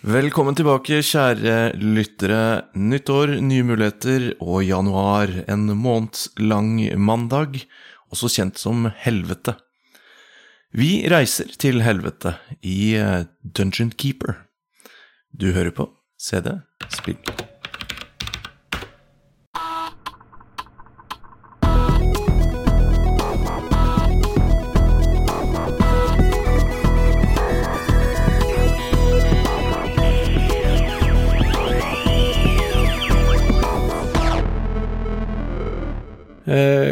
Velkommen tilbake, kjære lyttere. Nytt år, nye muligheter og januar. En månedslang mandag, også kjent som helvete. Vi reiser til helvete i eh, Dungeon Keeper. Du hører på CD Spill.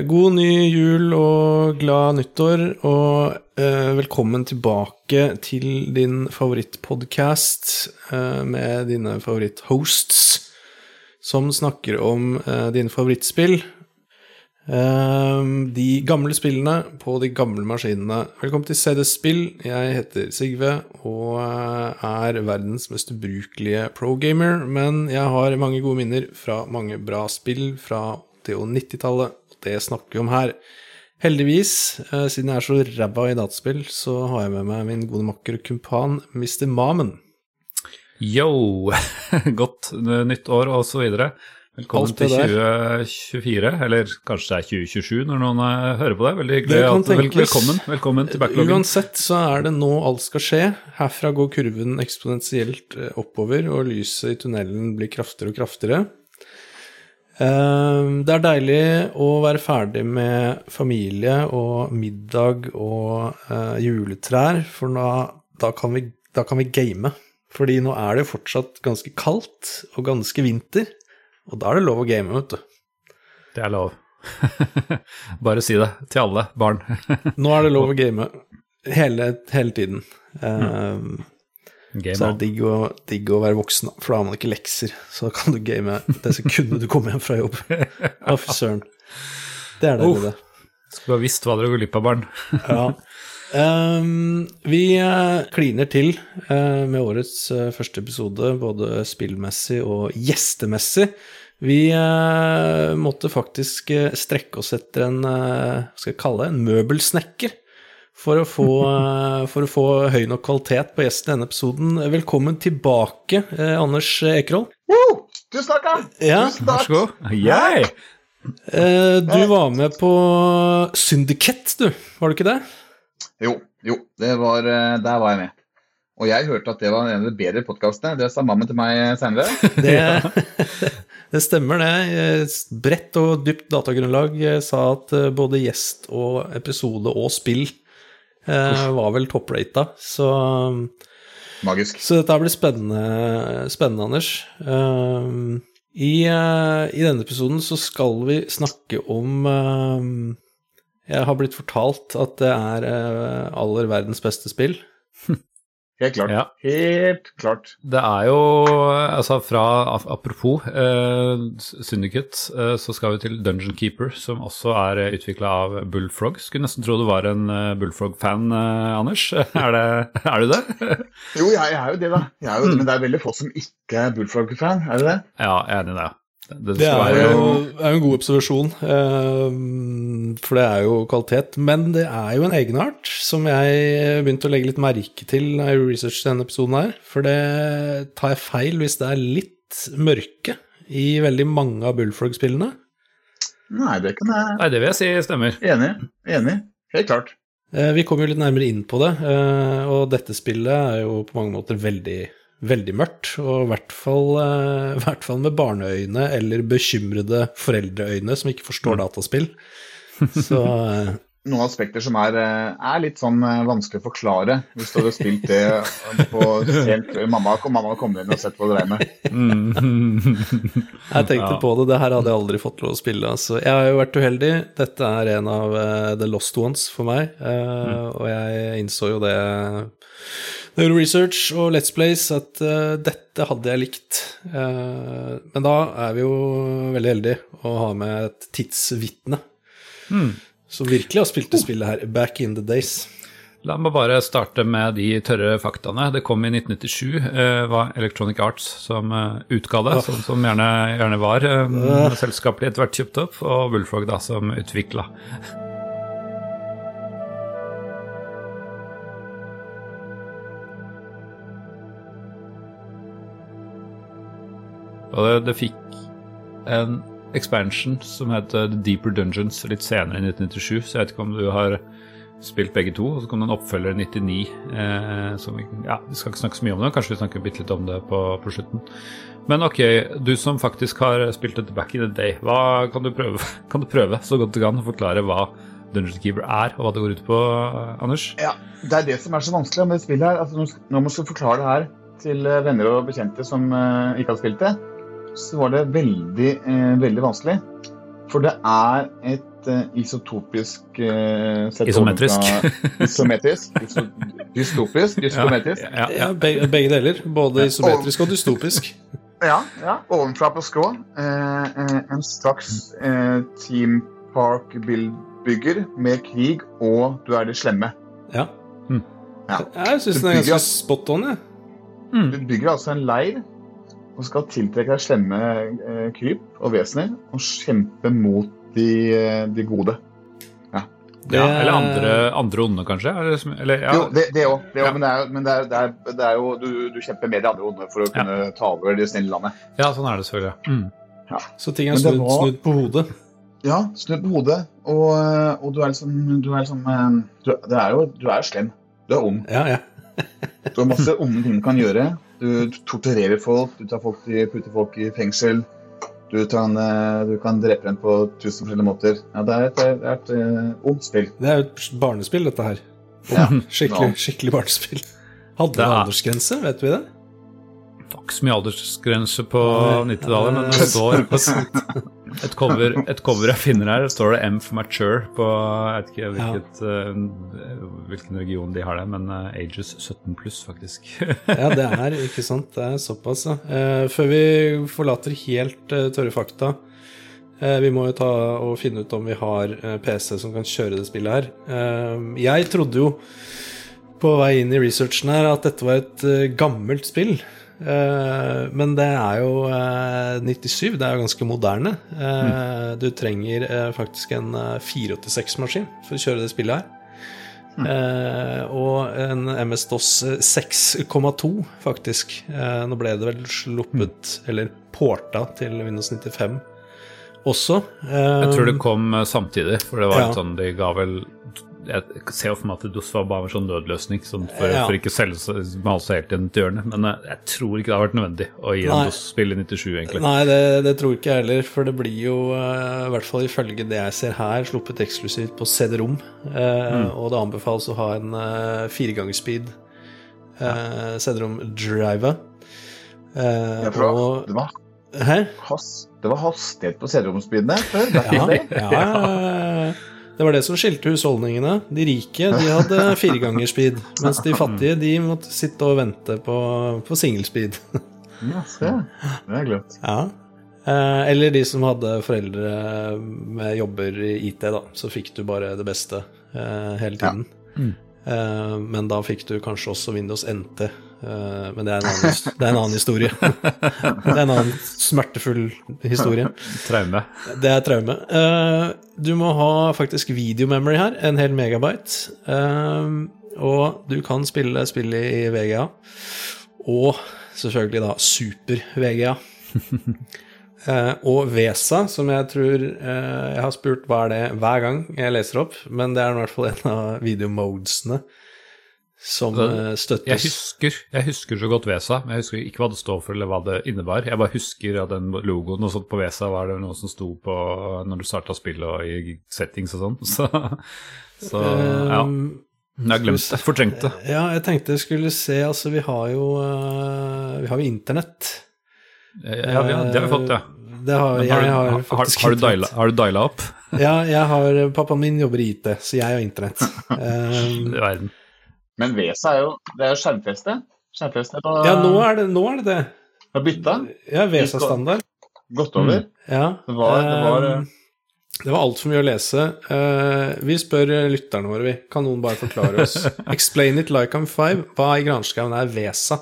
God ny jul og glad nyttår, og eh, velkommen tilbake til din favorittpodcast eh, med dine favoritthosts som snakker om eh, dine favorittspill. Eh, de gamle spillene på de gamle maskinene. Velkommen til CD Spill. Jeg heter Sigve og eh, er verdens mest ubrukelige pro-gamer, men jeg har mange gode minner fra mange bra spill fra 80- og 90-tallet. Det snakker vi om her. Heldigvis, eh, siden jeg er så ræva i dataspill, så har jeg med meg min gode makker og kumpan Mr. Mamen. Yo! Godt nytt år og så videre. Velkommen til 2024, eller kanskje det er 2027 når noen eh, hører på det. Veldig hyggelig. At- vel, velkommen, velkommen til backloggen. Uansett så er det nå alt skal skje. Herfra går kurven eksponentielt eh, oppover, og lyset i tunnelen blir kraftigere og kraftigere. Eh, Det er deilig å være ferdig med familie og middag og eh, juletrær, for da, da, kan vi, da kan vi game. Fordi nå er det jo fortsatt ganske kaldt og ganske vinter, og da er det lov å game, vet du. Det er lov. Bare si det til alle barn. Nå er det lov å game hele, hele tiden. Eh, Game Så er det digg å, digg å være voksen, for da har man ikke lekser. Så da kan du game det sekundet du kommer hjem fra jobb. Å, fy søren. Det er det. det. Skulle ha visst hva dere går glipp av, barn. Ja. Um, vi eh, kliner til uh, med årets uh, første episode, både spillmessig og gjestemessig. Vi måtte faktisk strekke oss etter en, hva skal jeg kalle det, en møbelsnekker. For å, få, eh, for å få høy nok kvalitet på gjesten i denne episoden. Velkommen tilbake, eh, Anders Ekerhold. Woo! Tusen takk, da! Ja, Tusen Vær så god. Yeah. eh, du var med på Syndiket, du. Var du ikke det? Jo, jo, det var, eh, der var jeg med. Og jeg hørte at det var en av de bedre podkastene. Det sa mammaen til meg senere. Det, det stemmer, det. Eh, Bredt og dypt datagrunnlag eh, sa at eh, både gjest og episode og spill eh, var vel topprata. Så, Magisk. så dette blir spennende, spennende Anders. Eh, i, eh, I denne episoden så skal vi snakke om eh, Jeg har blitt fortalt at det er eh, aller verdens beste spill. Helt klart. Ja. Helt klart. Det er jo, altså fra Apropos eh, Syndicate, eh, så skal vi til Dungeon Keeper, som også er utvikla av Bullfrog. Skulle nesten tro du var en eh, Bullfrog-fan, eh, Anders. Er, det, er du det? Jo, jeg er jo det, da. Jeg jo det, men det er veldig få som ikke er Bullfrog-fan, er du det? Ja, jeg er enig i det. Det, Det er jo, er jo en god observasjon, eh, for det er jo kvalitet. Men det er jo en egenart som jeg begynte å legge litt merke til når jeg researchet denne episoden her. For det tar jeg feil hvis det er litt mørke i veldig mange av Bullfrog-spillene. Nei, det kan jeg Nei, det vil jeg si stemmer. Enig. Enig. Helt klart. Eh, Vi kommer jo litt nærmere inn på det, eh, og dette spillet er jo på mange måter veldig, veldig mørkt. Og i hvert fall, eh, i hvert fall med barneøyne eller bekymrede foreldreøyne som ikke forstår dataspill. Så eh, Noen aspekter som er, eh, er litt sånn vanskelig å forklare hvis du hadde spilt det på helt Mamma, mamma kommer inn og sett på det regnet. Jeg tenkte Ja. på det, det her hadde jeg aldri fått lov å spille. Altså. Jeg har jo vært uheldig. Dette er en av the lost ones for meg, eh, og jeg innså jo det jo research og Let's Plays at uh, dette hadde jeg likt. Uh, men da er vi jo veldig heldige å ha med et tidsvitne som virkelig har spilt det spillet her back in the days. La meg bare starte med de tørre faktaene. Det kom i 1997, Uh, var Electronic Arts som uh, utga det, som, som gjerne, gjerne var. uh, selskapet ble etter hvert kjøpt opp, og Bullfrog da som utvikla. Og det, det fikk en expansion som heter The Deeper Dungeons litt senere i 1997, så jeg vet ikke om du har spilt begge to. Og så kom det en oppfølger i 99. Eh, som vi, ja, vi skal ikke snakke så mye om det, kanskje vi snakker bitte litt om det på, på slutten. Men ok, du som faktisk har spilt dette back in the day, hva kan du prøve, kan du prøve så godt du kan å forklare hva Dungeon Keeper er, og hva det går ut på, Anders? Ja, Det er det som er så vanskelig med det spillet her. Altså, når man skal forklare det her til eh, venner og bekjente som eh, ikke har spilt det, så var det veldig, eh, veldig vanskelig. For det er et eh, isotopisk eh, Isometrisk. Isometrisk. Iso, dystopisk. Dystometrisk. Ja, ja, Ja, begge, begge deler. Både isometrisk og dystopisk. Ja, ja. Ovenfra på skrå. Eh, eh, en straks eh, Team Park-bygger med krig, og du er det slemme. Ja. Mm. Ja. Jeg syns den er ganske spot on, jeg. Du bygger altså en leir og skal tiltrekke deg slemme eh, kryp og vesener og kjempe mot de, eh, de gode. ja, eller andre, andre onde, kanskje? Eller, ja. Jo, det, det òg. Ja. Men, det er, men det er, det er, det er jo du, du kjemper med de andre onde for å kunne ta over det snille landet. ja, sånn er det selvfølgelig. Mm. Så ting er snudd, var- snudd på hodet. Ja, snudd på hodet, og, og du er liksom Du er liksom eh, du, det er jo, du er slem. Du er ond. Ja, ja. Du har masse onde ting du kan gjøre. Du torturerer folk, du tar folk i, putter folk i fengsel. Du kan, eh, du kan drepe dem på tusen forskjellige måter. Ja, det er et, et, et eh, ondt spill. Det er jo et barnespill, dette her. Ja. Skikkelig, no. skikkelig barnespill. Hadde Det er- aldersgrense, vet vi det? Det var ikke så mye aldersgrense på 90-tallet, men det står på et cover, et cover jeg finner her, står det M for mature på Jeg vet ikke hvilket, eh, hvilken region de har det, men uh, ages 17 pluss, faktisk. Ja, det er ikke sant. Det er såpass, ja. Uh, før vi forlater helt tørre fakta Vi må jo ta og finne ut om vi har PC som kan kjøre det spillet her. Jeg trodde jo på vei inn i researchen her at dette var et gammelt spill. Eh, men det er jo eh, 97, det er jo ganske moderne. Eh, Du trenger eh, faktisk en eh, 486-maskin for å kjøre det spillet her. Eh, og en MS-DOS 6,2, faktisk. Eh, nå ble det vel sluppet, eller porta, til Windows 95 også. Eh, Jeg tror det kom eh, samtidig, for det var Ja. sånn De ga vel Jeg ser jo for meg at DOS var bare en sånn nødløsning sånn for, Ja. for ikke å selge male seg helt inn til hjørnet. Men eh, jeg tror ikke det har vært nødvendig å gi en DOS-spill i 97, egentlig. Nei, det, det tror ikke jeg heller, for det blir jo, eh, i hvert fall ifølge det jeg ser her, sluppet eksklusivt på CD-rom. Mm. Og det anbefales å ha en uh, fireganger-speed uh, CD-rom-driver. Eh, Ja, og det, var, Hæ? has, det var hastighet på CD-romspillene før. Ja, ja, det var det som skilte husholdningene. De rike de hadde firegangerspeed, mens de fattige de måtte sitte og vente på, på singelspeed. Ja, se. Det har jeg glemt. Ja. Eh, eller de som hadde foreldre med jobber i IT, da. Så fikk du bare det beste eh, hele tiden. Eh, men da fikk du kanskje også Windows NT. Eh, men det er, en annen, det er en annen historie. det er en annen smertefull historie. Traume. Det er traume. Eh, du må ha faktisk videomemory her, en hel megabyte. Eh, og du kan spille spillet i VGA. Og selvfølgelig da super-VGA. Og VESA, som jeg tror Jeg har spurt hva er det hver gang jeg leser opp, men det er i hvert fall en av videomodesene som eh, Jeg støttes. husker, jeg husker så godt VESA, men jeg husker ikke hva det står for eller hva det innebar. Jeg bare husker at den logoen og sånt på VESA var det noe som sto på når du starta spillet og i settings og sånn. Så, så ja. Um, Jeg har glemt det. Fortrengt det. Ja, jeg tenkte jeg skulle se Altså, vi har jo eh, Vi har jo internett. Ja, det har vi fått, ja. Det har, jeg har, du, har, faktisk har, du diala, har du diala opp Ja, jeg har Pappaen min jobber i IT, så jeg har internett. Um, verden? Men VESA er jo det er skjermfeste. Skjermfeste på, ja, nå er det nå er det. det. har bytta. Ja, VESA-standard. Gått over. Ja. Det var- det var, um, det var altfor mye å lese. Uh, vi spør lytterne våre, vi. Kan noen bare forklare oss? Explain it like I'm five. Hva i granskauen er VESA?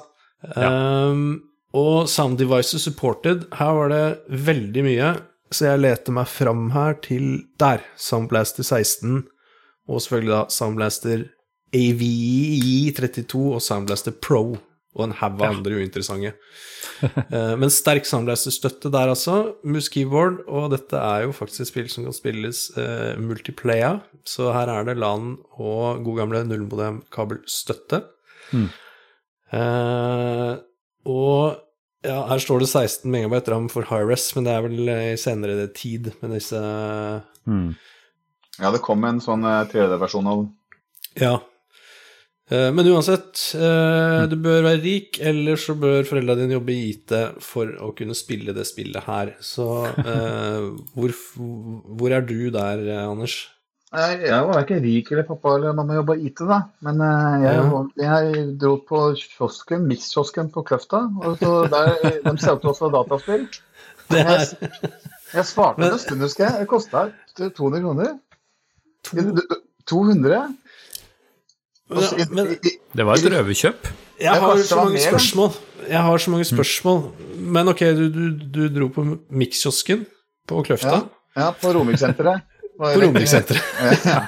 Um, og Sound Devices Supported, her var det veldig mye, så jeg leter meg fram her til der. Soundblaster 16, og selvfølgelig da Soundblaster AVI 32 og Soundblaster Pro og en haug av andre uinteressante. Eh, men sterk samleierstøtte der, altså. Mus keyboard, og dette er jo faktisk et spill som kan spilles uh, multiplayer, så her er det LAN og god gamle nullmodem-kabelstøtte. Mm. Eh, og ja, her står det 16 megabyte ram for Hi-Res, men det er vel i senere tid med disse Mm. Ja, det kom en sånn 3D-versjon av den. Ja. Eh, Men uansett, eh, du bør være rik, eller så bør foreldrene dine jobbe i IT for å kunne spille det spillet her. Så eh, hvor, hvor er du der, Anders? Jeg, jeg var ikke rik eller pappa eller mamma jobba i IT, da. Men jeg, jeg dro på kiosken, Mix-kiosken på Kløfta. Og så der, de solgte også dataspill. Jeg, jeg svarte en stund, husker jeg. Det kosta 200 kroner. to 200? Men- i- i- Det var et røverkjøp. Jeg har så mange spørsmål. Jeg har så mange spørsmål. Men ok, du, du, du dro på Mix-kiosken på Kløfta? Ja, ja, på Romiksenteret. På Romerikssenteret. Ja.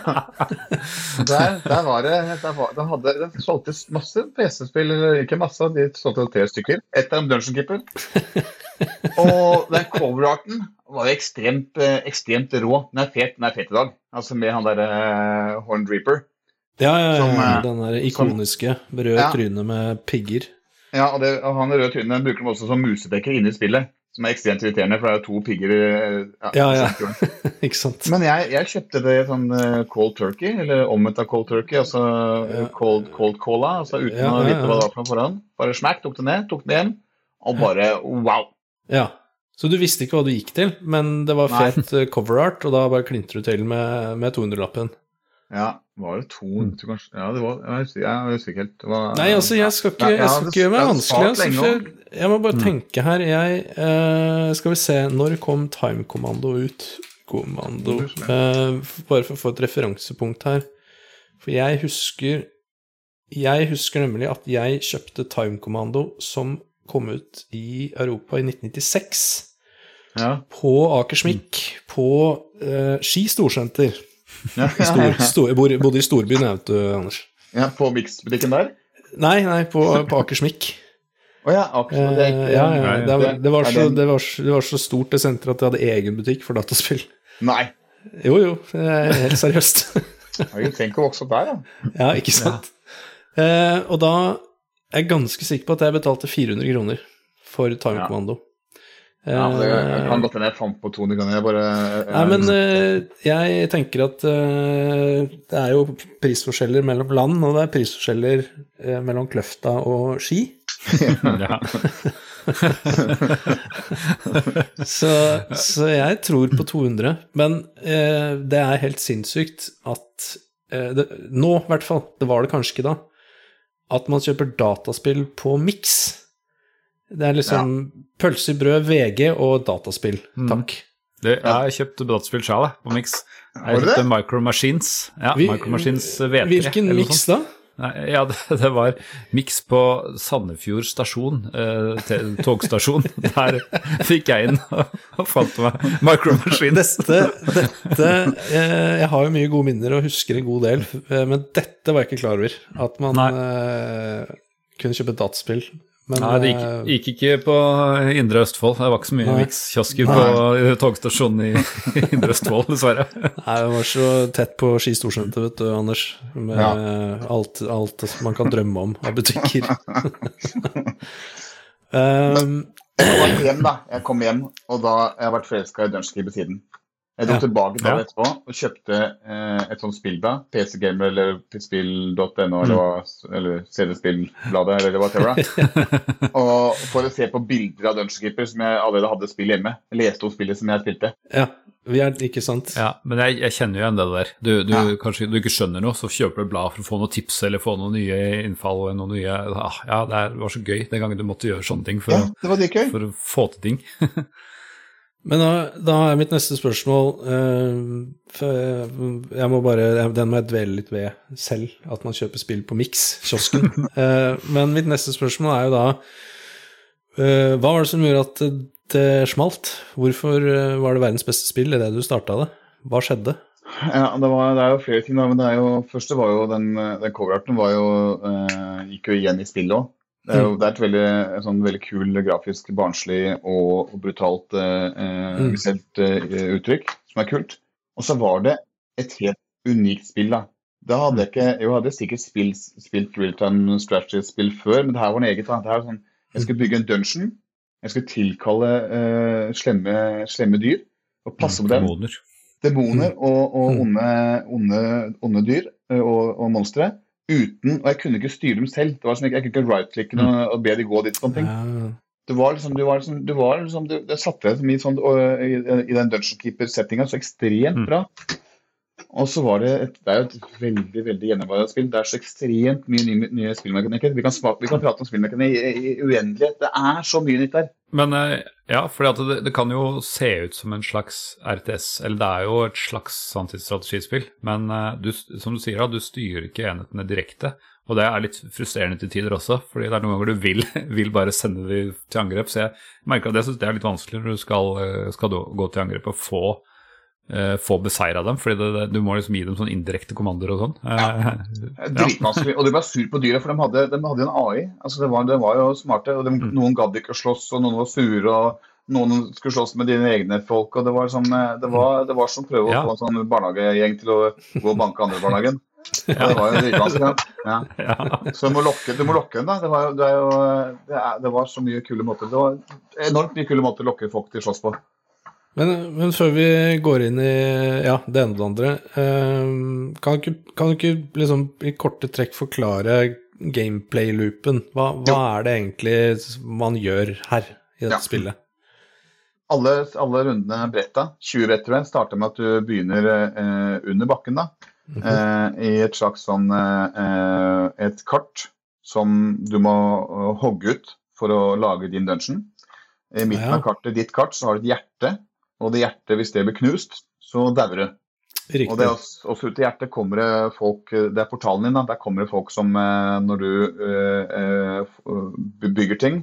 Der, der var det der var, de hadde, De solgte masse PC-spill, eller ikke masse, de solgte tre stykker. Ett av dem Dungeon Keeper. Og den coverarten var jo ekstremt, eh, ekstremt rå. Den er fet, den er fet i dag. Altså med han derre uh, Horn Reaper. Ja, ja, ja. Som, eh, den der ikoniske røde Ja. trynet med pigger. Ja, og, det, og han røde trynet bruker de også som musedekker inne i spillet. Som er ekstremt irriterende, for det er jo to pigger i eh, Ja, ja. Ikke sant? Men jeg, jeg kjøpte det sånn eh, cold turkey, eller omvendt av cold turkey, altså eh, Ja. cold, cold cola, altså uten Ja, å ja, vite hva det var for noe forhånd. Bare smakk, tok det ned, tok det hjem, og bare wow. Ja. Så du visste ikke hva du gikk til, men det var fet eh, cover art, og da bare klinte du til med, med 200-lappen. Ja, var det to kanskje? Ja, det var Jeg husker, jeg husker ikke helt. Det var, Nei, altså, jeg skal ikke, jeg skal ikke gjøre meg vanskelig. Altså, jeg, jeg må bare Mm. tenke her. Jeg uh, Skal vi se, når kom Time-kommando ut? Kommando uh, Bare for å få et referansepunkt her. For jeg husker Jeg husker nemlig at jeg kjøpte Time-kommando som kom ut i Europa i 1996. Ja. På Akersmik, på uh, Ski storsenter. Ja, Stor, stor, jeg bor- bodde i storbyen, jeg, vet du, Anders. ja, på Mix-butikken der? Nei, nei, på, på Akersmik. Å ja, akkurat. Det, Eh, ja, ja, ja, det, var, det, var så, det, var, det var så stort det senteret at de hadde egen butikk for dataspill. Nei. Jo, jo, helt seriøst. Jeg tenker å vokse opp der, da. ja, ikke sant? Eh, og da er jeg ganske sikker på at jeg betalte 400 kroner for Time Ja. Commando. Ja, men det Eh, kan godt hende jeg fant på 200 ganger. Jeg bare Nei, men eh, jeg tenker at eh, det er jo prisforskjeller mellom land, og det er prisforskjeller eh, mellom Kløfta og Ski. Ja. Så, så jeg tror på 200. Men eh, det er helt sinnssykt at eh, det, Nå, i hvert fall. Det var det kanskje ikke da. At man kjøper dataspill på Mix. Det er liksom pølse i brød, VG og dataspill. Mm. Takk. Det, jeg har kjøpt dataspill sjøl, på Mix. Jeg du det? kjøpte Micro Machines. Ja, Vi- Micro Machines V3. Hvilken Mix da? Nei, ja, det, det var Mix på Sandefjord stasjon, eh, togstasjon. Der fikk jeg inn og fant meg micromaskin. Dette, dette eh, Jeg har jo mye gode minner og husker en god del, eh, men dette var jeg ikke klar over. At man eh, kunne kjøpe dataspill. Men Nei, det gikk, eh, gikk ikke på Indre Østfold. Det var ikke så mye Nei. Mix-kiosker på eh, togstasjonen i Indre Østfold, dessverre. Nei, det var så tett på Ski storsenter, vet du, Anders. Med Ja. alt, alt man kan drømme om av butikker. um, Jeg kom hjem, da. Jeg kom hjem, og da jeg har vært forelska i Dungeon Keeper siden. Jeg dro Ja. tilbake til Ja. etterpå og kjøpte eh, et sånt spillblad. PCGamer eller spill.no eller, hva- eller CD-spillbladet eller whatever. og for å se på bilder av Dungeon Keeper som jeg allerede hadde spill hjemme. Jeg leste om spillet som jeg spilte. ja, vi er ikke sant? Ja, men jeg, jeg kjenner jo igjen det der. Du, du Ja. kanskje du ikke skjønner noe, så kjøper du et blad for å få noen tips eller få noen nye innfall. eller Noen nye, ah, ja, det var så gøy den gangen du måtte gjøre sånne ting for, Ja, det for å få til ting. Men da, da er mitt neste spørsmål eh, Jeg må bare Den må jeg dvele litt ved selv, at man kjøper spill på Mix, kiosken. Eh, men mitt neste spørsmål er jo da eh, Hva var det som gjorde at det, det smalt? Hvorfor var det verdens beste spill idet du starta det? Hva skjedde? Ja, det, var, det er jo flere ting, da. Men det er jo, første var jo den, den coverarten var jo, gikk jo igjen i spillet òg. Det er jo det er et veldig, sånn veldig kul, grafisk, barnslig og, og brutalt eh, eh, Mm. visuelt eh, uttrykk, som er kult. Og så var det et helt unikt spill, da. Da hadde jeg ikke Jo, jeg hadde sikkert spilt, spilt real-time strategy-spill før, men det her var noe eget. da. Det her var sånn, jeg skulle bygge en dungeon. Jeg skulle tilkalle eh, slemme, slemme dyr og passe på dem. Demoner. Demoner og, og Mm. onde, onde, onde dyr eh, og, og monstre. Uten, og jeg kunne ikke styre dem selv. Det var sånn, jeg, jeg kunne ikke right-klikke og, og be de gå dit. sånne ting. Ja. Det var liksom, det var liksom, det var liksom det, Det satte deg i, sånn, i, i den Dungeon Keeper-settinga så ekstremt Mm. Og så var det et, det er jo et veldig veldig gjennomarbeidet spill. Det er så ekstremt mye nye, nye spillmekanikker. Vi kan, vi kan prate om spillmekanikker i, i, uendelighet. Det er så mye nytt der. Men eh, ja, for det, det kan jo se ut som en slags RTS, eller det er jo et slags sanntidsstrategispill, men eh, du, som du sier, du styrer ikke enhetene direkte. Og det er litt frustrerende til tider også, fordi det er noen ganger du vil, vil bare sende dem til angrep. Så jeg merker at jeg syns det er litt vanskelig når du skal, eh, skal gå til angrep og få, få beseira dem, fordi det, du må liksom gi dem sånn indirekte kommandoer og sånn. Ja. Det er Dritvanskelig. Og de var sur på dyra, for de hadde, de hadde en AI. Altså, det, var, de var jo smarte. og de, Noen gadd ikke å slåss, og noen var sure. og noen skulle slåss med dine egne folk. og Det var som, eh, det var, det var som å prøve Ja. å få en sånn barnehagegjeng til å gå og banke andre i barnehagen. Ja. Det var jo dritvanskelig. Ja. ja. Så du må lokke, du må lokke den, da. Det var, det, er jo, det, er, det var så mye kule måter. Det var enormt mye kule måter å lokke folk til å slåss på. Men, men før vi går inn i ja, det ene og det andre, eh, kan, du ikke, kan ikke liksom i korte trekk forklare gameplay-loopen? Hva, hva er det egentlig man gjør her i dette Ja. spillet? Alle, alle rundene bretta, 20 brett tror jeg, starter med at du begynner eh, under bakken. da. Mhm. eh, i et slags sånn eh, et kart som du må eh, hogge ut for å lage din dungeon. I midten av kartet, ditt kart, så har du et hjerte, og det hjertet, hvis det blir knust, så dauer du. Og det Riktig. er også, også ut i hjertet kommer det folk Det er portalen din, da. Der kommer det folk som eh, når du eh, bygger ting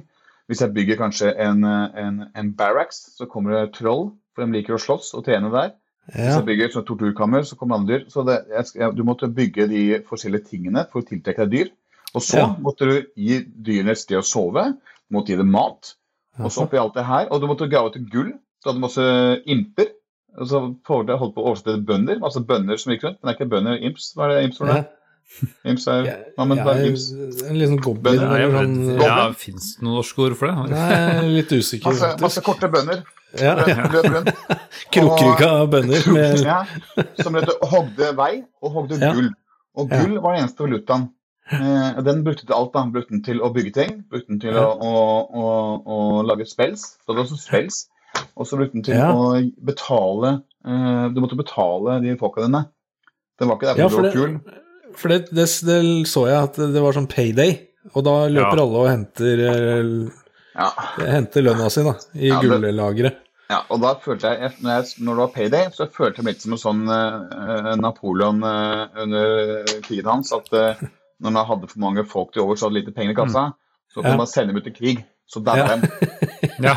Hvis jeg bygger kanskje en, en, en barracks, så kommer det troll, for de liker å slåss og trene der. Hvis jeg bygger et torturkammer, så kommer andre dyr. Så det, jeg, du måtte bygge de forskjellige tingene for å tiltrekke deg dyr. Og så Ja. måtte du gi dyrene et sted å sove, du måtte gi dem mat. Og så oppi alt det her, og du måtte grave etter gull. Du hadde masse imper. Og så holdt jeg på å oversette til bønder. Masse bønder som gikk rundt. Men det er ikke bønder, imps. Hva er det imps for Ja. noe? Imps er Ja, Hva men er imps? en liten goblin Ja, jeg sånn ja, Fins det noen norske ord for det? Nei, litt usikker, Masse, masse korte bønder. Ja, ja. Krokrygga bønder med Ja, som rett og hogde vei og hogde Ja. gull. Og Ja. gull var den eneste valutaen. Eh, den brukte til alt. da. Brukte den til å bygge ting, brukte den til Ja. å, å, å, å lage spels. Så det var også spells. Og så brukte den til Ja. å betale uh, Du måtte betale de folka dine. Den var ikke derfor Ja, for du var det- kul. For det, det, det så jeg at det var sånn payday, og da løper Ja. alle og henter, eh, Ja. henter lønna si da, i Ja, gullageret. ja, og da følte jeg, når, jeg, når det var payday, så følte jeg meg litt som en sånn uh, Napoleon uh, under krigen hans. At uh, når han hadde for mange folk til over, så hadde lite penger i kassa, så kunne Ja. man sende dem ut i krig. Så daua Ja.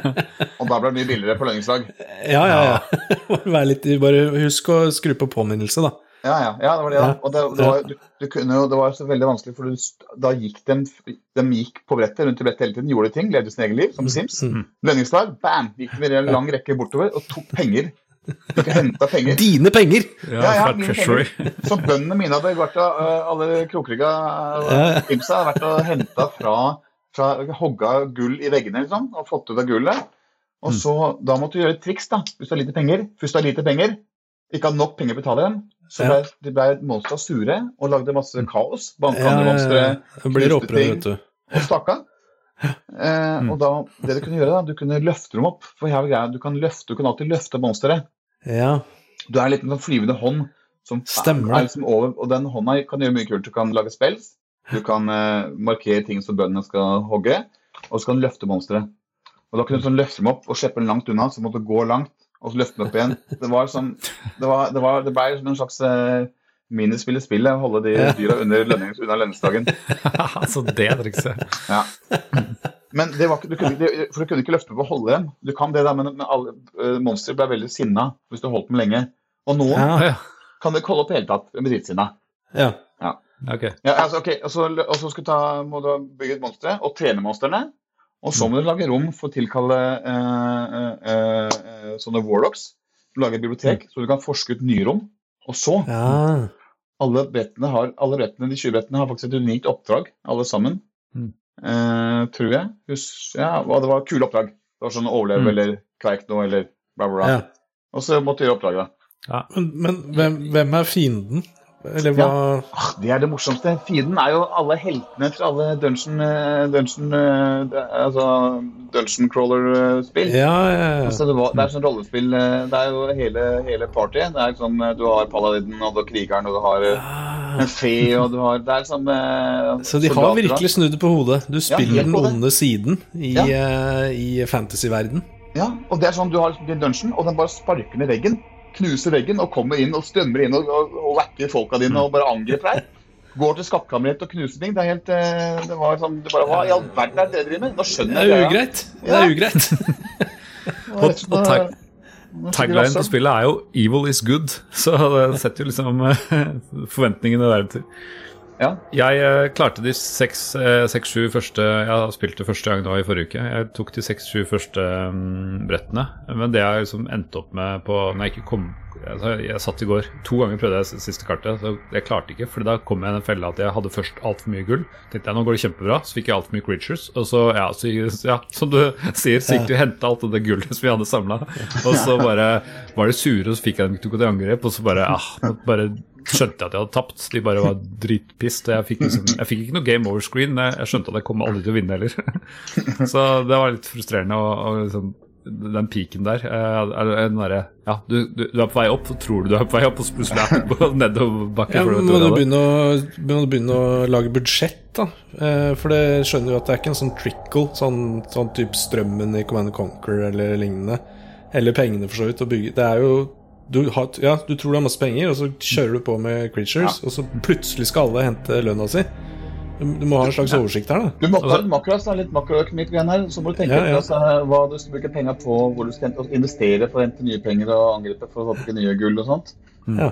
Og da ble det mye billigere på lønningslag. Ja, ja, ja. Vær litt, bare husk å skru på påminnelse, da. Ja, ja, ja, det var det. da. Og det, det, var, du, du kunne, jo- det var så veldig vanskelig, for du, da gikk de, de gikk på brettet rundt i brettet hele tiden, gjorde ting, levde sin egen liv, som Sims. Mm. Lønningslag, bam! Gikk de med en lang rekke bortover og tok penger. Henta penger. Dine penger! Ja, Ja, ja, mine Treasury. Så bøndene mine hadde vært og, øh, alle krokrygga Ja. Simsa hadde vært og henta fra, fra hogga gull i veggene liksom, og fått ut av gullet. Og så, Da måtte du gjøre et triks da, hvis du har lite penger. Hvis du har lite penger, ikke har nok penger å betale dem, så Ja. de ble monstra sure og lagde masse kaos. Banka andre monstre blir knuste ting. vet du. og stakk av. Eh, og da, det du kunne gjøre da, du kunne løfte dem opp. For her er greia, du kan, løfte, du kan alltid løfte monsteret. Ja, Du er litt en sånn flyvende hånd som Stemmer er liksom over, og den hånda kan gjøre mye kult. Du kan lage spells, du kan eh, markere ting som bøndene skal hogge, og så kan du løfte monsteret. Og da kunne du sånn løfte dem opp og slippe dem langt unna, så måtte du gå langt, og så løfte dem opp igjen. Det var sånn, det, var, det, var, det ble en slags eh, minispill i spillet, holde de dyra under lønnings, unna lønningsdagen. altså, det trikset. Ja. Men det var du kunne, for du kunne ikke løfte opp og holde dem. Du kan det, da, men, men alle uh, monstre ble veldig sinna hvis du holdt dem lenge. Og noen ja, Ja. kan du ikke holde opp i det hele tatt, de blir Ja, ja. Ok. Ja, altså, okay, og så, og så skal ta, må du bygge et monster og trene monstrene. Og så må du lage rom for å tilkalle eh, eh, eh, sånne warlocks. Du lager et bibliotek, så du kan forske ut nye rom. Og så Ja. alle brettene har, alle brettene, De 20 brettene har faktisk et unikt oppdrag, alle sammen. Mm. Eh, tror jeg. Hus, ja, og det var kule oppdrag. Det var sånn overleve Mm. eller kveik noe eller bla, bla, bla. ja. Og så måtte du gjøre oppdraget. da. Men, men hvem, hvem er fienden? Eller hva ja. det er det morsomste. Fienden er jo alle heltene fra alle dungeon, eh, dungeon, eh, altså dungeon crawler-spill. Ja, ja. Altså, det, var, det er sånn rollespill eh, Det er jo hele, hele partyet. Det er eh, Du har paladinen, og du har krigeren, og du har Ah. en fe, og du har Det er eh, Så de har virkelig snudd det på hodet. Du spiller den onde siden i, Ja. Uh, i fantasyverden. Ja, og det er sånn du har din dungeon, og den bare sparker ned veggen. Knuser veggen og kommer inn og strømmer inn og, og, og wacker folka dine og bare angriper deg. Går til skattkammeret og knuser ting. Det er helt eh, Det var sånn det bare, Hva i all verden er det dere driver med? Nå skjønner er jeg Det er ugreit. Det er ugreit. og Og- og tag- bare- Nå skikkelig Tagline på spillet er jo 'evil is good', så det setter jo liksom eh, forventningene deretter. Ja. Jeg eh, klarte de seks-sju første Jeg spilte første gang nå i forrige uke. Jeg tok de seks-sju første mm, brettene. Men det jeg liksom endte opp med på Når jeg ikke kom altså, Jeg satt i går To ganger prøvde jeg siste kartet, så jeg klarte ikke. For da kom jeg i den fella at jeg hadde først altfor mye gull. tenkte jeg nå går det kjempebra, så fikk jeg altfor mye creatures. Og så, ja, så, ja, som du sier, så gikk du og henta alt det gullet som vi hadde samla. Og så bare var de sure, og så fikk jeg dem ikke til å gå til angrep. Og så bare, ah, bare skjønte jeg at jeg hadde tapt. De bare var dritpissed. Jeg fikk, liksom, jeg fikk ikke noe game over-screen. men Jeg skjønte at jeg kom aldri til å vinne heller. Så det var litt frustrerende. Og, og liksom, den piken der eh, den der Ja, du, du, du er på vei opp, så tror du du er på vei opp, og så plutselig er du på nedoverbakke. Ja, må, du begynne å, begynne å lage budsjett, da. Eh, for det skjønner jo at det er ikke en sånn trickle, sånn, sånn type strømmen i Command Conquer eller lignende. Eller pengene, for så vidt, å bygge. Det er jo du, har, ja, du tror du har masse penger, og så kjører du på med creatures, og så plutselig skal alle hente lønna si. Du, du må ha en slags oversikt her, da. Du må ta Altså- litt makro, så er litt makroøkonomikk-greier her. Så må du tenke Ja, ja. Altså, hva du skal bruke penger på, hvor du skal investere for å hente nye penger og angripe for å få til nye gull og sånt. Ja.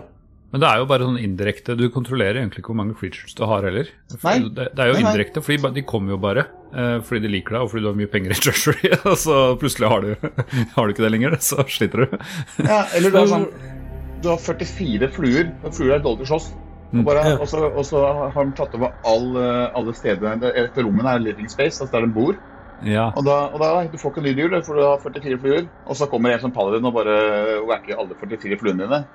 Men det er jo bare sånn indirekte. Du kontrollerer egentlig ikke hvor mange creatures du har heller. Nei. Det, det er jo indirekte, fordi de kommer jo bare eh, fordi de liker deg, og fordi du har mye penger i treasury. Og så plutselig har du, har du ikke det lenger, så sliter du. Ja, eller du har sånn Du har 44 fluer, og fluer er dårlig til å slåss. Og, bare, Ja. og, så, og så har de tatt over all, eh, alle stedene det- Dette rommet er living space, altså der de bor. Ja. Og da, og da du får ikke en hjul, for du har 44 fluer. Og så kommer en som paladin og bare wacker alle 44 fluene dine.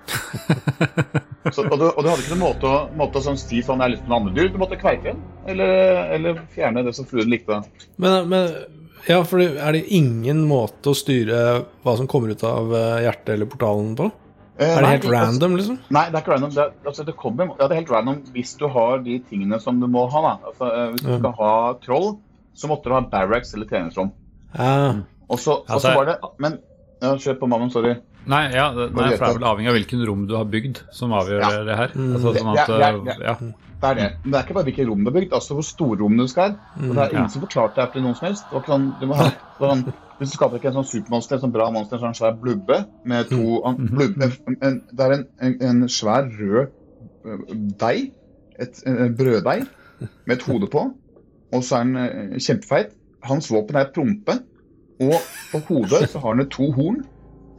Så, og, du, og du hadde ikke noen måte måte som si sånn, lyst på noen andre dyr. Du måtte kveike den, eller, eller fjerne det som fluen likte. Men, men ja, for er det ingen måte å styre hva som kommer ut av eh, hjertet eller portalen på? Eh, Er det nei, helt random, liksom? Nei, det er ikke random. Det er, altså, det kommer, ja, det er helt random hvis du har de tingene som du må ha. Da. Altså, eh, hvis du Ja. skal ha troll, så måtte du ha barracks eller treningsrom. Ja. Og så, og så Altså- var det Men ja, kjør på, mannen. Sorry. Nei, ja, det, nei, for det er vel avhengig av hvilken rom du har bygd, som avgjør Ja. det her. Mm. Altså, sånn at, ja, ja, eh, ja. ja. Det er det. Men det er ikke bare hvilke rom du har bygd, altså hvor store rom du skal. ha. det er ja. ingen som forklarte det til noen som helst. Det var ikke sånn, du må ha, sånn, hvis du skaper ikke en sånn supermonster, en sånn bra monster, en sånn svær blubbe med to an- blubbe, en, en, Det er en, en, en svær rød øh, deig, et, en brøddeig, med et hode på, og så er han øh, kjempefeit. Hans våpen er et prompe, og på hodet så har han to horn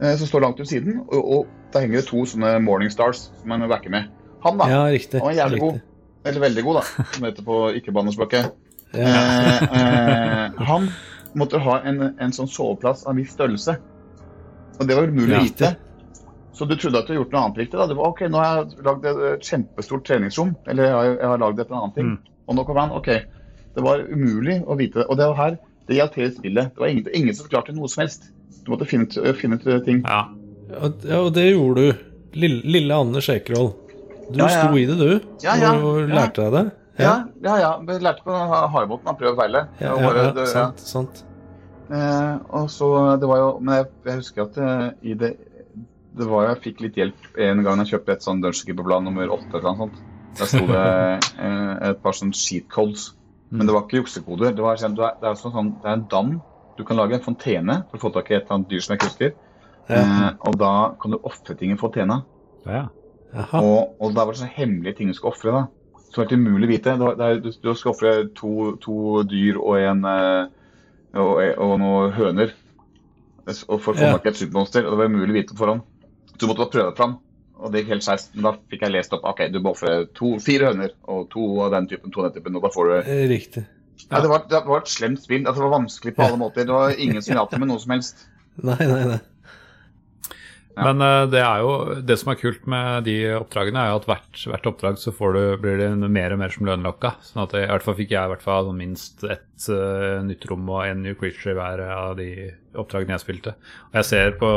eh, som står langt ut siden, og, og der henger det to sånne Morning Stars som han vekker med. Han, da. ja, riktig. Han var jævlig god. Eller veldig god, da, som heter på ikke-banespråket. Ja. Eh, eh, han måtte ha en, en sånn soveplass av en viss størrelse. Og det var umulig å vite. Så du trodde at du hadde gjort noe annet riktig. da. Det var ok, nå har jeg lagd et kjempestort treningsrom. Eller jeg har, jeg har lagd et eller annet ting. Mm. Og nå kommer han. Ok. Det var umulig å vite det. Og det var her det gjaldt hele spillet. Det var ingen, ingen som forklarte noe som helst. Du måtte finne finne ut ting. ja. Ja, og det gjorde du. Lille, lille Anders Ekerhold. Du Ja, ja. sto i det, du, Ja, ja, og ja. lærte deg det. Ja, ja. ja. Vi lærte på hardbåten av prøver og feile. ja, ja, ja, ja. sant, sant. Eh, og så, det var jo, Men jeg, jeg husker at eh, i det det var Jeg fikk litt hjelp en gang jeg kjøpte et sånn Dungeonkeeper-blad nummer åtte. eller noe sånt. Der sto det eh, et par sånn cheat codes. Men det var ikke juksekoder. Det, var, sånn- det, er, det, er sånn, det er en dam. Du kan lage en fontene for å få tak i et eller annet dyr som jeg ikke husker. Ja. Eh, og da kan du ofre ting i fontena. ja. Og, og da var det sånne hemmelige ting du skulle ofre. som er helt umulig å vite. Det var, det er, du, du skal ofre to, to dyr og en eh, og, og noen høner og for å få tak i et supermonster. Og det var umulig å vite på forhånd. Så du måtte bare prøve det fram. Og det gikk helt skeis. Men da fikk jeg lest opp ok, du må ofre fire høner og to av den typen, to av den typen, og da får du Eh, Riktig. ja, det, var, det var et slemt spill. Altså, det var vanskelig på alle måter. Det var ingen som hjalp til med noe som helst. Nei, nei, nei. Ja. Men eh, det er jo det som er kult med de oppdragene, er jo at hvert, hvert oppdrag så får du, blir det mer og mer som lønnlokka. Sånn at i hvert fall fikk jeg i hvert fall minst ett uh, nytt rom og en new creature i hver av de oppdragene jeg spilte. Og jeg ser på,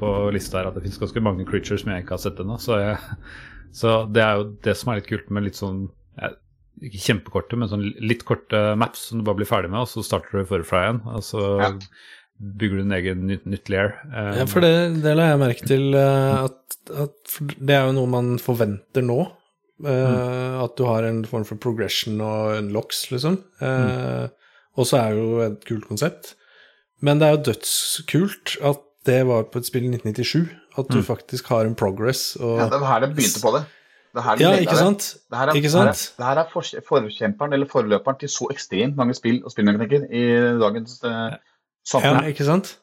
på lista her at det finnes ganske mange creatures som jeg ikke har sett ennå. Så, så det er jo det som er litt kult med litt sånn jeg, ikke kjempekorte, men sånn litt korte maps som du bare blir ferdig med, og så starter du forfra igjen. Altså, Ja. Bygger du din egen nytt, nytt layer. Um, Ja, for det, det la jeg merke til eh, at, at det er jo noe man forventer nå. eh, At du har en form for progression og en locks, liksom. mm. Og så er det jo et kult konsept. Men det er jo dødskult at det var på et spill i 1997. At du faktisk har en progress og Ja, det var her det begynte på det. det er her Ja, ikke sant? Det her er, Ikke det her er, det her er for, forkjemperen eller forløperen til så ekstremt mange spill og spillmekanikker i dagens eh, Ja, ikke sant?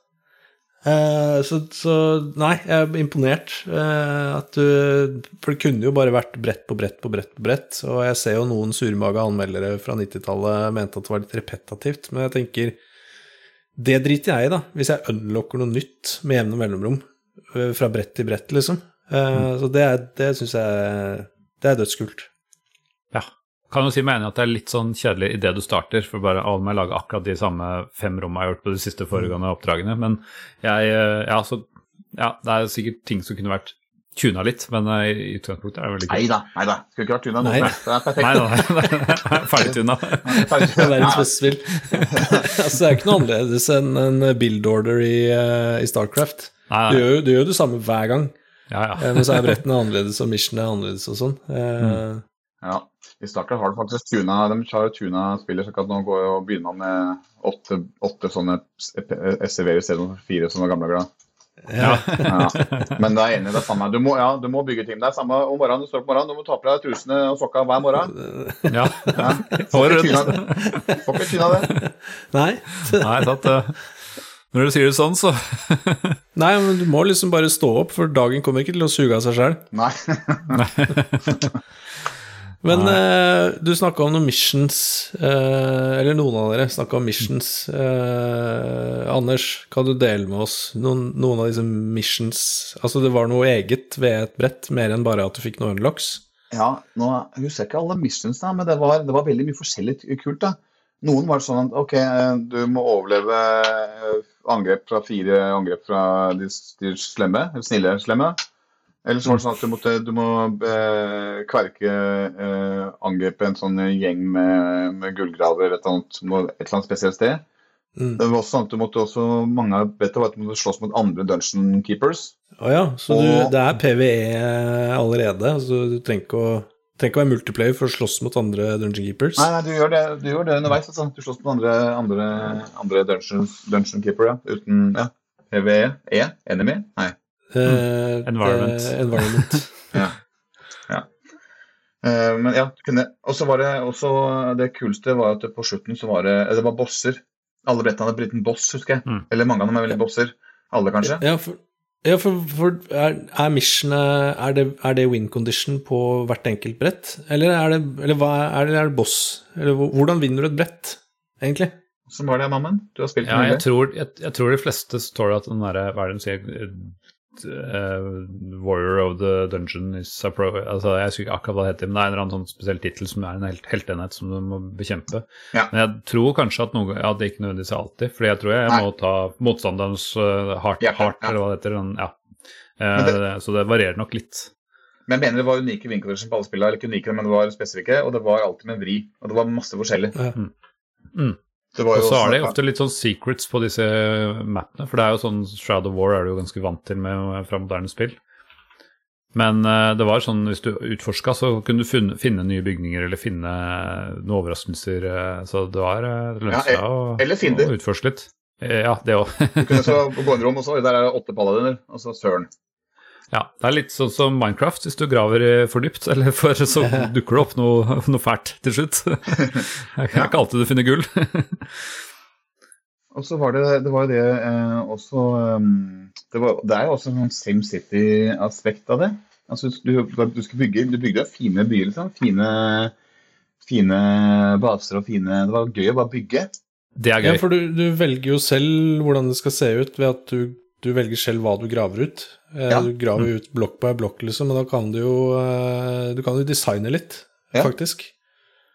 Eh, så, så nei, jeg er imponert. eh, at du For det kunne jo bare vært brett på brett på brett på brett. Og jeg ser jo noen surmaga anmeldere fra 90-tallet mente at det var litt repetativt. Men jeg tenker Det driter jeg i, da. Hvis jeg unlocker noe nytt med jevne mellomrom. eh, fra brett til brett, liksom. Eh, Så det, det syns jeg Det er dødskult. Kan jo si enig at det er litt sånn kjedelig idet du starter, for bare alle må lage akkurat de samme fem rommene jeg har gjort på de siste foregående oppdragene. Men jeg Ja, så Ja, det er sikkert ting som kunne vært tuna litt, men eh, i utgangspunktet er det veldig Nei Neida, da, nei da. Skulle ikke vært tuna noe noe. Det er perfekt. Nei, nei, nei, ferdig tuna. Det er verdens beste spill. altså, det er ikke noe annerledes enn en build order i, eh, i Starcraft. Nei, Du gjør, jo- du gjør det samme hver gang, Ja, ja. eh, men så er brettene annerledes, og mission er annerledes og sånn. Mm. Ja. I starten har du faktisk tuna De har tuna spiller, så kan nå går og begynner med åtte, åtte sånne SCV-er istedenfor fire sånne gamle glad. ja. Ja. Men det er enig, det er samme. Du må, ja, du må bygge team. Det er samme om morgenen. Du står opp morgenen, du må ta på deg trusene og sokka hver morgen. ja. Ja. Får ikke tyna det. Får ikke tyna det. Nei. Nei, tatt, eh, Når du sier det sånn, så Nei, men du må liksom bare stå opp, for dagen kommer ikke til å suge av seg sjøl. Nei. Men uh, du snakka om noen missions, uh, eller noen av dere snakka om missions. Uh, Anders, kan du dele med oss noen, noen av disse missions? Altså det var noe eget ved et brett, mer enn bare at du fikk noen unlocks? Ja, nå husker jeg ikke alle missions, da, men det var, det var veldig mye forskjellig kult. da. Noen var sånn at ok, du må overleve angrep fra fire angrep fra de, de slemme, eller snille slemme. Eller så var det sånn at du, måtte, du må eh, kverke eh, angripe en sånn gjeng med, med gullgraver eller et eller annet, et eller annet spesielt sted. Mm. Det var også sånn at du måtte også, mange dette var at du måtte slåss mot andre dungeon keepers. Å ja, så du, det er PVE allerede? Altså du trenger ikke å, trenger ikke å være multiplayer for å slåss mot andre Dungeon Keepers? Nei, nei, du gjør det, du gjør det underveis. Altså. Du slåss mot andre, andre, andre dungeons, dungeon keeper, ja. Uten ja. PVE? E? Enemy? Nei. Eh, Environment. det- environment. Ja. ja. Uh, men ja, Og så var det også Det kuleste var at på slutten så var det Det var bosser. Alle brettene hadde blitt en boss, husker jeg. Mm. Eller mange av dem er veldig bosser. Alle, kanskje. Ja, for, ja, for, for er, er missionet er det, er det win condition på hvert enkelt brett? Eller er det, eller hva er, det, er det boss? Eller hvordan vinner du et brett, egentlig? Som var det, Mammen? Du har spilt Ja, mye. jeg tror, jeg, jeg tror de fleste står at den derre Hva er det de sier? Eh, Warrior of the Dungeon is a pro altså, Jeg husker ikke akkurat hva det heter, men det er en eller annen sånn spesiell tittel som er en helt, heltenhet som du må bekjempe. Ja. Men jeg tror kanskje at noen, at det er ikke nødvendigvis alltid, fordi jeg tror jeg jeg må ta motstanderens uh, hardt, ja, ja. eller hva det heter. den- Ja. Eh, det- så det varierer nok litt. Men jeg mener det var unike vinkelkorreksjoner på alle spillene. Eller ikke unike, men det var spesifikke. Og det var alltid med en vri. Og det var masse forskjellig. Ja. Mm. Det var Og så er det ofte litt sånn secrets på disse mappene, for det er jo sånn Shroud of War er du jo ganske vant til med fra moderne spill. Men eh, det var sånn hvis du utforska, så kunne du funne, finne nye bygninger eller finne noen overraskelser. eh, så det var lønna Ja, å, å utforske litt. Eh, Ja, det òg. Du kunne så gå inn i rom, og så der er det åtte paladiner. Og så søren. Ja, det er litt sånn som Minecraft. Hvis du graver eh, for dypt, eller for, så dukker det opp noe, noe fælt til slutt. Det er ikke alltid du finner gull. Og så var det, det var det eh, også um, det, var, det er jo også en sånn Same City-aspekt av det. Altså, du, du, skal bygge, du bygde fine byer, liksom. Fine, fine baser og fine Det var gøy å bare bygge. Det er gøy. Ja, for du, du velger jo selv hvordan det skal se ut, ved at du, du velger selv hva du graver ut. Eh, Ja. Du graver ut blokk på blokk, liksom, men da kan du jo eh, Du kan jo designe litt, Ja. faktisk.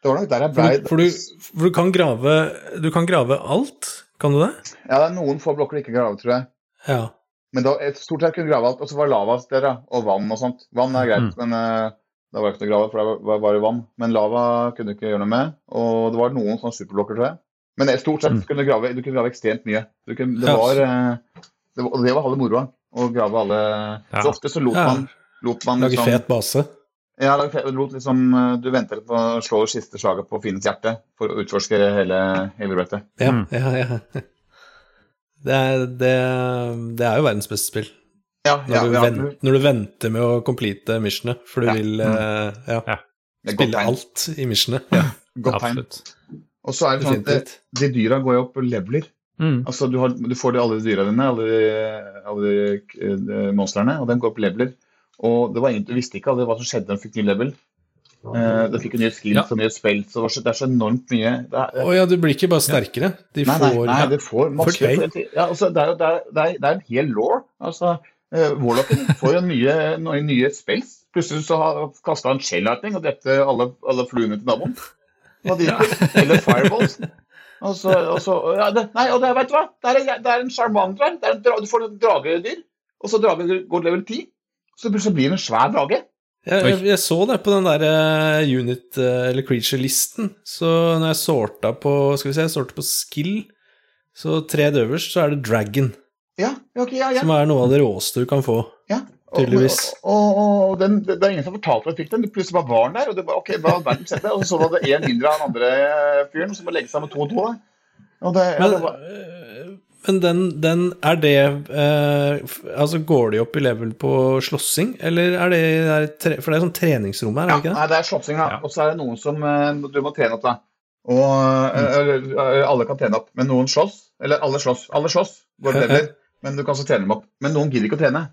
Det var nok der jeg For blei du, for, du, for du kan grave Du kan grave alt, kan du det? Ja, det er noen få blokker du ikke graver, tror jeg. Ja. Men da, et stort sett kunne grave alt. Og så var lavasteder, ja. Og vann og sånt. Vann er greit, Mm. men uh, da var det ikke noe å grave, for det var bare vann. Men lava kunne du ikke gjøre noe med. Og det var noen sånne superblokker, tror jeg. Men stort sett Mm. kunne du grave, du kunne grave ekstremt mye. Du kunne, det Ja. var uh, det var, det var halve moroa. Å grave alle Ja. Så ofte så lot Ja. man, lot man Lage liksom fet base. Ja, lage fet, lot liksom eh, Du venter på å slå det siste slaget på fiendens hjerte for å utforske hele, hele brettet. Ja, Mm. ja, ja. Det er, det, det er jo verdens beste spill. Ja, Når, ja, du, ja, Venter, når du venter med å complete missionet, for du Ja. vil uh, ja, det spille alt i missionet. Ja, Godt tegn. Og så er det sånn at de dyra går jo opp og leveler. Mm. Altså, du, har, du får de, alle de dyra dine, alle de, alle de de monstrene, og de går på leveler. Og det var ingen, du visste ikke aldri hva som skjedde da du fikk ny level. Uh, du fikk jo nye skills Ja. og nye var så, det er så enormt mye. Det er, Å ja, du blir ikke bare sterkere. De nei, nei, får nei, de får masse ja, altså, det, er, jo- det, er, det, er, det er en hel law. Altså, uh, Warlocken får jo nye, nye, nye spells. Plutselig så har kasta han shell lightning og drepte alle, alle fluene til naboen. Og de, Eller fireballs. Og så, og så, ja, det, nei, og det, vet du hva? Det er, det er en charmander her. Det er en dra- Du får et dragedyr, og så dragen går level 10. Så plutselig blir det en svær drage. Jeg, jeg, jeg så det på den der eh, unit- eh, eller creature-listen. Så når jeg sorta på Skal vi se, jeg sorta på skill, så tredje øverst så er det dragon. Ja, okay, ja, ja. Som er noe av det råeste du kan få. ja. Tydeligvis. Og, og, og den, det er ingen som fortalte at jeg fikk den. Det plutselig bare var den der. Og det var, ok, hva verden skjedde? Og så var det én mindre av den andre fyren som må legge seg med to og to. Og det, ja, Men, det var, eh, men den, den Er det eh, Altså, går de opp i level på slåssing, eller er det der, For det er sånn treningsrom her, er ja, det ikke det? nei, det er slåssing, da. Ja. Og så er det noen som eh, du må trene opp, da. Og mm. eh, alle kan trene opp, men noen slåss. Eller alle slåss. Alle slåss, går det leveler, men du kan også trene dem opp. Men noen gidder ikke å trene.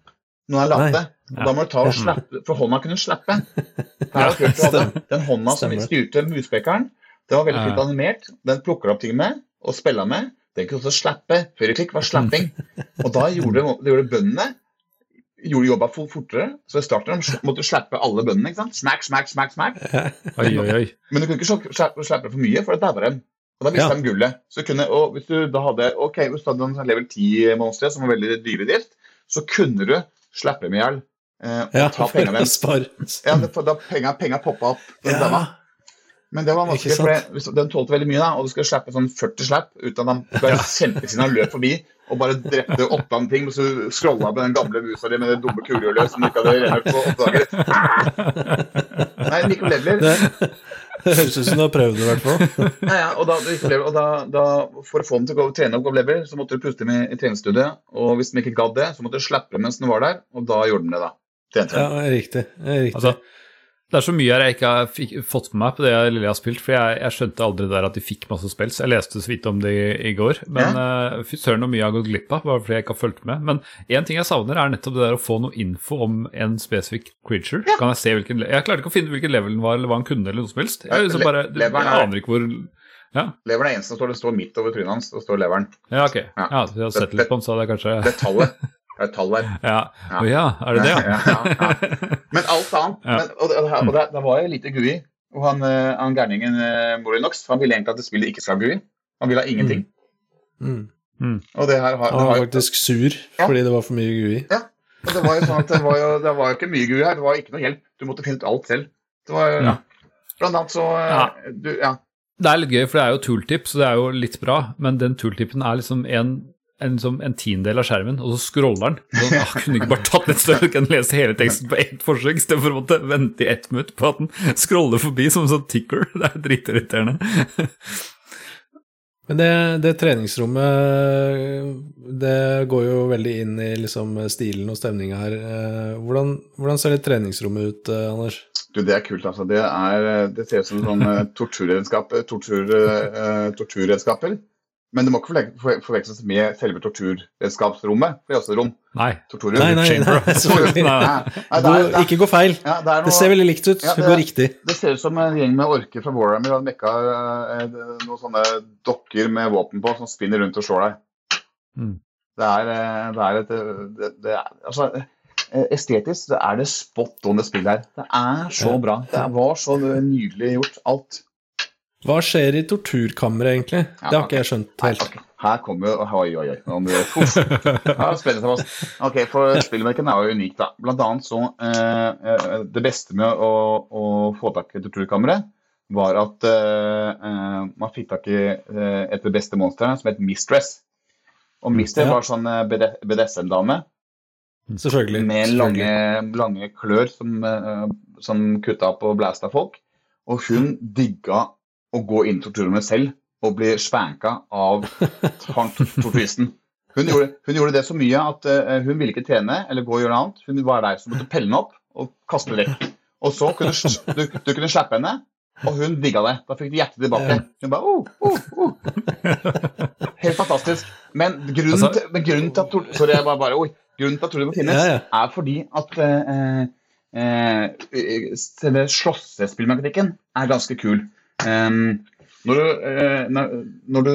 Noen er late. Ja. da må du ta og slappe, for hånda kunne slappe. Hadde. Den hånda som Stemmer. styrte muspekeren, det var veldig Ja. fint animert. Den plukker opp ting med og spiller med. Den kunne også slappe. Høyreklikk var slapping. Og da gjorde, det gjorde bøndene gjorde jobba for- fortere. Så i starten måtte du slappe alle bøndene. ikke sant? Smack, smack, smack, smack. Oi, oi, oi. Men du kunne ikke slappe, for mye, for da daua dem. Og da mista Ja. de gullet. Så kunne, og hvis du da hadde ok, hvis du hadde en sånn level 10-monstre som var veldig dyre i så kunne du slappe dem i hjel eh, og Ja, ta pengene deres. Ja, for da penga, penga poppa opp. Ja. Denne. Men det var vanskelig, for den tålte veldig mye, da, og du skulle slappe sånn 40 slapp uten at han ble kjempesinna og løp forbi og bare drepte åtte andre ting, og så scrolla med den gamle musa di med det dumme kulehjulet som du ikke hadde rennet på åtte dager. Nei, mikroleveler. Det, det høres ut som du har prøvd det, i hvert fall. Ja, ja, og, da, og da, da, For å få dem til å gå, trene opp Gob Lever, så måtte du puste dem i, i treningsstudiet. Og hvis de ikke gadd det, så måtte du slappe mens de var der, og da gjorde de det, da. Trente Ja, riktig. riktig. Altså, det er så mye her jeg ikke har fikk, fått med meg på det jeg har spilt, for jeg, jeg skjønte aldri der at de fikk masse spills. Jeg leste så vidt om det i, i går, men uh, fy søren hvor mye jeg har gått glipp av, bare fordi jeg ikke har fulgt med. Men én ting jeg savner, er nettopp det der å få noe info om en spesifikk creature. Kan Jeg se hvilken, jeg klarte ikke å finne hvilken level den var, eller hva han kunne, eller noe som helst. Jeg, liksom bare, jeg er- aner ikke hvor Ja, Leveren er eneste som står, det står midt over trynet hans. Det står leveren. ja ok. Ja. Ja, så jeg har sett litt på den, så hadde jeg kanskje Det tallet. Det er et tall der. Ja, Ja. Ja er det det, ja? ja, ja. Men alt annet Ja. men, Og, det, og det, da var jo lite GUI. Og han, eh, han gærningen eh, Morinox han ville egentlig at det spillet ikke skal ha GUI. Han ville ha ingenting. Mm. Og det her har, Han var har faktisk sur fordi det var for mye GUI. Ja. Og det var jo sånn at det var jo, det var jo ikke mye GUI her. Det var ikke noe hjelp. Du måtte finne ut alt selv. Det var jo, ja. Blant annet så eh, Ja. Du, ja. Det er litt gøy, for det er jo tooltip, så det er jo litt bra, men den tooltipen er liksom en, en, som en tiendedel av skjermen, og så scroller den. Sånn, ah, kunne ikke bare tatt et større, kan lese hele teksten på ett forsøk, istedenfor å måtte vente i ett minutt på at den scroller forbi som en sånn ticker. Det er dritirriterende. Men det, det treningsrommet det går jo veldig inn i liksom stilen og stemninga her. Eh, hvordan, hvordan ser det treningsrommet ut, eh, Anders? Du, Det er kult, altså. Det, er, det ser ut som sånn torturredskap, Tortur, torturredskaper. Men det må ikke forve- forveksles med selve torturredskapsrommet. For det er også et rom. Nei. Torturrom. Nei, nei, nei. Nei, nei, det, er, det, ikke gå feil. ja, det, er Det ser veldig likt ut. Ja, Det går riktig. det ser ut som en gjeng med orker fra Warhammer og mekka eh, noen sånne dokker med våpen på som spinner rundt og slår deg. Mm. Det er, eh, det er et det, det er, altså, eh, Estetisk det er det spot on det spillet her. Det er så bra. Det var så nydelig gjort, alt. Hva skjer i torturkammeret, egentlig? Det har ikke jeg skjønt helt. Ok, Her kommer jo Oi, oi, oi. Om Uff. Ja, spennende. Ok, for Spillmerken er jo unik, da. Blant annet så eh, eh, Det beste med å, å få tak i torturkammeret var at eh, eh, man fikk tak i eh, et av de beste monstrene, som het Mistress. Og Mistress Ja. var sånn BD BDSM-dame Selvfølgelig. med selvfølgelig. lange, lange klør som, som kutta opp og blæsta folk. Og hun digga å gå inn i torturrommet selv og bli spanka av torturisten. Hun gjorde, hun gjorde det så mye at eh, hun ville ikke trene eller gå og gjøre noe annet. Hun var der som måtte pelle henne opp og kaste henne vekk. Og så kunne du, du, kunne slappe henne, og hun digga det. Da fikk du hjertet tilbake. Hun bare oh, oh, oh. Helt fantastisk. Men grunnen, Altså- til, men grunnen til at Sorry, jeg bare, bare oi. Grunnen til at tortur må finnes, Ja, ja. er fordi at eh, eh, selve slåssespillmekanikken er ganske kul. Um, når du, eh, når du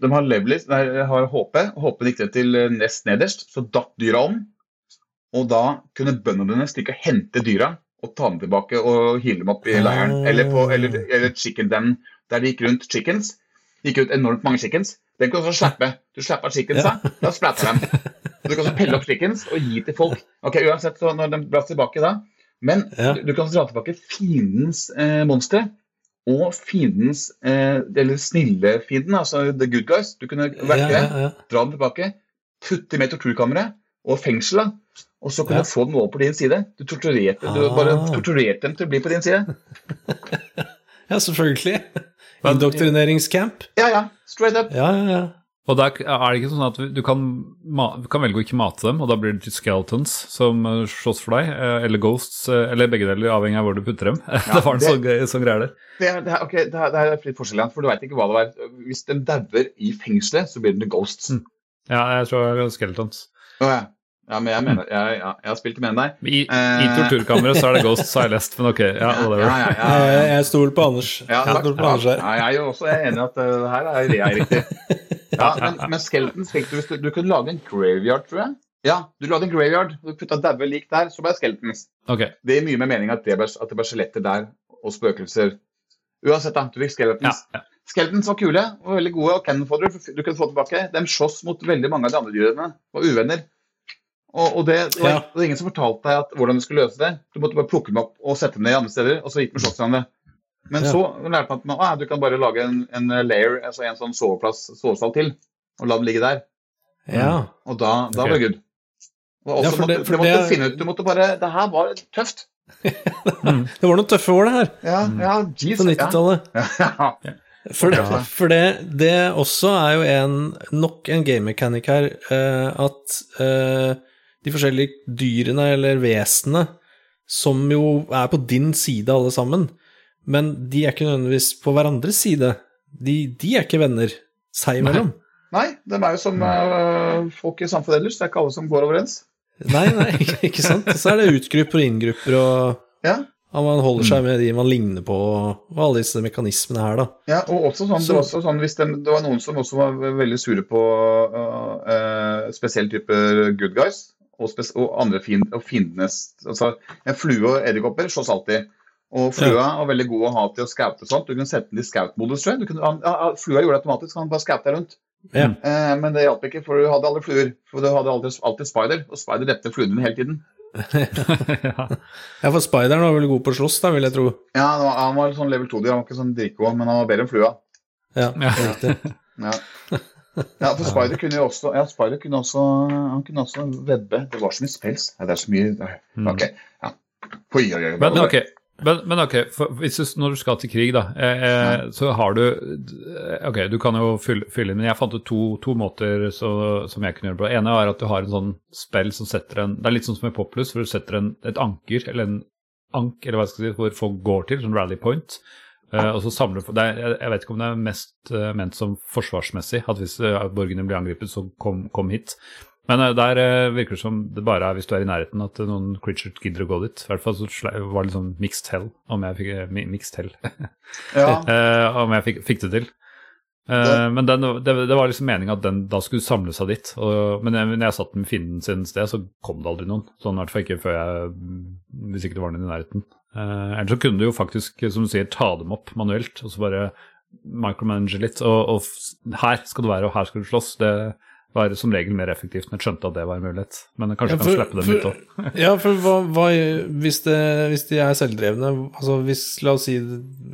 De har levelis, nei, har HP, HP gikk det til eh, nest nederst, så datt dyra om. Og da kunne bøndene dine stikke og hente dyra og ta dem tilbake og hile dem opp i leiren. Ah. Eller, på, eller, eller chicken den, der de gikk rundt chickens. Gikk ut enormt mange chickens. Den kan du også slappe. Du slapper chickensa, da splatter dem. Du kan også pelle opp chickens og gi til folk. Ok, Uansett, så når de dras tilbake da Men Ja. du, du kan dra tilbake fiendens eh, monstre og fiendens eh, Eller snille fienden, altså the good guys. Du kunne Ja, verke ja, ja. dra dem tilbake, putte med torturkammeret og fengsel. Og så kunne Ja. du få dem over på din side. Du torturerte, du Ah. bare torturerte dem til å bli på din side. ja, selvfølgelig. Indoktrineringscamp. Ja, ja. Straight up. Ja, ja, ja. Og der er det ikke sånn at du kan, du kan velge å ikke mate dem, og da blir det skeletons som eh, slåss for deg, eh, eller ghosts, eh, eller begge deler, avhengig av hvor du putter dem. det var en sånn, gøy- sånn greie der. Det er, det er, ok, det er, det er litt forskjell igjen, for du veit ikke hva det var. Hvis de dauer i fengselet, så blir det ghosts. Mm. Ja, jeg tror det er skeletons. Oh, ja. ja, men jeg mener jeg, ja, jeg har spilt med enn deg. I, i Eh. torturkammeret så er det ghosts, har jeg lest, men ok. Ja, whatever. ja, ja, ja, Jeg, ja. jeg stoler på Anders. Ja, Jeg stoler på Anders Ja, her. jeg er jo også enig i at uh, det her er jeg riktig. Ja, men, men Skeletons fikk du hvis du, du kunne lage en graveyard, tror jeg. Ja, du lagde en graveyard, du putta daue lik der, så ble det Skeletons. Okay. Det gir mye mer mening at det ble, at det ble skjeletter der, og spøkelser. Uansett, da, du fikk Skeletons. ja. Skeletons var kule og veldig gode, og Cannonfodder du kunne få tilbake. De slåss mot veldig mange av de andre dyrene, var uvenner. Og, og det, det, var, Ja. det var ingen som fortalte deg at, hvordan du skulle løse det. Du måtte bare plukke dem opp og sette dem ned i andre steder, og så gikk de og sloss hverandre. Men Ja. så lærte man at man, ah, du kan bare lage en, en layer, altså en sånn soveplass, sovesal til, og la den ligge der. Ja. Og da, da okay. var det good. Og Ja, også for det- måtte, du måtte det- finne ut Du måtte bare Det her var tøft. Det var noen tøffe år, det her. Ja, ja, jeez. På 90-tallet. Ja. ja. For, det, for det, det også er jo en, nok en game mechanic her, uh, at uh, de forskjellige dyrene eller vesenene, som jo er på din side alle sammen, men de er ikke nødvendigvis på hverandres side. De, de er ikke venner seg imellom. Nei, de er jo som uh, folk i samfunnet ellers. Det er ikke alle som går overens. Nei, nei, ikke sant? Så er det utgrupper og inngrupper, og Ja, man holder seg med de man ligner på, og alle disse mekanismene her, da. ja og også sånn, det, var også sånn hvis det, det var noen som også var veldig sure på uh, uh, spesielle typer good guys, og, og andre fiend, og fiendenes altså, En flue og edderkopper slåss alltid. Og flua var veldig god å ha til å scoute sånt. Du kunne sette den i scout-modus, tror jeg. Du kunne, han, ja, flua gjorde det automatisk, han bare skauta rundt. Ja. Eh, men det hjalp ikke, for du hadde aldri fluer. For du hadde alltid, alltid spider, og spider drepte fluene dine hele tiden. ja. Ja, for Spideren var vel god på å slåss, da, vil jeg tro. Ja, han var, han var sånn level 2-dyr, han var ikke sånn dritgod, men han var bedre enn flua. Ja, Ja. riktig. Ja. ja, for Spider kunne jo også Ja, Spider kunne også Han kunne også vedde. Det var så mye spels. Ja, det er så mye Mm. Ok. Ja. Oi, oi, oi. Men ok, Men, men ok, du, når du skal til krig, da, eh, eh, så har du Ok, du kan jo fylle, fylle inn, men jeg fant ut to, to måter så, som jeg kunne gjøre det på. Det ene er at du har en sånn spill som setter en Det er litt sånn som i Poplus, hvor du setter en, et anker, eller en ank, eller hva skal jeg si, hvor folk går til, sånn rally point. Eh, og så samler det er, Jeg vet ikke om det er mest uh, ment som forsvarsmessig, at hvis borgerne blir angrepet, så kom, kom hit. Men uh, der virker det som det bare er hvis du er i nærheten at noen creature gidder å gå dit. I hvert fall så var det liksom mixed hell, om jeg fikk mixed hell. ja. om jeg fikk, fikk, det til. Uh, men den, det, det, var liksom meninga at den da skulle samle seg dit. Og, men jeg, når jeg satt med fienden sin sted, så kom det aldri noen. Sånn i hvert fall ikke før jeg Hvis ikke det var noen i nærheten. Uh, ellers så kunne du jo faktisk, som du sier, ta dem opp manuelt, og så bare micromanage litt. Og, og her skal du være, og her skal du slåss. Det var som regel mer effektivt når jeg skjønte at det var en mulighet. Men kanskje ja, for, kan slippe dem litt òg. ja, for hva, hva hvis, det, hvis, de er selvdrevne Altså hvis, la oss si,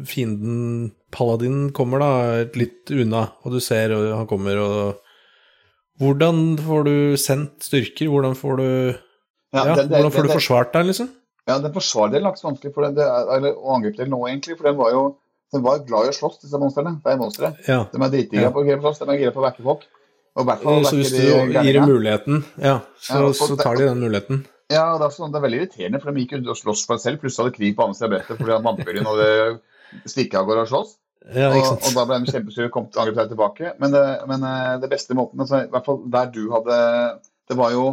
fienden Paladin kommer da litt unna, og du ser og han kommer og Hvordan får du sendt styrker? Hvordan får du ja, ja, det, det, Hvordan får det, du forsvart deg, liksom? Ja, den forsvardelen er ikke så vanskelig, for det, eller å angripe nå, egentlig. For den var jo den var glad i å slåss, disse monstrene. Det er monstre. Ja. De er dritgira ja. på å slåss, de er gira på å vekke folk. Og hvert så hvis du gir dem muligheten, ja, så, ja, så, tar de den muligheten. Ja, det er, sånn, det er veldig irriterende, for de gikk ut og sloss for seg selv. Plutselig hadde krig på andre siden av brettet fordi vampyren hadde stukket av gårde og slåss. Ja, og, og, da ble de kjempesure og kom til angrep tilbake. Men, det, men eh, det, beste måten, altså, i hvert fall der du hadde Det var jo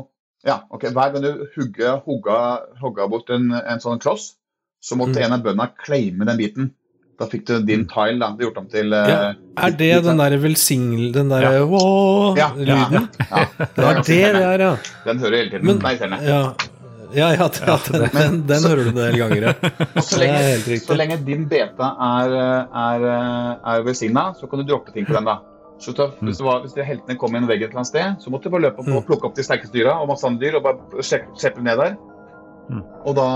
ja, ok, Hver gang du hugga, hugga, hugga bort en, en, sånn kloss, så måtte mm. en av bøndene claime den biten. Da fikk du din mm. tile da, gjort om til ja. Er det den der velsignel... Den der ja. ja, lyden? Ja, det er det det er, ja. Den hører hele tiden. Men, Nei, serne. Ja. Ja, ja, den, den, den hører du en del ganger, ja. Så lenge, så lenge din beta er, er, er velsigna, så kan du droppe ting på den, da. Så ta, mm. hvis, var, hvis heltene kom i en vegg et eller annet sted, så måtte du bare løpe opp og mm. plukke opp de sterkeste dyra og masse andre dyr og bare slippe ned der. Mm. Og da,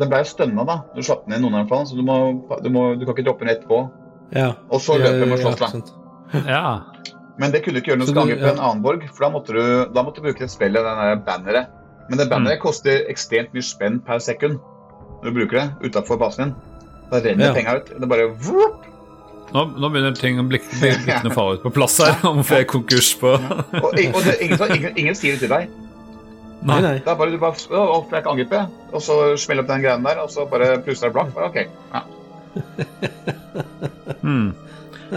Den ble stønna da du slapp ned noen av dem, så du, må, du, må, du, kan ikke droppe den etterpå. Ja. Og så løper løpe med slåss, da. Ja. Men det kunne du ikke gjøre når du skulle angripe ja. en annen borg, for da måtte du, da måtte du bruke det spillet, den banneret. Men det banneret mm. koster ekstremt mye spenn per sekund når du bruker det utafor basen din. Da renner ja. penga ut. Det bare whoop! Nå, nå, begynner ting å blikkene falle ut på plass her. Om får jeg konkurs på ja. Og, og det, ingen, ingen, ingen sier det til deg. Nei, nei. Da bare du bare Å, jeg kan angripe. Og så smeller opp den greien der, og så bare plutselig er det blankt. OK. Ja. hmm.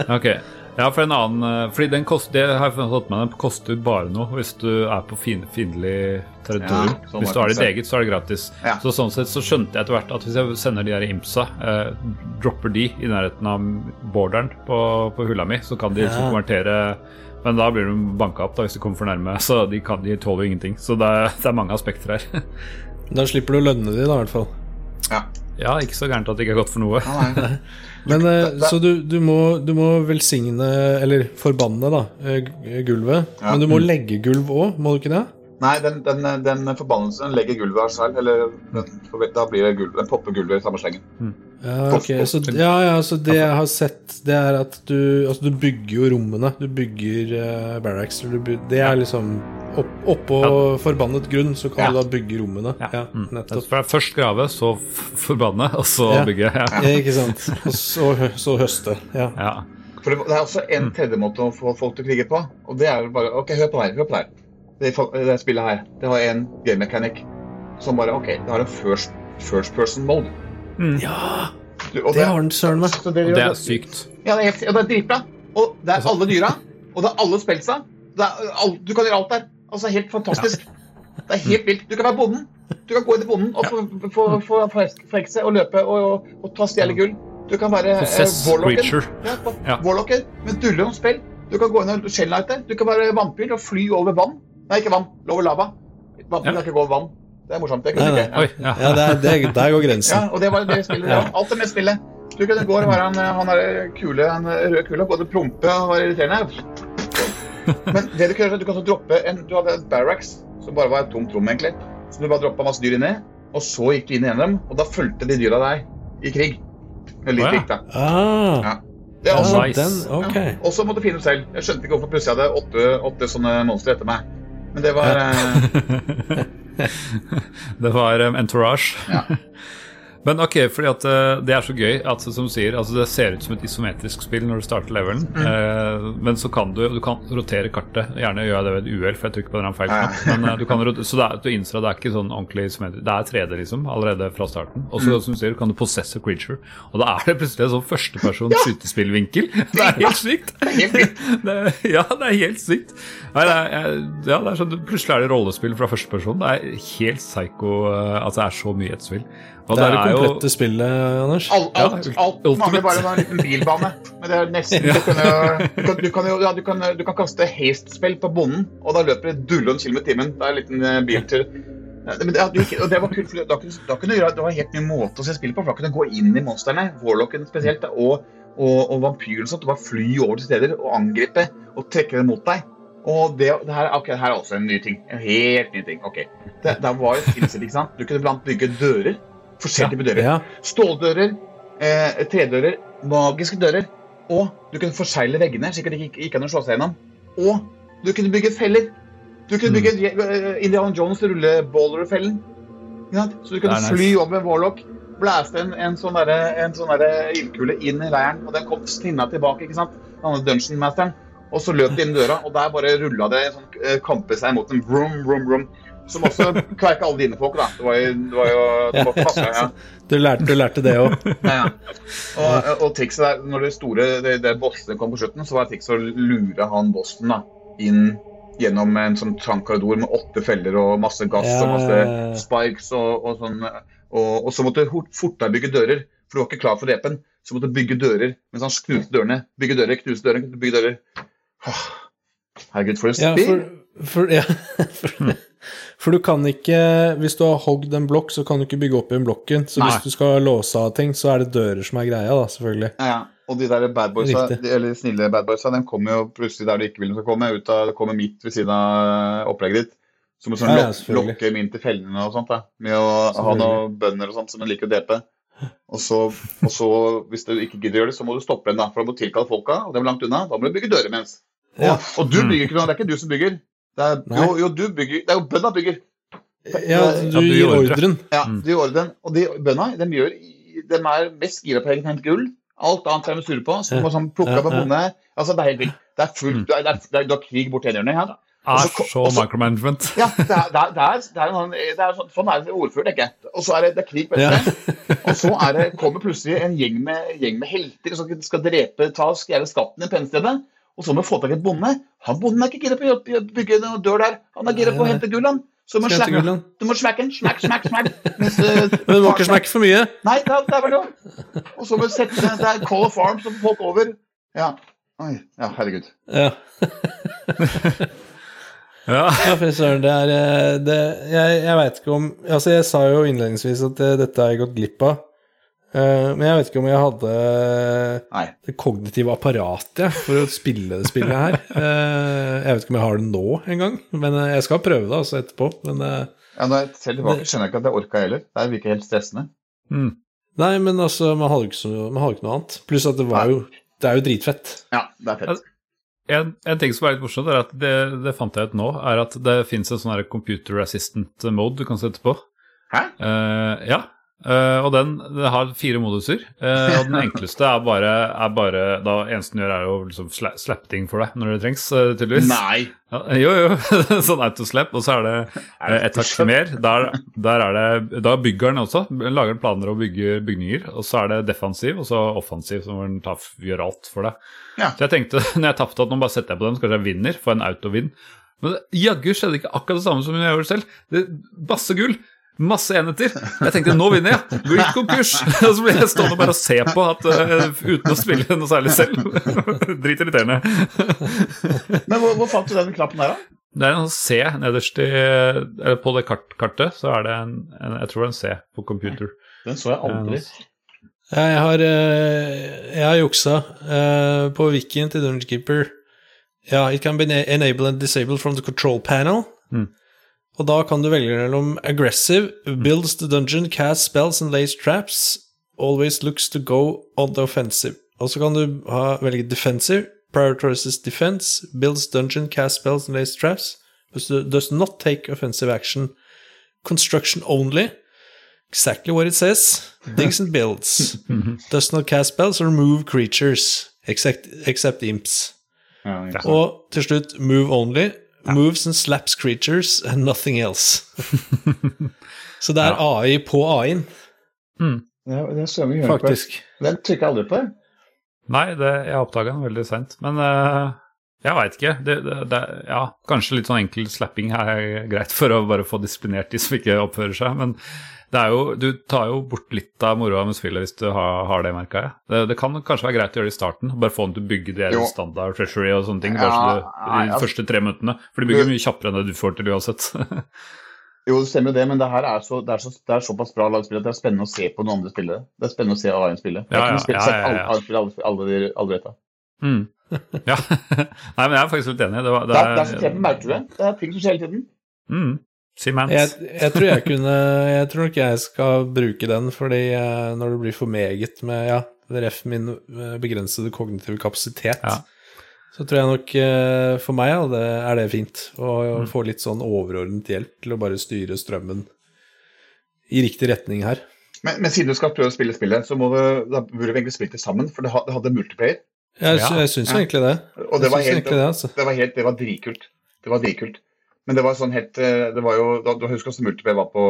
Ok. Ja, for en annen eh, Fordi den kost, det har jeg fått med den koster bare noe hvis du er på fiendtlig territorium. Ja, sånn hvis du har ditt eget, så er det gratis. Ja. Så sånn sett så skjønte jeg etter hvert at hvis jeg sender de her IMSA, eh, dropper de i nærheten av borderen på, på hulla mi, så kan de ja. konvertere men da blir de banka opp da, hvis de kommer for nærme. Så de, kan, de tåler jo ingenting. Så det er, det er mange aspekter her. da slipper du å lønne de, da, i hvert fall. Ja. ja, ikke så gærent at det ikke er godt for noe. Men eh, Så du, du, må, du, må, velsigne, eller forbanne, da, eh, gulvet. Ja. Men du må legge gulv òg, må du ikke det? Nei, den, den, den forbannelsen legger gulvet av selv. Eller da blir det gulvet, den popper gulvet i samme slengen. Mm. Ja, okay. så, ja, ja, så det jeg har sett, det er at du Altså, du bygger jo rommene. Du bygger uh, barracks. Du bygger, det er liksom opp, Oppå ja. forbannet grunn så kan ja. du da bygge rommene. Ja, mm. nettopp. Først grave, så forbanne, og så bygge. Ja. ikke sant. Og så, så høste. Ja. For det, det er også en mm. tredje måte å få folk til å krige på, og det er bare OK, hør på deg, Hør på her. Det, det spillet her, det har en game mechanic som bare OK, det har en first, first person mode. Mm. Ja! det, det har den søren meg. Det, det er sykt. Ja, det er, og det er dritbra. Og det er altså- alle dyra, og det er alle spelsa. du kan gjøre alt der. Altså, helt fantastisk. Det er helt vilt. Du kan være bonden. Du kan gå inn i bonden og få, få, og løpe og, og, og ta stjele gull. Du kan være eh, warlocken. Ja, warlocken med dulle om spill. Du kan gå inn og shelllighte. Du kan være vampyr og fly over vann. Nei, ikke vann. Over lava. Vann, kan ikke gå over vann. Det er morsomt. Det kunne ikke. Oi, ja. ja det er, det, der går grensen. Ja, og det var det spillet. Ja. Alt er med spillet. Du kunne gå og være han, han er kule, han røde kula, både prompe og være irriterende. Men det du kan gjøre, du kan droppe en Du hadde et barracks som bare var et tomt rom, egentlig. Så du bare droppa masse dyr inni, og så gikk du inn i en av dem, og da fulgte de dyra deg i krig. Veldig krig, da. Ah. Ja. Det er også, nice. ja. Og så også du finne ut selv. Jeg skjønte ikke hvorfor plutselig jeg hadde åtte, åtte sånne monstre etter meg. Men det var eh... Det var um, Entourage. Ja. Men ok, fordi at uh, det er så gøy at som du sier, altså det ser ut som et isometrisk spill når du starter levelen, eh, men så kan du du kan rotere kartet. Gjerne gjør jeg det ved et uhell, for jeg trykker på den feil knapp. Men uh, du kan rotere, så det er, du innser at det er ikke sånn ordentlig isometrisk. Det er 3D liksom, allerede fra starten. Og så som du sier, kan du possesse creature, og da er det plutselig en sånn førstepersons skytespillvinkel. Det er helt sykt! Det, ja, det er helt sykt. Nei, det er, ja, det er sånn, plutselig er det rollespill fra førsteperson. Det er helt psycho at det er så mye i ett spill. Og Det er det komplette spillet, Anders. Alt, alt, alt mangler bare en liten bilbane. Men det er nesten Du kan jo, du kan, du kan, jo, ja, du kan, du kan kaste haste-spill på bonden, og da løper det dullon kilometer i timen. Det er en liten eh, biltur. Ja, Men det, gikk- og det var kult, for da da kunne du gjøre, det var en helt ny måte å se spill på. for Da kunne du gå inn i monstrene, Warlocken spesielt, og, og, og vampyren. Sånn, du bare fly over til steder og angripe og trekke dem mot deg. Og det, det her, okay, her er også en ny ting. En helt ny ting. ok. Det, det var et skillset, ikke sant? Du kunne blant bygge dører. Forskjellige typer dører. Ja. Ståldører, eh, tredører, magiske dører. Og du kunne forsegle veggene, slik at det ikke gikk an å slå seg gjennom. Og du kunne bygge feller. Du kunne bygge eh, Indiana Jones sant? Så du kunne nice. fly over med Warlock, blæste en, en sånn sånn ildkule inn i leiren, og den kom stinna tilbake, ikke sant? Den andre Dungeon Masteren. Og så løp de inn døra, og der bare rulla det en sånn eh, kampe seg mot en vroom, vroom, vroom. Som også kverka alle dine folk, da. Det var jo, det var jo det var passe, ja. Du lærte, du lærte det òg. Ja, ja. Og, og trikset der, når det store det, det bossene kom på slutten, så var trikset å lure han bossen da, inn gjennom en sånn trang korridor med åtte feller og masse gass Ja, og masse spikes og, og sånn. Og, og så måtte du fort- fortere bygge dører, for du var ikke klar for repen. Så måtte du bygge dører mens han knuste dørene. Bygge dører, knuse dørene, bygge dører. Herregud, for et Ja, for, for, ja, for, for du kan ikke Hvis du har hogd en blokk, så kan du ikke bygge opp igjen blokken. Så Nei. hvis du skal låse av ting, så er det dører som er greia, da, selvfølgelig. Ja, ja. Og de der bad boysa, de, eller snille bad boysa, de kommer jo plutselig der du ikke vil de skal komme. Ut av, det kommer midt ved siden av opplegget ditt. Så må du sånn Ja, ja, lokke dem inn til fellene og sånt. da. Med å ha noen bønder og sånt som de liker å drepe. Og så, og så, hvis du ikke gidder å gjøre det, så må du stoppe dem, da. For da må du tilkalle folka, og de er langt unna. Da må du bygge dører imens. Og, Ja. og du bygger ikke noe, det er ikke du som bygger. Det er, jo, jo, du bygger. Det er jo bønda bygger. Ja, du du gir ordren. Ja, du gir ordren. Og de bøndene de gjør, de er mest gira på å hente gull. Alt annet er de sure på. Så de må sånn plukke opp en Ja, ja. bonde. Altså, det er helt vilt. Det er fullt, det er, det er, det er, du har krig borti ene her. Ja. Er så- så micromanagement. Ja, det er, det er, det er, en det er sånn, sånn er det ordfører, tenker jeg. Og så er det, det er krig på et Ja. Og så er det, kommer plutselig en gjeng med, gjeng med helter som skal drepe, ta stjele skatten i pennestedet. Og så må vi få tak i et bonde. Han bonden er ikke gira på å bygge noen dør der. Han er gira på å hente gull, han. Så du må smekke du må smekke den. Smekk, smekk, smekk. Mens, eh, Men du må ikke smekke for mye. Nei, det er, det er vel noe. Og så må du sette det er Call of Arms som folk over. Ja. Oi, ja, herregud. Ja. Ja. Ja, fy søren, det er eh, det, Jeg, jeg veit ikke om Altså, jeg sa jo innledningsvis at det, dette har jeg gått glipp av. Eh, men jeg vet ikke om jeg hadde Nei. det kognitive apparatet for å spille det spillet her. Eh, jeg vet ikke om jeg har det nå engang, men eh, jeg skal prøve det altså etterpå. Men Ja, når jeg ser tilbake, skjønner jeg ikke at jeg orka heller. Det virker helt stressende. Mm. Nei, men altså, man hadde jo ikke, man hadde ikke noe annet. Pluss at det var jo Det er jo dritfett. Ja, det er fett. En, en ting som er litt morsomt, er at det, det fant jeg ut nå, er at det fins en sånn computer assistant mode du kan sette på. Hæ? Uh, ja. Eh, og den, den har fire moduser. Uh, og den enkleste er bare, er bare da eneste den gjør, er jo liksom sla, slappe ting for deg når det trengs, uh, tydeligvis. Nei! Ja, jo, jo. sånn autoslap. Og så er det uh, et hakk mer. Der, der er det, da bygger den også. Lager den planer og bygger bygninger. Og så er det defensiv, og så offensiv, som den tar, gjør alt for deg. Ja. Så jeg tenkte når jeg tapte at nå bare setter jeg på den, så kanskje jeg vinner. Får en autovinn. Men jaggu skjedde ikke akkurat det samme som jeg gjorde selv. Det, masse gull. Masse enheter. Jeg tenkte nå vinner jeg! Går ikke konkurs! Og så blir jeg stående bare og se på at, uh, uten å spille noe særlig selv. Dritirriterende. Men hvor, hvor fant du den knappen der, da? Det er en C nederst i Eller på det kart, kartet, så er det en, en Jeg tror det er en C på computer. Den så jeg aldri. Ja, jeg har, eh, jeg har juksa eh, på wikien til Dungeon Keeper. Ja, it can be enable and disable from the control panel. Mm. Og da kan du velge mellom aggressive, builds the dungeon, cast spells and lays traps, always looks to go on the offensive. Og så kan du ha, velge defensive, prioritizes defense, builds dungeon, cast spells and lays traps, but does not take offensive action. Construction only, exactly what it says. Digs and builds. Does not cast spells or move creatures, except, except imps. Ja. Og til slutt, move only. Moves and slaps creatures and nothing else. Så det er AI på AI-en, Det, det så vi gjøre på. faktisk. Den trykker jeg aldri på. Nei, det, jeg oppdaga den veldig seint. Men eh, jeg veit ikke. Det, det, det, ja, kanskje litt sånn enkel slapping er greit for å bare få disiplinert de som ikke oppfører seg. Men det er jo, du tar jo bort litt av moroa med spillet hvis du har, har det, merka jeg. Det, det kan kanskje være greit å gjøre det i starten. Bare få den til å bygge de her standard treasury og sånne ting. Bare Ja, så du, de første tre minuttene. For de bygger mye kjappere enn det du får til uansett. Jo, det stemmer jo det, men det her er, så, det er, så, er såpass bra lagspill at det er spennende å se på noen andre spillere. Det er spennende å se AI-en spille. Jeg Ja, ja, ja, spilt, ja, ja, alle, alle, alle, alle, alle, alle mm. Ja. Nei, men jeg er faktisk litt enig. Det, var, Det er, det er så tett, merker du det? Det er ting som skjer hele tiden. mm. Jeg, jeg tror jeg kunne Jeg tror nok jeg skal bruke den, fordi eh, når det blir for meget med ja, ref min eh, begrensede kognitive kapasitet, Ja. så tror jeg nok eh, for meg ja, det, er det fint å Mm. få litt sånn overordnet hjelp til å bare styre strømmen i riktig retning her. Men, men siden du skal prøve å spille spillet, så må du, da burde vi egentlig spilt det sammen, for det hadde multiplayer. Jeg, Ja. jeg syns Ja. egentlig det. Og det var helt, det, altså. det var helt, det var dritkult. Det var dritkult. Men det var sånn helt eh, Det var jo da, Du husker hvordan multiplayer var på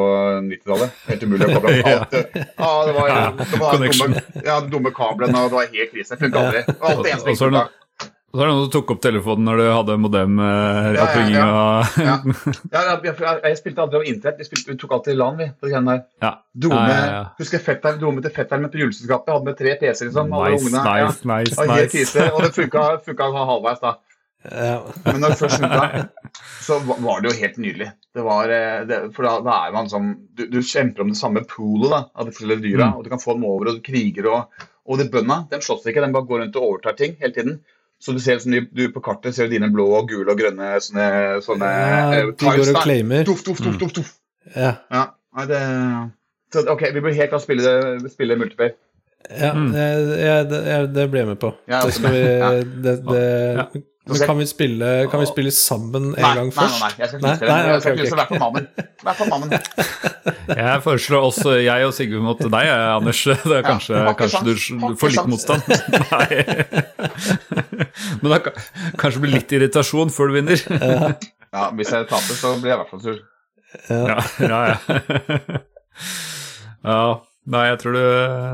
90-tallet? Helt umulig å koble av. Ja. alt. Ja, det var, det var dumme, ja, dumme kablene, og det var helt krise. Funka aldri. Alt det eneste funka. Og så er det noen som tok opp telefonen når du hadde modem-oppringing Ja, og Ja. Ja, ja, jeg, jeg, jeg spilte aldri over internett. Vi, vi tok alltid LAN, vi. på de der. Ja. Dome, Ja, ja, ja. Husker jeg fetteren, dro med til fetteren med på juleselskapet. Hadde med tre PC-er, liksom. alle Nice, ungene. Ja. nice, nice, Det nice. krise, og det funka, funka halvveis, da. Ja. Men når det først funka, så var det jo helt nydelig. Det var, eh, det, for da, da er man sånn du, du kjemper om det samme poolet da, av de forskjellige dyra, Mm. og du kan få dem over, og du kriger og Og de bøndene de slåss ikke, de bare går rundt og overtar ting hele tiden. Så du ser som du, du på kartet ser du dine blå og gule og grønne sånne, sånne Ja, eh, de går og claimer. Tuff, tuff, tuff, tuff, tuff. Ja. Ja, nei, det så, OK, vi bør helt klart spille, spille multiplayer. Ja, Mm. jeg, jeg, det, jeg, det blir jeg med på. Ja, Det skal vi ja. det, det, Ja. Men kan vi spille, kan vi spille sammen en gang først? Nei, nei, nei, jeg skal ikke knuse det. nei, Jeg skal ok, ok. knuse hvert på mammen. Vær på mammen. Jeg foreslår også jeg og Sigurd mot deg, Anders. Det er kanskje, ja, kanskje du, du får litt motstand. Nei. Men da kan- kanskje blir litt irritasjon før du vinner. Ja, Hvis jeg taper, så blir jeg i hvert fall sur. Ja, ja, ja. ja. Nei, jeg tror du,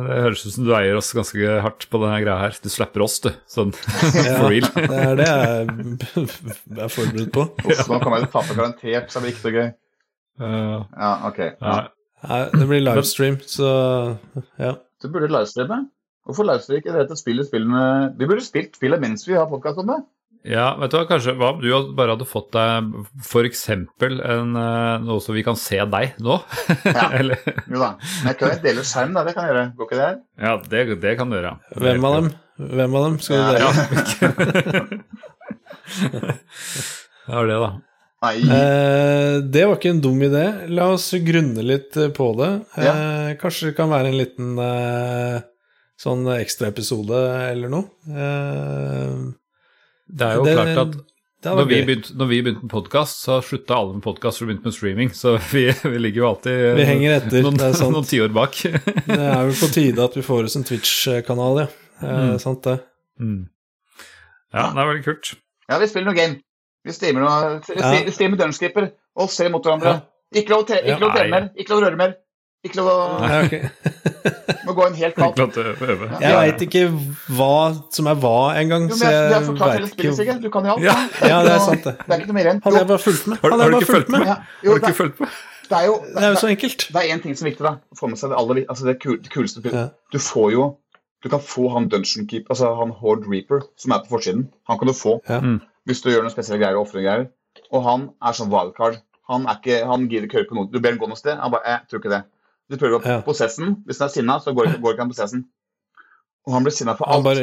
det høres ut som du eier oss ganske hardt på denne greia her. Du slapper oss, du. Sånn for real. Det er det jeg er forberedt på. Uff, nå kommer jeg til å tape garantert, så det blir ikke så gøy. Uh, Ja, ok. ja. Nei, det blir livestream, så ja. Du burde livestreame. Hvorfor livestreame ikke det heter Spill i spillene Vi burde spilt spillet mens vi har podkast om det. Ja, vet du hva, kanskje hva om du bare hadde fått deg f.eks. noe så vi kan se deg nå? Ja. Eller, Jo da. Men jeg kan jo dele skjerm, da. Det kan jeg gjøre. Går ikke det ja, det, det kan du gjøre. Hvem av dem? Hvem av dem skal du Ja, dele? Ja. Det var det, da. Nei. Eh, det var ikke en dum idé. La oss grunne litt eh, på det. Eh, kanskje det kan være en liten eh, sånn ekstraepisode eller noe. Eh, Det er jo det- klart at når vi, begynte, når vi begynte med podkast, så slutta alle med podkast og begynte med streaming. Så vi, vi ligger jo alltid Vi henger etter, noen, det er sant. noen tiår bak. Det er vel på tide at vi får oss en Twitch-kanal, ja. Eh, Mm. Sant det. Mm. Ja, det er veldig kult. Ja, vi spiller noe game. Vi streamer noe Vi Ja. Dungeon Skipper Dungeonskipper og ser mot hverandre. Ja. ikke lov å telle mer. Ikke lov å røre mer. Ikke lov å Nei. Må gå inn helt kaldt. Klart. Jeg veit ikke hva som er hva engang, så men jeg, jeg har forklart hele veit spillet, ikke Du kan jo alt. Ja. da. Ja, det er sant, det. Det er ikke noe mer enn Hadde jeg bare fulgt med. Har, har du ikke fulgt med? med? ja, jo, Har du det, ikke fulgt med? det er jo Det er jo så enkelt. Det er én ting som er viktig, da. Å få med seg det aller altså det, kul, det kuleste. Ja. Du får jo Du kan få han Dungeon Keep, altså han Horde Reaper, som er på forsiden. Han kan du få Ja. Mm. hvis du gjør noen spesielle greier og ofrer greier. Og han er sånn wildcard. Han er ikke, han gidder ikke høre på noe. Du ber han gå noe sted. Han bare Jeg tror ikke det. Du prøver å Ja. prosessen. Hvis han er sinna, så går, går ikke han prosessen. Og han blir sinna for Han alt. bare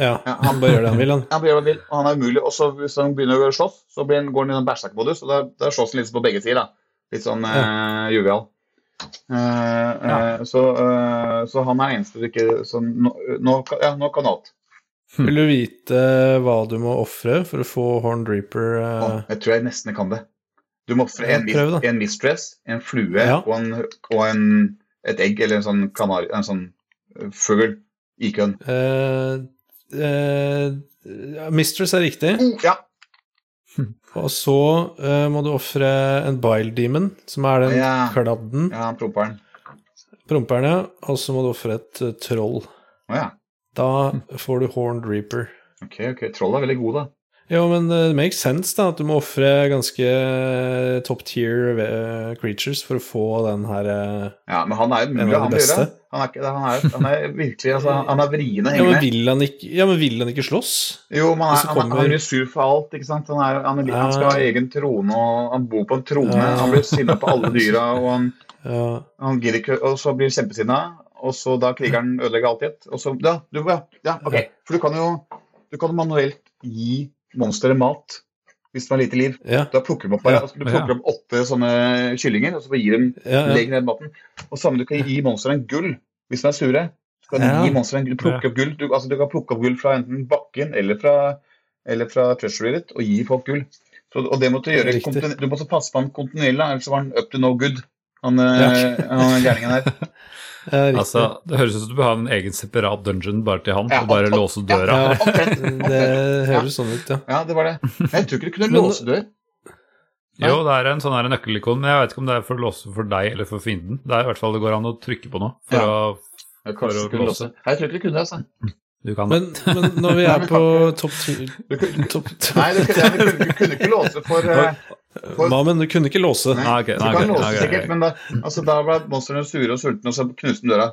Ja, Ja, han bare gjør det han vil, han. Han gjør det han vil, og han er umulig. Og så hvis han begynner å slåss, så blir han, går han i bæsjtakkmodus, og da, da slåss han litt på begge sider. da. Litt sånn juvial. jovial. Uh, eh, så, eh, så han er eneste du ikke så nå, nå, kan- ja, nå kan alt. Vil du vite hva du må ofre for å få Horn Reaper eh, Å, jeg tror jeg nesten kan det. Du må ofre en, prøv en mistress, en flue Ja. og, en, og en et egg eller en sånn kanar, en sånn eh, fugl i køen. Uh, eh, Mistress er riktig. Ja. Og så uh, må du ofre en bile demon, som er den Ja. kladden. ja, promperen. Promperen, ja. Og så må du ofre et troll. Å ja. Da får du horned reaper. Ok, ok. Troll er veldig god, da. Jo, men eh, det makes sense da, at du må ofre ganske eh, top tier eh, creatures for å få den her Ja, Men han er jo mulig å gjøre. Han er, ikke, han er, han er virkelig altså, Han er vriene å ja men, vil han ikke, ja, men vil han ikke slåss? Jo, men han kommer... er, han, blir sur for alt. ikke sant? Han, er, han, han skal ha egen trone, og han bor på en trone. Ja. Han blir sinna på alle dyra, og han, Ja, han gidder ikke, og så blir han kjempesinna. Og så da krigeren ødelegger alt i ett. Og så Ja, du, ja, ja, ok. For du kan jo du kan manuelt gi monsteret mat hvis det har lite liv. ja, Da plukker du opp, bare, Ja. altså, du plukker opp åtte sånne kyllinger, og så gir dem ja, ja. legger ned maten. Og samme du kan gi monsteret en gull hvis de er sure. Så kan Ja. gi monsteret en gull, plukke opp gull. Du, altså, du kan plukke opp gull fra enten bakken eller fra, eller fra treasury ditt og gi folk gull. Så, og det måtte du gjøre Riktig. Du måtte passe på han kontinuerlig, ellers var han up to no good. Han, eh, han gærningen der. ja. Altså, Det høres ut som du bør ha en egen separat dungeon bare til han, Ja, og bare og- låse døra. Ja. Omtrent. det høres sånn ut, ja. Ja, det var det. Jeg tror ikke du kunne Men- låse dør. Jo, det er en sånn nøkkelikon, men jeg vet ikke om det er for å låse for deg eller for fienden. Det er i hvert fall det går an å trykke på noe. For Ja. å, For å låse. låse. Jeg tror ikke du kunne det. altså. Du kan Men, men når vi er på topp ti Du kunne, topp, nei, du kunne, du kunne, du kunne ikke låse for eh, for- Hva, men du kunne ikke låse? Nei, Ah, ok, Du ah, kan okay, låse okay, sikkert, men da, altså, da ble monstrene sure og sultne, og så knuste den døra.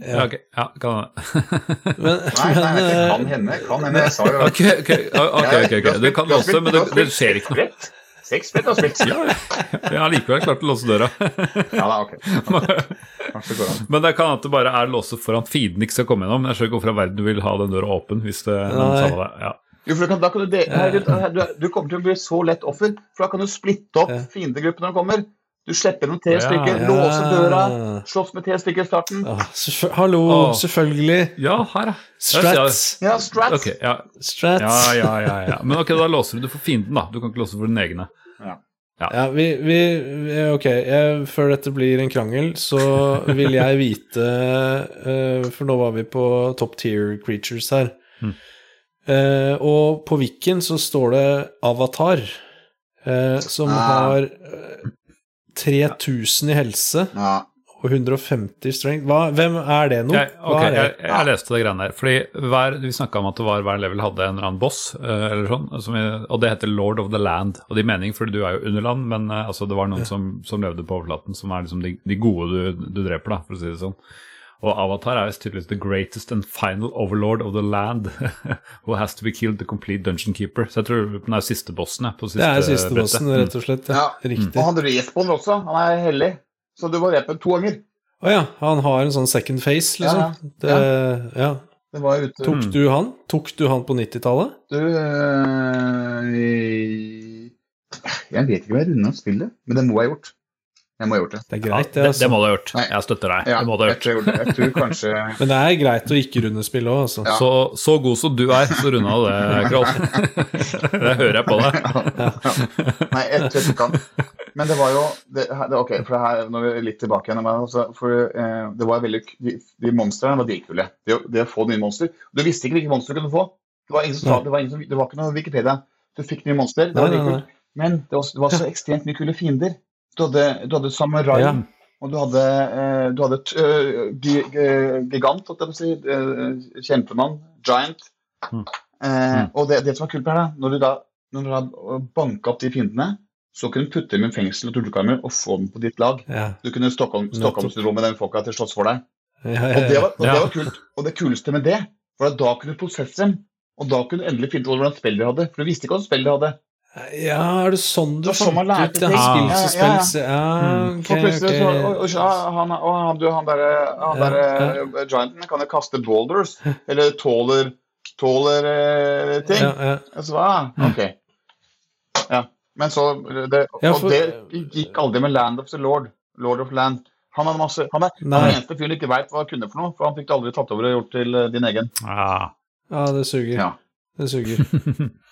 Ja, okay. ja, kan det. Men, Nei, nei, men det eh, kan hende. Kan hende. Jeg sa jo Ok, ok, ok, okay, ok. Du kan låse, men det, det skjer ikke noe. Seks spilt og spilt. Ja, jeg har likevel klart å låse døra. Ja da, ok. Men det kan at det bare er låse foran feeden ikke skal komme gjennom. Jeg skjønner ikke hvorfor i verden du vil ha den døra åpen. hvis det samme det. Ja. Jo, for du, da kan du, de, du, du, du kommer til å bli så lett offer, for da kan du splitte opp Ja. fiendegruppen når de kommer. Du slipper noen tre stykker, ja. låse døra, slåss med tre stykker i starten. ah, Hallo, Åh. selvfølgelig. ja, her, ja. Strats. Ja, strats. Okay, ja. Strats. Ja, ja, ja, ja. Men ok, da låser du for fienden, da. Du kan ikke låse for dine egne. Ja, vi, vi, vi Ok, jeg, før dette blir en krangel, så vil jeg vite uh, For nå var vi på top tier creatures her. Mm. Uh, og på Wikken så står det Avatar, uh, som Ah. har eh, 3000 i helse Ja. Og 150 strength. Hva, hvem er det nå? Jeg, okay, Hva er det? jeg, jeg leste det greiene der. Fordi hver, Vi snakka om at det var hver level hadde en eller annen boss, eh, eller sånn, som vi, og det heter Lord of the Land. Og det gir mening, fordi du er jo underland, men eh, altså, det var noen som, som levde på overflaten, som er liksom de, de gode du, du dreper, da, for å si det sånn. Og Avatar er tydeligvis the greatest and final overlord of the land who has to be killed the complete dungeon keeper. Så jeg tror den er siste bossen, på siste Det er siste brettet. bossen, rett og slett. Ja. Ja. Riktig. Og han respawner også. Han er hellig. Så du var ham to ganger. Å ja, han har en sånn second face, liksom. Ja, Det, ja. Det var ute Tok du han? Tok du han på 90-tallet? Du øh, Jeg vet ikke om jeg runda spillet, men det må jeg ha gjort. Jeg må ha gjort det. Det er greit, det. det, Altså. det må du ha gjort. Nei. Jeg støtter deg. Ja, det må du ha gjort. jeg, tror, jeg tror kanskje Men det er greit å ikke runde spill òg, altså. Ja. Så, så god som du er, så runda du det, Kroll. det hører jeg på deg. Nei, jeg tror ikke kan. Men det var jo det, det, Ok, for det her, nå er vi litt tilbake igjen. Men altså, for, eh, det var veldig, de, de monstrene var dritkule. Det, det å få nye monster. Du visste ikke hvilke monstre du kunne få. Det var, ingen som sa, det, var ingen som, det var ikke noe Wikipedia. Du fikk nye monster. Det var dritkult. Men det var, det var så ekstremt mye kule fiender. Du hadde, du hadde samurai, Ja. og du hadde, eh, du hadde eh, eh, gigant, holdt jeg på å si. kjempemann. Giant. Mm. Eh, Mm. og det, det som var kult, her, da, når du da, når du da banka opp de fiendene, så kunne du putte dem i fengsel og torturkammer og få dem på ditt lag. Ja. Du kunne Stockholm-syndromet de folka til å slåss for deg. Ja, ja, Og det var, og det var kult. Og det kuleste med det var at da kunne du prosesse dem. Og da kunne du endelig finne ut hvordan spill de hadde. For du visste ikke hva spill de hadde. Ja, er det sånn du Det sånn fant ut det? her Spill Ja, som ja, ja. Ja, okay, ok, For plutselig så og, og, han, og han, du, han derre han Ja, der, eh, Gianten kan jo kaste boulders. Eller tåler Tåler eh, ting. Ja, ja. Så, ah, ok. Ja. Men så det, Ja, Og det gikk aldri med Land of the Lord. Lord of Land. Han er, masse, han er, han den eneste fyren ikke veit hva han kunne for noe, for han fikk det aldri tatt over og gjort til eh, din egen. Ah. ja, det suger. Ja. Det suger.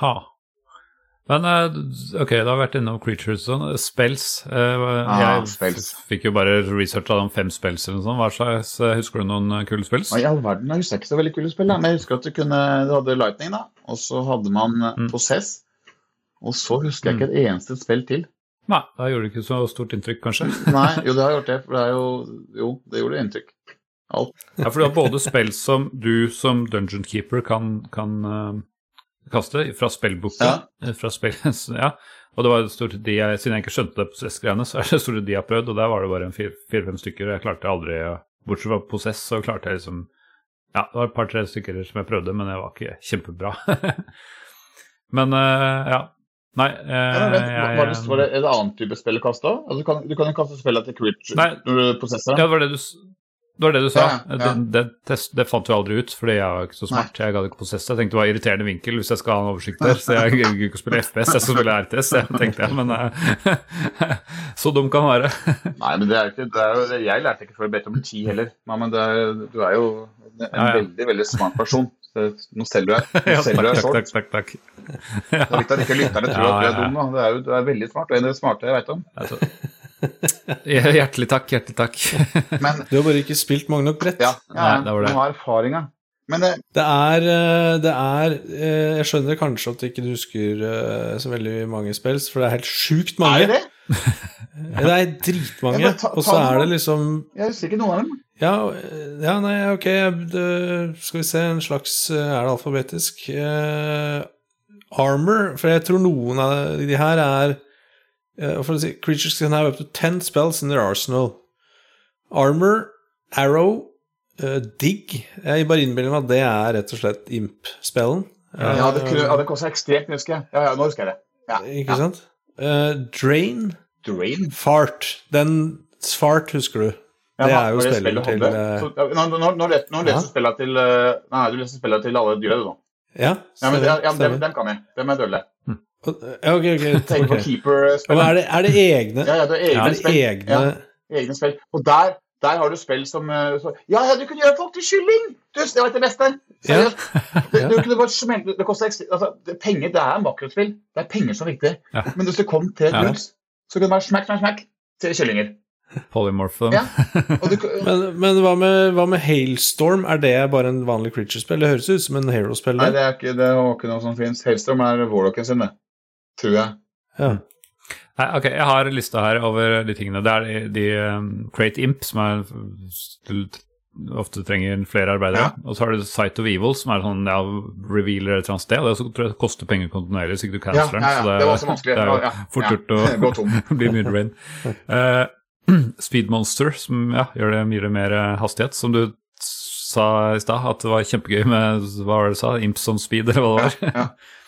Ha. Men eh, ok, da har jeg vært innom creatures og sånn. Spells. eh, Ah, jeg spells. fikk jo bare researcha om fem spells eller noe sånt. Hva eh, Husker du noen kule spells? I all verden, jeg husker ikke så veldig kule spill, da. men jeg husker at du, kunne, du hadde Lightning, da, og så hadde man Mm. Possess. Og så husker jeg ikke et eneste spill til. Nei, da gjorde det ikke så stort inntrykk, kanskje. Nei, jo, det har gjort det. For det er jo Jo, det gjorde inntrykk. Alt. Ja, for du har både spill som du som dungeon keeper kan, kan eh, kaste fra spillboka. Ja. eh, Fra spill, ja. Og det var stort de jeg, Siden jeg ikke skjønte det prosessgreiene, så er det stort de jeg har prøvd, og der var det bare en fire- fire-fem stykker. Jeg klarte aldri Bortsett fra Possess, så klarte jeg liksom Ja, det var et par-tre stykker som jeg prøvde, men jeg var ikke kjempebra. men uh, ja. Nei, uh, Ja, vent, jeg, var det, var det, er det annen type spill å kaste? Altså, du, kan, du kan jo kaste spillet til Critch når du prosesser Ja, det. det var det du, det, var det du sa. Ja, ja. Det, det, test, det fant vi aldri ut, fordi jeg var ikke så smart. Jeg gadd ikke prosesse. Jeg tenkte det var irriterende vinkel hvis jeg skal ha en oversikt der. Så jeg gidder ikke å spille FPS, jeg skal spille RTS, jeg tenkte jeg. Men uh, så dum kan være. Nei, men det er ikke, det er jo, Jeg lærte ikke før jeg bet om ti heller. Nei, men det er, du er jo en Ja, ja. veldig veldig smart person. Nå selger du deg du deg takk, short. takk, takk, takk, takk. Det er litt at ikke lytterne tror Ja, at du er dum. Da. Det er du er veldig smart. Du er en av de smarte jeg vet om. Hjertelig takk, hjertelig takk. Men Du har bare ikke spilt mange nok brett. ja, ja Nei, det var det. du har erfaringa. Men det, Det er, eh, det er eh, Jeg skjønner kanskje at ikke du husker eh, så veldig mange spills, for det er helt sjukt mange. er det det? Er dritmange. Ja, ta- Og ta så er det liksom Jeg husker ikke noen av dem. Ja, ja nei, ok, det, skal vi se, en slags Er det alfabetisk? Eh, armor, for jeg tror noen av de her er eh, For å si Creatures can have up to ten spells in their arsenal. Armor, arrow, uh, dig Jeg bare innbiller meg at det er rett og slett imp-spellen. Ja, det, kunne, ja, det koster ekstremt mye, husker jeg. Ja, ja, nå husker jeg det. Ja, Ikke ja. sant? Eh, drain, Drain. fart. Den fart husker du. Ja, Det er jo spillet til hadde? eh, Så, ja, Nå, nå, nå, le- nå Ja. leser spillet til eh, Nei, du leser spillet til alle dyra, du nå. Ja, Ja, men, ja, ja, men dem, dem kan jeg. Dem er dølle. Ja, ok, ok. Tenk på men keeper-spillet. er, det, er det egne? Ja, ja, det er egne ja, spill. egne Ja, egne spill. Og der, der har du spill som eh, så, Ja, ja, du kunne gjøre folk til kylling! Du, det var ikke det beste. Seriøst. Du, du kunne bare smelte Det koster ekstra altså, det, Penger, det er makrospill. Det er penger som er viktig. Ja. Men hvis det kom til Ja. drugs, så kunne det være smack, smack, smack til kyllinger. Polymorph. Ja. Og du, Men, men hva, med, hva med Hailstorm? Er det bare en vanlig creature-spill? Det høres ut som en hero-spill. nei, det er ikke, det er ikke noe som fins. Hailstorm er Warlocken sin, det. Tror jeg. Ja. Nei, ok, Jeg har en liste her over de tingene. Det er de, de um, Create Imp, som er du ofte trenger flere arbeidere. Ja. Og så har du Sight of Evil, som er sånn ja, revealer et eller annet sted. Og det så tror jeg koster penger kontinuerlig, så ikke du canceler den. ja, ja. den. Det var så vanskelig. det er jo Ja, fort gjort å Gå tom. bli midbrain. Uh, Speed Monster, som ja, gjør det mye mer eh, hastighet, som du sa i stad, at det var kjempegøy med hva var det du sa, Imps on speed, eller hva det var. Ja, Ja.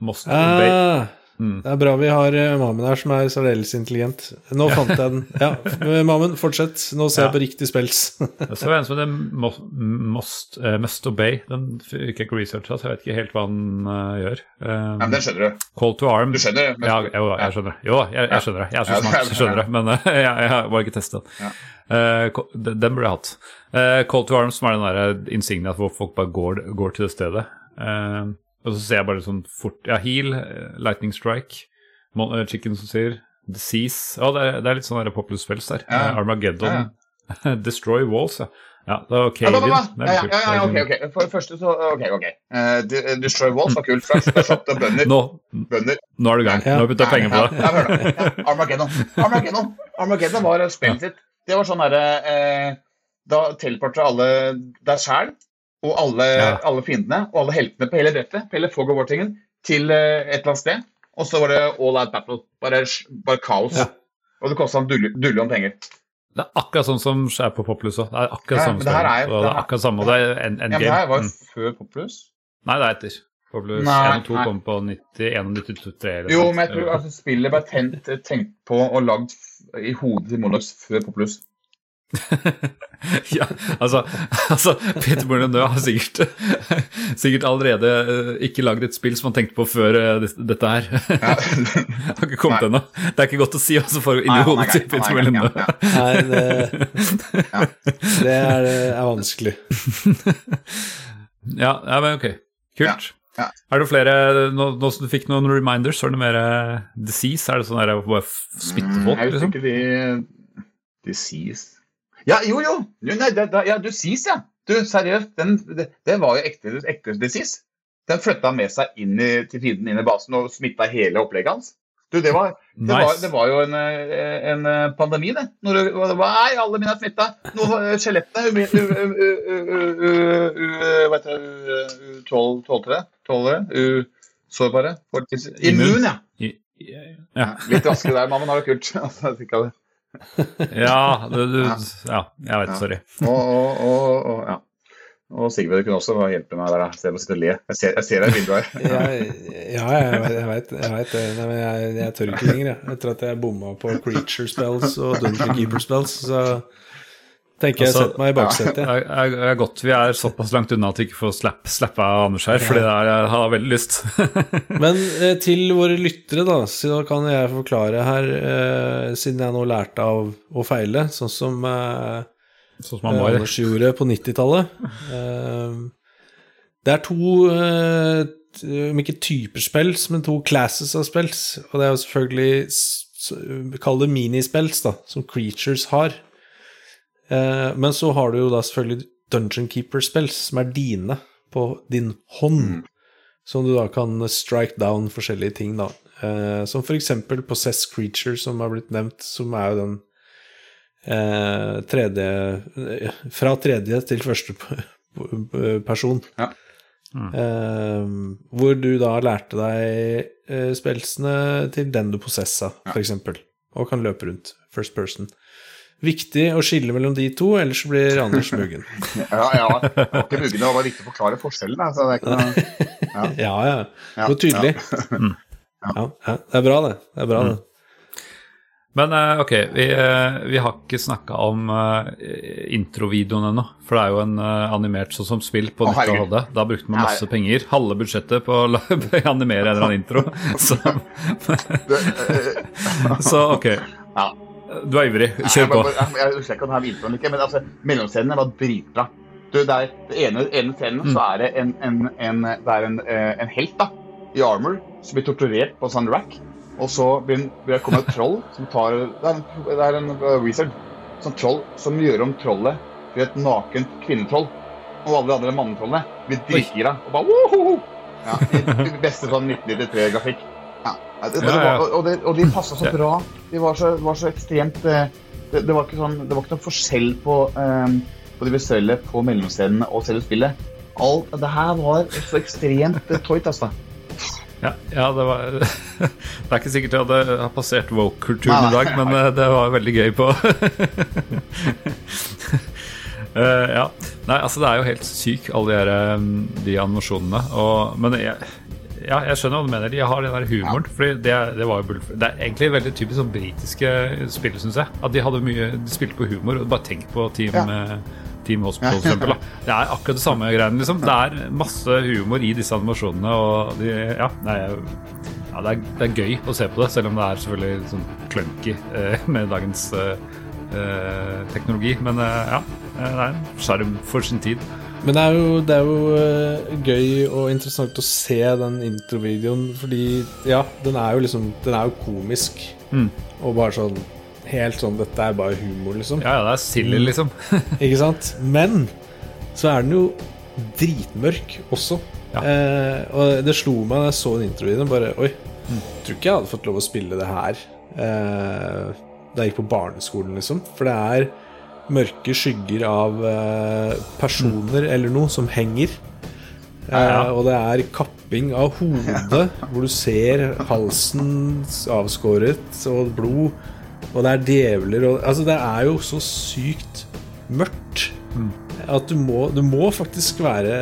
Most obey. Ah, Mm. det er bra vi har eh, Mamen her, som er særdeles intelligent. Nå fant jeg den. Ja, eh, Mamen, fortsett. Nå ser Ja. jeg på riktig spels Så var det en som heter Most, Must, eh, Must Obey. Den fikk jeg ikke researcha, så jeg vet ikke helt hva den uh, gjør. Um, Ja, men det skjønner du. Call to Arm. Du skjønner det? Ja, jo, jeg skjønner det. Jo, jeg, jeg skjønner det. Jeg er så smart, jeg skjønner det. Men jeg, jeg har bare ikke testet den. Ja. Uh, den den burde jeg hatt. Uh, Call to Arms, som er den der insignia hvor folk bare går, går til det stedet. Eh, og så ser jeg bare sånn fort Ja, Heal, eh, Lightning Strike, eh, Chicken som sier Disease Ja, det er, det er litt sånn Populous Spells der. Ja. Armageddon. Destroy Walls, ja. Ja, det var Ja, da, da, er Ja, kult. ja, ja, ok, ok. For det første så Ok, ok. Uh, Destroy Walls var kult. For der slapp det bønder. Nå, bønder. nå er du i gang. Nå har vi putta penger på det. ja, hør da. Ja, Armageddon. Armageddon Armageddon var spillet sitt. Det var sånn herre eh, Da teleporter alle deg sjæl og alle, Ja. alle fiendene og alle heltene på hele brettet, på hele Fog og War-tingen, til eh, et eller annet sted. Og så var det all out battle. Bare, bare kaos. Ja. Og det kosta en dulle, dulle om penger. Det er akkurat sånn som skjer på Poplus òg. Det er akkurat Ja, samme jo- Og det er akkurat samme, og det er en, Ja, en men det her var Mm. før Poplus. Nei, det er etter. Poplus 1 og 2 kom på 91 og 93 Jo, men jeg tror altså, spillet ble tenkt, tenkt på og lagd i hodet til Monox før Populus. ja, altså, altså Peter Molyneux har sikkert, sikkert allerede eh, ikke lagd et spill som han tenkte på før eh, dette her. Det har ikke kommet ennå. Det er ikke godt å si også for inni hodet til Peter er ja. Nei, det, det er, er vanskelig. Ja, ja, men ok. Kult. Ja. Er det flere Nå, nå som du fikk noen reminders, er det mer eh, disease? Er det sånn der bare f- folk, Mm, Jeg liksom? husker ikke de Disease Ja, jo, jo! Du nei, det, det, ja, Disease, ja. Du, seriøst, den, det, det var jo ekte, ekte disease. Den flytta med seg inn i, til fienden inn i basen og smitta hele opplegget hans. Du, det var, det, var, det var jo en, en pandemi, det. Når det Nei, alle mine er smitta. Skjelettene u- u- u- u- u- u- u- Hva heter det? U- u- tål- Tåltere? Sårbare? Immun. Ja. Litt raskere der, mammen har det kult. Jeg ja, du, du, ja jeg vet, Ja. sorry. Og, og, og, og, ja. og Sigve kunne også hjelpe meg der. da. Se på å sitte og le. Jeg ser, jeg ser deg i bildet her. Jeg, ja, jeg vet, jeg vet, jeg vet det. Nei, men jeg, jeg tør ikke lenger, jeg. Etter at jeg bomma på creature spells og dungeon keeper spells, så tenker jeg Altså, setter meg i baksetet. Det er, er, er godt vi er såpass langt unna at vi ikke får slapp, slappe av Anders her, fordi det er, jeg har veldig lyst. Men eh, til våre lyttere, da, så kan jeg forklare her, eh, siden jeg nå lærte av å feile, sånn som eh, sånn som man må. Anders gjorde på 90-tallet. Eh, det er to, eh, om ikke typer spells, men to classes av spells. Og det er jo selvfølgelig Kall det minispells, da, som creatures har. Eh, men så har du jo da selvfølgelig Dungeon Keeper-spells, som er dine, på din hånd. Som du da kan strike down forskjellige ting, da. Eh, som for eksempel Possess Creature, som har blitt nevnt, som er jo den eh, tredje eh, Fra tredje til første person. Ja. Eh, hvor du da lærte deg eh, spelsene til den du possessa, for eksempel, og kan løpe rundt. First person. Viktig å skille mellom de to, ellers blir Anders muggen. Ja, ja. Det var ikke muggen, det var viktig å forklare forskjellen. Altså, det er ikke noe... Ja, ja. Ja, var tydelig. Ja, ja. Det er bra, det. Det er bra, det. Men eh, ok, vi, eh, vi har ikke snakka om uh, introvideoen ennå. For det er jo en eh, animert sånn som spill på nytt herregud. HD. Da brukte man masse penger. Halve budsjettet på å animere en eller annen intro. Så, eh, så ok, ja. Du er ivrig. Kjør på. jeg, jeg husker ikke om det her introen ikke, men altså, mellomscenene var dritbra. Du, det er, det ene, ene scenen så er det en, en, en, det er en, eh, en helt da, i armor som blir torturert på en sånn rack. Og så blir blir det kommer et troll som tar Det er en, det er en eh, wizard. Sånn troll som gjør om trollet til et nakent kvinnetroll. Og alle de andre mannetrollene blir dritgira og bare woho! Ja, i, i beste sånn 1993-grafikk. Ja, det, det, var- Og, det, og de passa så bra. De var så, var så ekstremt eh, det, det, var ikke sånn, det var ikke noen forskjell på, um, på de visuelle på mellomscenene og selve spillet. Alt det her var så ekstremt eh, toit, altså. Ja, ja, det var Det er ikke sikkert jeg hadde har passert woke-kulturen i dag, men det var veldig gøy på uh, Ja. Nei, altså det er jo helt syk, alle de, her, de animasjonene. Og, men jeg, ja, jeg skjønner hva du mener. De har den der humoren. Fordi det, det var jo Bull- Det er egentlig veldig typisk sånn britiske spill, syns jeg. At de hadde mye De spilte på humor. Og bare tenk på Team, Ja. eh, Team Hospital, for eksempel. Da. Det er akkurat det samme greiene, liksom. Det er masse humor i disse animasjonene, og de Ja, nei, ja det, er, det er gøy å se på det, selv om det er selvfølgelig sånn clunky eh, med dagens eh, eh, teknologi. Men eh, ja, det er en sjarm for sin tid. Men det er jo, det er jo eh, gøy og interessant å se den introvideoen, fordi ja, den er jo liksom Den er jo komisk. Mm. Og bare sånn Helt sånn Dette er bare humor, liksom. Ja, ja, det er silly, liksom. Ikke sant? Men så er den jo dritmørk også. Ja. Eh, og det slo meg da jeg så den introvideoen, bare Oi, tror ikke jeg hadde fått lov å spille det her eh, da jeg gikk på barneskolen, liksom. For det er mørke skygger av eh, personer eller noe som henger. Ja. Eh, og det er kapping av hodet, hvor du ser halsen avskåret og blod. Og det er djevler og Altså, det er jo så sykt mørkt at du må, du må faktisk være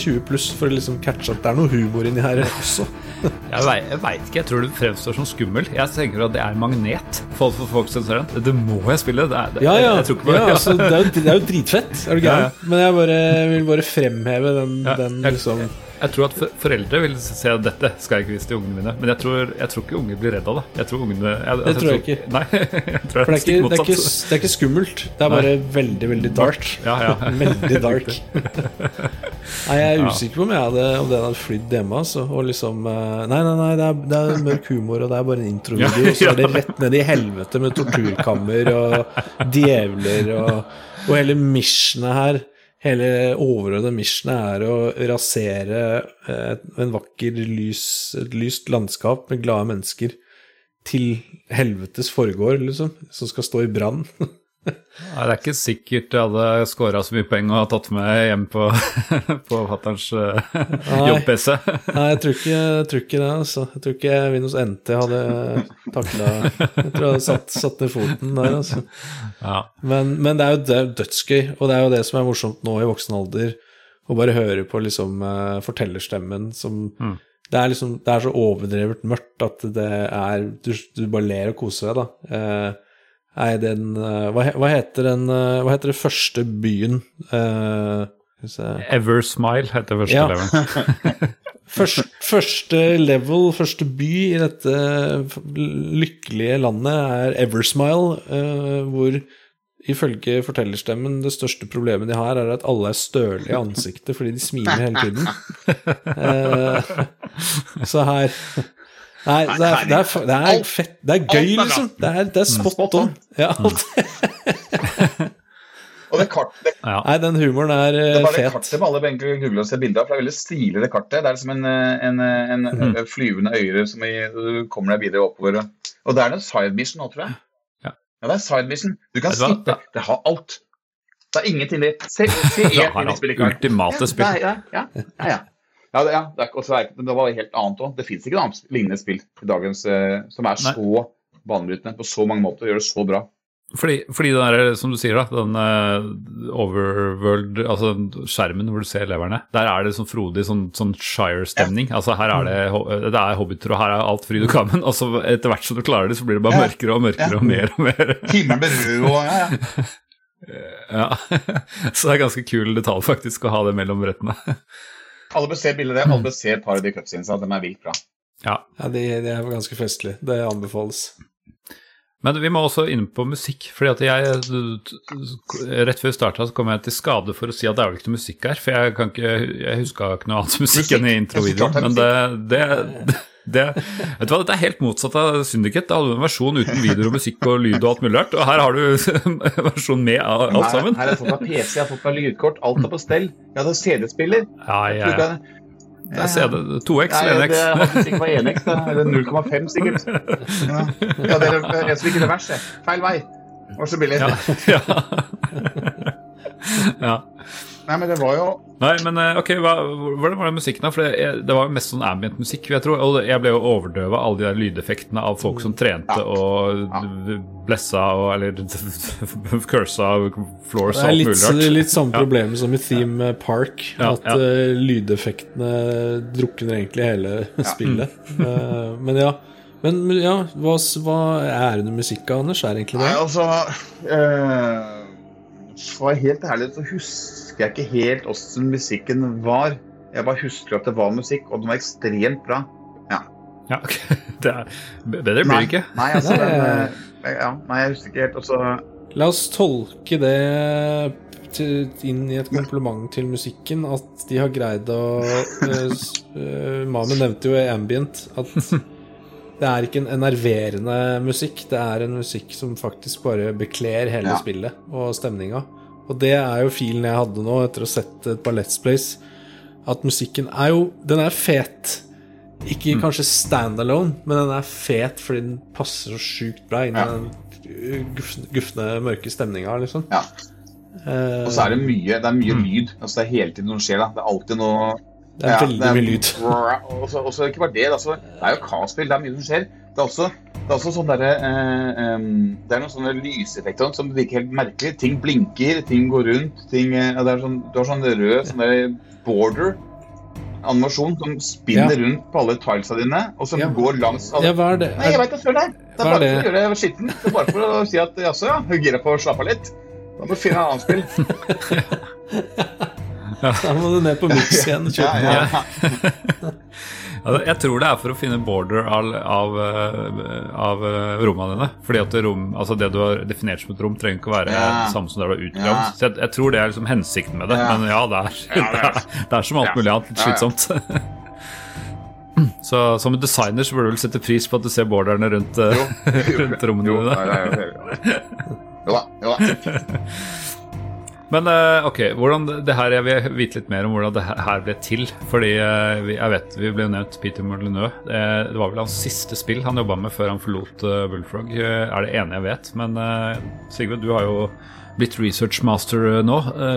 20 pluss for å liksom catche at det er noe humor inni her også. Jeg vei- veit ikke, jeg tror du fremstår som skummel. Jeg tenker at det er magnet for, for folk som ser den. Det må jeg spille. Det er, det, Ja, ja. Jeg, jeg ja altså, det, er jo, det er jo dritfett. Er du gæren? Men jeg bare, vil bare fremheve den, den liksom Jeg tror at foreldre vil se at dette skal jeg ikke vise til ungene mine. Men jeg tror, jeg tror ikke unger blir redd av det. Jeg tror ungene jeg, Det tror jeg ikke. Nei, jeg tror det er, ikke, det, er ikke, det er ikke skummelt. Det er bare veldig, veldig dark. Ja, ja. Veldig dark. Nei, jeg er usikker på om, jeg hadde, om den hadde flydd hjemme. Altså, og liksom eh, Nei, nei, nei, det er, det er mørk humor, og det er bare en introvideo. Og så er det rett ned i helvete med torturkammer og djevler og, og hele missionet her. Hele overordnede missionet er å rasere eh, en vakker, lys, et lyst landskap med glade mennesker til helvetes foregård, liksom, som skal stå i brann. Nei, det er ikke sikkert jeg hadde scora så mye poeng og tatt med hjem på, på fatterns uh, jobb-PC. Nei, jeg tror, ikke, jeg tror, ikke, det. altså. Jeg tror ikke Windows NT hadde takla Jeg tror jeg hadde satt, satt ned foten der, altså. Ja. Men, men, det er jo det er dødsgøy, og det er jo det som er morsomt nå i voksen alder, å bare høre på liksom uh, fortellerstemmen som mm. det, er liksom, det er så overdrevet mørkt at det er Du, du bare ler og koser deg, da. Uh, Nei, den uh, hva, hva, heter den uh, Hva heter det første byen uh, Eversmile heter første ja. level. første, første level, første by i dette lykkelige landet er Eversmile, hvor ifølge fortellerstemmen det største problemet de har, er at alle er støle i ansiktet fordi de smiler hele tiden. så her Nei, det er, det, er, det er, fett. Det er gøy, liksom. Det er, det er spot on. Ja, alt. Og det kartet ja. Nei, den humoren er, fet. Det er bare fet. kartet med alle benker google og se bilder av, for det er veldig stilig, det kartet. Det er som en, en, en, en mm. flyvende øyre som i, kommer deg videre oppover. Og det er en side mission nå, tror jeg. Ja. ja, det er side mission. Du kan skippe. Det har alt. Det er ingenting det. Se, se én Ultimate spill. Ja, ja, ja, ja. Ja, det, ja, det, er, også, det var helt annet òg. Det fins ikke noe annet lignende spill i dagens eh, som er så banebrytende på så mange måter og gjør det så bra. Fordi, fordi den der, som du sier, da, den uh, overworld, altså skjermen hvor du ser leverne, der er det sånn frodig sånn, sånn Shire-stemning. Ja. Altså Her er det, det er hobbiter, og her er alt fryd og gammen. Og så etter hvert som du klarer det, så blir det bare mørkere og mørkere ja. og mer og mer. Himmelen blir rød og ja, ja. ja. så det er ganske kul detalj faktisk å ha det mellom brettene. Alle bør se bildet der, alle bør se et par av de er vilt bra. Ja, ja det, de, er ganske festlig. Det anbefales. Men vi må også inn på musikk. fordi at jeg, Rett før vi starta, kom jeg til skade for å si at det er vel ikke noe musikk her. For jeg, kan ikke, jeg huska ikke noe annet musikk, musikk. enn i introvideoen. Men det, det, det, vet du hva, Dette er helt motsatt av Syndicate. Da hadde du en versjon uten videoer og musikk og lyd og alt mulig rart. Og her har du en versjon med alt sammen. Her har jeg fått meg PC, jeg har fått meg lydkort, alt er på stell. Jeg hadde CD-spiller. Ja, ja, ja. Det er CD, 2X eller 1X? Det hadde ikke vært 1X, eller 0,5 sikkert. Ja, ja det er en som ikke revers, feil vei. Var så billig. Ja. ja. Nei, men det var jo Nei, men eh, ok, hva, hvordan var det musikken, da? For det, det var jo mest sånn ambient musikk, jeg tror. Og jeg ble jo overdøva av alle de der lydeffektene av folk som trente ja. og ja. blessa og eller cursa floors og alt mulig rart. Det er litt samme problem som i Theme Park, at uh, lydeffektene drukner egentlig hele spillet. uh, men ja. Men ja, hva, hva er det musikk av, Anders? Er egentlig det? Nei, altså uh, For å være helt ærlig så husker husker jeg ikke helt åssen musikken var. Jeg bare husker at det var musikk, og den var ekstremt bra. Ja. ja det er, bedre blir det ikke. Nei, altså, den, eh, ja, nei, jeg husker ikke helt. Også... La oss tolke det til, inn i et kompliment til musikken, at de har greid å uh, uh, Mamen nevnte jo i ambient at det er ikke en enerverende musikk, det er en musikk som faktisk bare bekler hele ja. spillet og stemninga. Og det er jo filen jeg hadde nå etter å ha sett et par Let's Plays. At musikken er jo Den er fet. Ikke mm. kanskje standalone, men den er fet fordi den passer så sjukt bra inn i ja. den gufne, mørke stemninga, liksom. Ja. Og så er det mye, det er mye mm. lyd. Altså Det er hele tiden noe skjer. da Det er alltid noe Det er ja, veldig det er, mye lyd. Og så ikke bare det. Altså, det er jo kaospill, det er mye som skjer. Det er også det er også sånn derre eh, um, det er noen sånne lyseffekter som virker helt merkelig. Ting blinker, ting går rundt. Ting, ja, det er sånn, du har sånn rød sånn der border animasjon som spinner ja. rundt på alle tilesa dine, og som ja. går langs alle... Ja, hva er det? Nei, jeg veit da søren. Det er bare for å gjøre skitten. Det er bare for å si at jaså, ja, hun gira på å slappe av litt. Da må du finne et annet spill. Da må du ned på Mix igjen kjøpe ja, ja. Jeg tror det er for å finne border av, av, av rommene dine. Fordi at rom, altså det du har definert som et rom, trenger ikke å være Ja. det samme som det du har utgravd. Ja. Så jeg, jeg tror det er liksom hensikten med det. Ja. Men ja, det er, det er- det er som alt mulig annet litt slitsomt. Så som en designer så burde du vel sette pris på at du ser borderne rundt, rundt rommene dine. Jo. Jo da. Men eh, ok, hvordan det her, jeg vil vite litt mer om hvordan det her ble til. Fordi eh, jeg vet vi ble nevnt Peter Molyneux. Eh, det var vel hans siste spill han jobba med før han forlot Bullfrog. Er det ene jeg vet. Men Sigve, du har jo blitt researchmaster nå.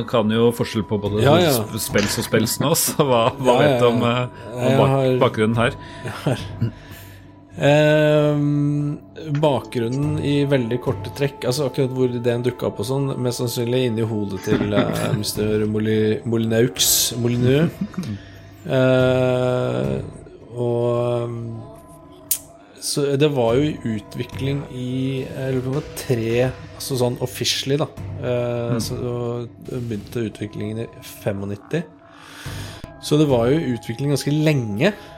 Kan jo forskjell på både Ja, ja. spels og spels nå, så hva, hva Ja, vet du om, om, eh, om Jeg har- Ehm, bakgrunnen i veldig korte trekk, altså akkurat hvor ideen dukka opp og sånn, mest sannsynlig inni hodet til eh, Mr. Moli- Molineux. Molineux. Eh, og um, Så det var jo i utvikling i Jeg lurer på om det var tre Altså sånn officially, da. Eh, Så begynte utviklingen i 95. Så det var jo utvikling ganske lenge, eh,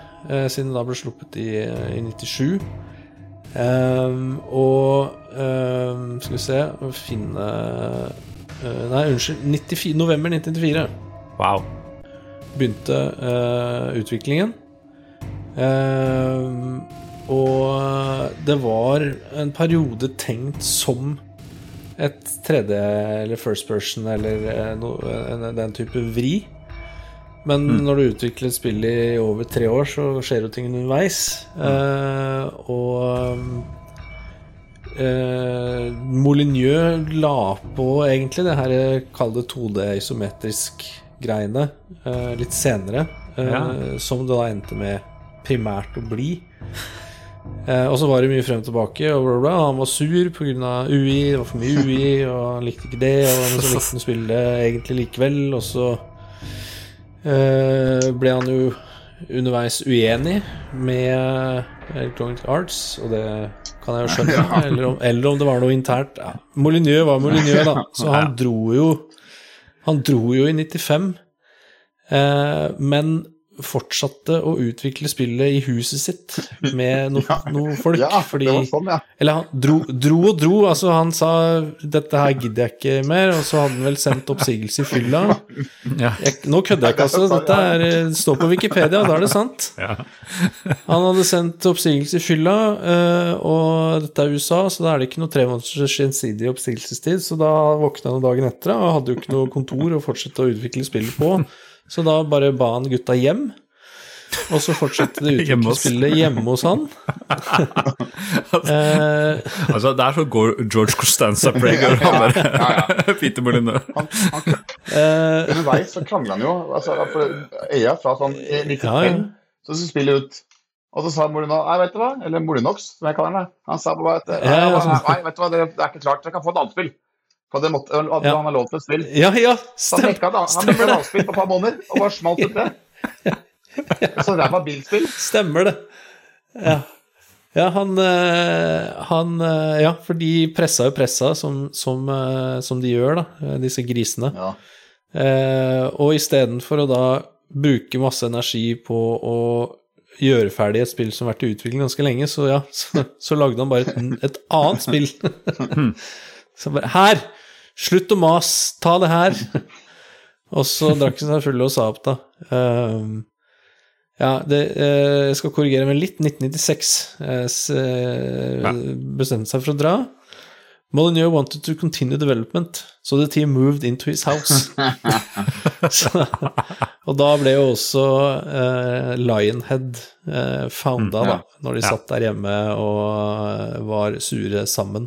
siden det da ble sluppet i, i 97. Um, og um, skal vi se Finne uh, Nei, unnskyld. 94, november 1994 Wow. begynte uh, utviklingen. Um, og det var en periode tenkt som et 3D eller first person eller eh, no, en- den type vri. Men når du utvikler et spill i over tre år, så skjer jo ting underveis. Eh, og eh, Molyneux la på egentlig det her kall det 2D isometrisk greiene eh, litt senere. eh, Ja. Som det da endte med primært å bli. Eh, og så var det mye frem og tilbake, og bla, bla. Han var sur pga. UI, det var for mye UI, og han likte ikke det. Og så likte han spillet egentlig likevel, og så eh, ble han jo underveis uenig med Electronic Arts, og det kan jeg jo skjønne. Ja. Eller, om, eller om det var noe internt. Ja. Molyneux var Molyneux, da, så han dro jo Han dro jo i 95, eh, men fortsatte å utvikle spillet i huset sitt med noen noe folk. Ja, fordi det var sånn, ja. eller han dro, dro og dro. Altså, han sa 'dette her gidder jeg ikke mer', og så hadde han vel sendt oppsigelse i fylla. Ja. Jeg, nå kødder jeg ikke, altså. Dette er, eh, står på Wikipedia, da er det sant. Ja. Han hadde sendt oppsigelse i fylla, eh, og dette er USA, så da er det ikke noe tre måneders gjensidig oppsigelsestid. Så da våkna han dagen etter og hadde jo ikke noe kontor å fortsette å utvikle spillet på. Så da bare ba han gutta hjem. Og så fortsatte det utviklingsspillet hjemme hos han. eh, Altså, der er så går George Costanza-preg og han der. Peter Molyneux. Han, eh, underveis så krangla han jo. Altså, for Øya fra sånn 95 Ja, ja. så spiller spille ut Og så sa Molinox Nei, vet du hva? Eller Molinox, som jeg kaller han. Han sa bare at Ja, ja, nei, nei, vet du hva, det, det er ikke klart. Dere kan få et annet spill. For det måtte, at Ja. han har lov til et spill. ja, ja, stemmer, han nekka et han nekka på et par måneder, og bare smalt ut det. Så ræva bilspill. Stemmer det. Ja. Ja, han, eh, han eh, Ja, for de pressa jo pressa, som, som, eh, som de gjør, da, disse grisene. Ja. Eh, og istedenfor å da bruke masse energi på å gjøre ferdig et spill som har vært i utvikling ganske lenge, så ja, så, så lagde han bare et, et annet spill. så bare Her! Slutt å mase! Ta det her! Og så drakk han seg full og sa opp, da. Um, ja, det, eh, jeg skal korrigere meg litt. 1996 eh, eh, Ja. bestemte seg for å dra. Molyneux wanted to continue development, so the team moved into his house. så, og da ble jo også eh, Lionhead eh, founda, Mm, ja. da, når de Ja. satt der hjemme og eh, var sure sammen.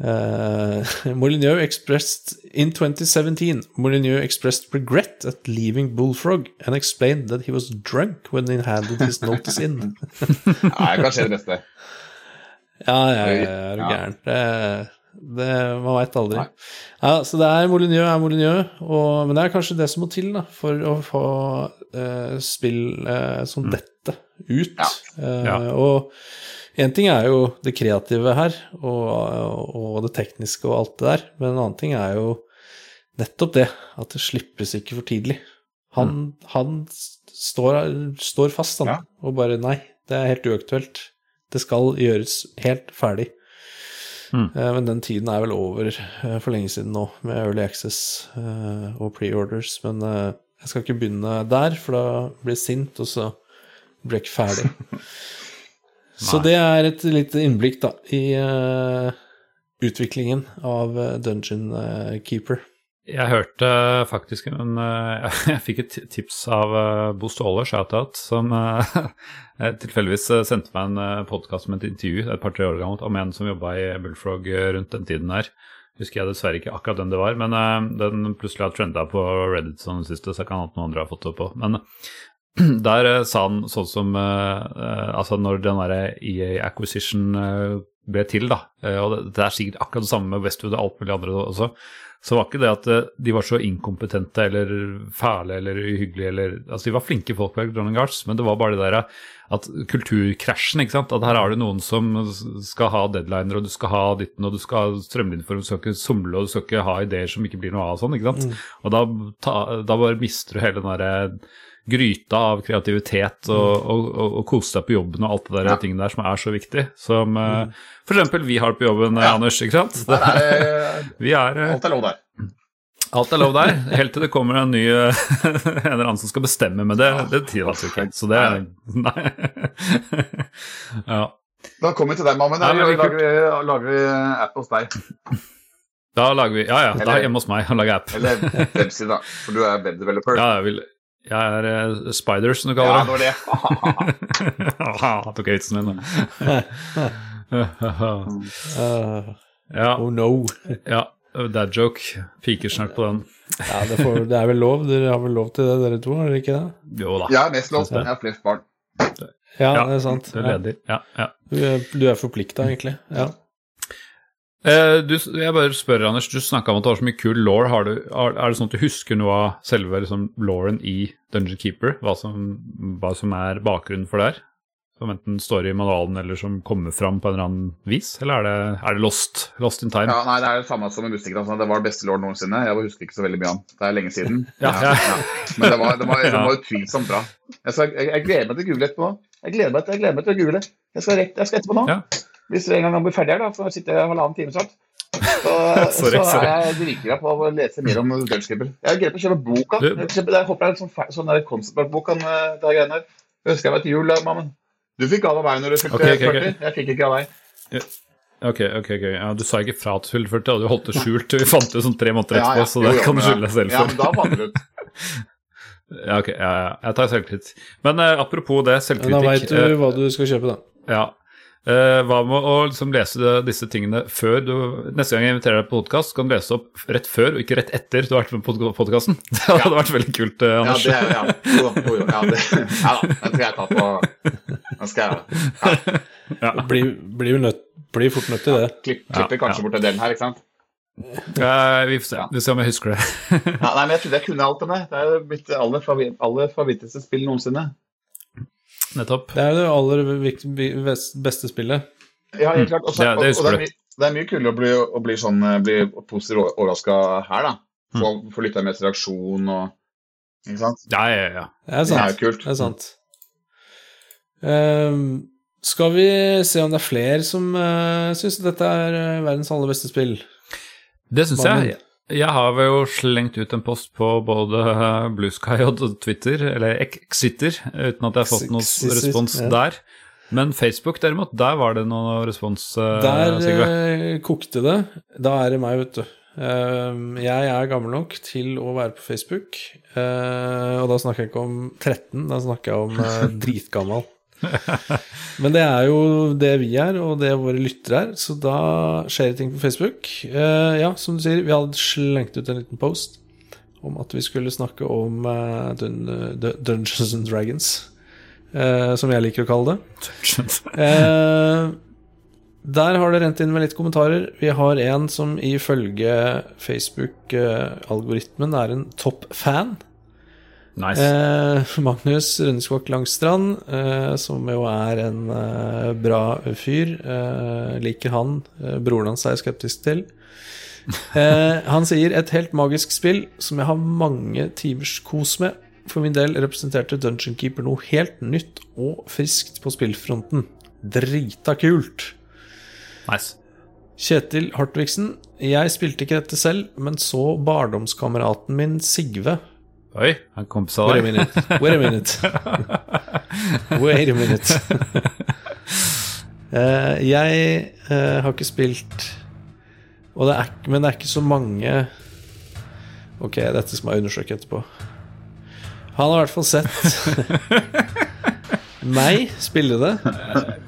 Uh, Molyneux expressed in 2017 Molyneux expressed regret at leaving Bullfrog and explained that he was drunk when he handed his notice in. Nei, kanskje det beste. Ja, ja, ja, er du Ja. gæren. Det, det, man veit aldri. Ja, så det er Molyneux er Molyneux, og, men det er kanskje det som må til da, for å få uh, spill uh, som dette ut. Ja. Eh, Ja. Og én ting er jo det kreative her, og, og det tekniske og alt det der, men en annen ting er jo nettopp det, at det slippes ikke for tidlig. Han, han står, står fast, han, Ja. og bare nei, det er helt uaktuelt. Det skal gjøres helt ferdig. Mm. Eh, men den tiden er vel over eh, for lenge siden nå, med Early Access eh, og pre-orders. Men jeg skal ikke begynne der, for da blir jeg sint, og så blir jeg ikke ferdig. så det er et lite innblikk, da, i uh, utviklingen av eh, Dungeon eh, Keeper. Jeg hørte faktisk en Jeg fikk et tips av Bo Ståle, shout-out, som tilfeldigvis sendte meg en podkast med et intervju et par-tre år gammelt om en som jobba i Bullfrog rundt den tiden her. Husker jeg dessverre ikke akkurat den det var, men den plutselig har trenda på Reddit sånn siste, så kan at noen andre har fått det på. Men der eh, sa han sånn som eh, eh, Altså, når den derre EA Acquisition ble til, da, og det, er sikkert akkurat det samme med Westwood og alt mulig andre også, så var ikke det at de var så inkompetente eller fæle eller uhyggelige eller Altså, de var flinke folk på Electronic Arts, men det var bare det der at kulturkrasjen, ikke sant. At her har du noen som skal ha deadliner, og du skal ha ditten, og du skal ha strømlinjeform, du skal ikke somle, og du skal ikke ha ideer som ikke blir noe av sånn, ikke sant. Og da, ta, da bare mister du hele den derre gryta av kreativitet og, og, og, og kose deg på jobben og alt det der Ja. tingene der som er så viktig. Som eh, for eksempel vi har på jobben, eh, Ja. Anders, ikke sant. Det, Vi er eh, alt er lov der. Alt er lov der, helt til det kommer en ny en eller annen som skal bestemme med det. Det tider altså ikke. Så det er Nei. Ja. Da kommer vi til deg, Mammen. Da lager vi, lager vi app hos deg. Da lager vi Ja ja, da er hjemme hos meg og lager app. Eller webside, da. For du er webdeveloper. Ja, jeg, vil, jeg er uh, Spider, som du Ja, kaller det var det. Jeg tok jeg vitsen min, da. Ja, oh no. ja. Dad joke. Piker snart på den. Ja, det, får, det er vel lov? Dere har vel lov til det, dere to? Er det ikke det? Jo da. Jeg er mest lov. Jeg har flest barn. Ja, Ja, det er sant. Du er ledig. Ja, ja. Du er, du er forplikta, egentlig. Ja. Eh, du, jeg bare spør, Anders, du snakka om at det var så mye kul law. Er, det sånn at du husker noe av selve liksom, lawen i Dungeon Keeper? Hva som, hva som er bakgrunnen for det her? Som enten står i manualen eller som kommer fram på en eller annen vis? Eller er det, er det lost? Lost in time? Ja, nei, Det er det samme som med musikere. Altså. Det var det beste lord noensinne. Jeg husker ikke så veldig mye om. Det er lenge siden. Ja, ja. Men det var, det var, det var utvilsomt bra. Jeg, skal, jeg, jeg gleder meg til å google etterpå. Jeg gleder meg til, jeg gleder meg til å google. Jeg skal, rett, jeg skal etterpå nå. Hvis vi en gang blir ferdig her, da, for å sitte halvannen time snart, så, Sorry, så er jeg dritgira på å lese mer om Dungeon Jeg har greid til å kjøpe boka. Du- Jeg, håper det er en sånn, sånn der concept-bok om eh, det greiene her. Ønsker jeg var til jul, mamma. mammen. Du fikk gave av meg når du fylte Ok, ok, ok. 40. Jeg fikk ikke av deg. Ok, ok, ok. Ja, du sa ikke fra til fylte 40, og du holdt det skjult. Vi fant det sånn tre måneder etterpå, ja. så det jo, kan du skylde deg selv Ja, men da fant du ut. Ja, ok, ja, ja. Jeg tar selvkritikk. Men uh, apropos det, selvkritikk da veit du eh, hva du skal kjøpe, da. Ja. Eh, hva med å liksom lese det, disse tingene før du Neste gang jeg inviterer deg på podkast, kan du lese opp rett før og ikke rett etter du har vært med på podkasten. Det hadde vært veldig kult, eh, Ja, det, ja. Jo, jo, jo, ja, det, ja det tror jeg tar på Den skal jeg ja, Blir, blir, jo nødt, blir fort nødt til det. klipp, Ja, klipper kanskje ja. bort den delen her, ikke sant? Eh, vi får se. Vi får se om jeg husker det. Ja, nei, men Jeg trodde jeg kunne alt om det. Det er mitt aller, aller favoritteste spill noensinne. Nettopp. Det er det aller beste spillet. Ja, helt klart. Og, så, Mm. Det- det og, og det, er mye, det er mye kulere å bli, å bli, sånn, eh, bli positivt overraska her, da. Få, Mm. få lytternes reaksjon og Ikke sant? Ja, ja, ja. Det er Det er kult. Det er sant. Ehm, skal vi se om det er flere som uh, syns dette er eh, verdens aller beste spill? Det syns jeg. Jeg har vel jo slengt ut en post på både Blue Sky og Twitter, eller Exiter, uten at jeg har fått noen respons ja. der. Men Facebook derimot, der var det noen respons, Sigve? Der Sigve. eh, kokte det. Da er det meg, vet du. Ehm, jeg er gammel nok til å være på Facebook, eh, og da snakker jeg ikke om 13, da snakker jeg om eh, dritgammal. Men det er jo det vi er, og det våre lyttere er, så da skjer det ting på Facebook. Uh, ja, som du sier, vi hadde slengt ut en liten post om at vi skulle snakke om uh, Dun Dun- Dungeons and Dragons, uh, som jeg liker å kalle det. uh, der har det rent inn med litt kommentarer. Vi har en som ifølge Facebook-algoritmen er en topp fan. Nice. Eh, Magnus Rundskog Langstrand, eh, som jo er en eh, bra fyr. Eh, liker han. Eh, broren hans er skeptisk til. Eh, han sier et helt magisk spill som jeg har mange timers kos med. for min del representerte Dungeon Keeper noe helt nytt og friskt på spillfronten. Drita kult. Nice. Kjetil Hartvigsen, jeg spilte ikke dette selv, men så barndomskameraten min Sigve Oi, han kompis av Wait a minute. Wait a minute. Wait a minute. uh, jeg uh, har ikke spilt og det er, Men det er ikke så mange Ok, dette skal jeg undersøke etterpå. Han har i hvert fall sett meg spille det.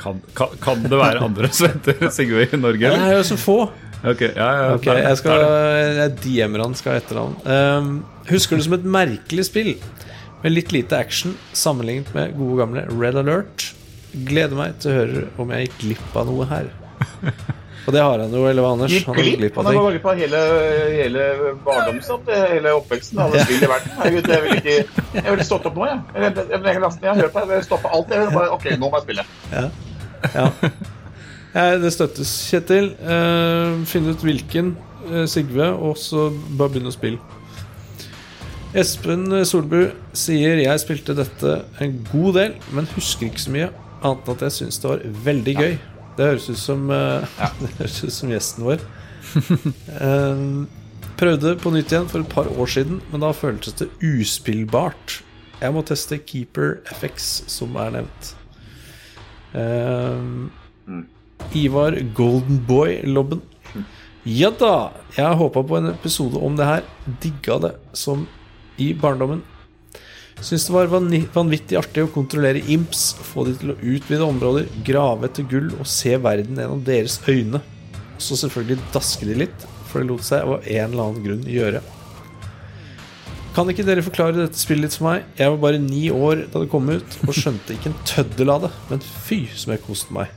Kan, kan, kan det være andre som heter Sigurd i Norge? Det eller? er jo så få. Ok, ja, ja, okay, jeg skal det. Jeg DM-er han, skal ha etternavn. Um, husker det som et merkelig spill med litt lite action sammenlignet med gode gamle Red Alert. Gleder meg til å høre om jeg gikk glipp av noe her. Og det har han jo, eller hva, Anders? Gikk Han har glipp? ting. Han har glipp av hele, hele hele oppveksten. Alle spill i verden. Herregud, jeg ville ikke Jeg ville stått opp nå, jeg. Jeg, jeg, jeg, jeg, jeg hører på, jeg vil stoppe alt. Jeg bare, OK, nå må jeg spille. Ja. Ja, det støttes, Kjetil. Uh, Finn ut hvilken uh, Sigve, og så bare begynn å spille. Espen Solbu sier jeg spilte dette en god del, men husker ikke så mye, annet enn at jeg syns det var veldig gøy. Det høres ut som, ja. det høres ut som gjesten vår. Eh, prøvde på nytt igjen for et par år siden, men da føltes det uspillbart. Jeg må teste Keeper FX, som er nevnt. Eh, Ivar Goldenboy-lobben. Ja da! Jeg håpa på en episode om det her. Digga det som i barndommen. Syns det var vanvittig artig å kontrollere imps, få de til å utvide områder, grave etter gull og se verden gjennom deres øyne. Så selvfølgelig daske de litt, for det lot seg av en eller annen grunn gjøre. Kan ikke dere forklare dette spillet litt for meg? Jeg var bare ni år da det kom ut, og skjønte ikke en tøddel av det, men fy som jeg koste meg.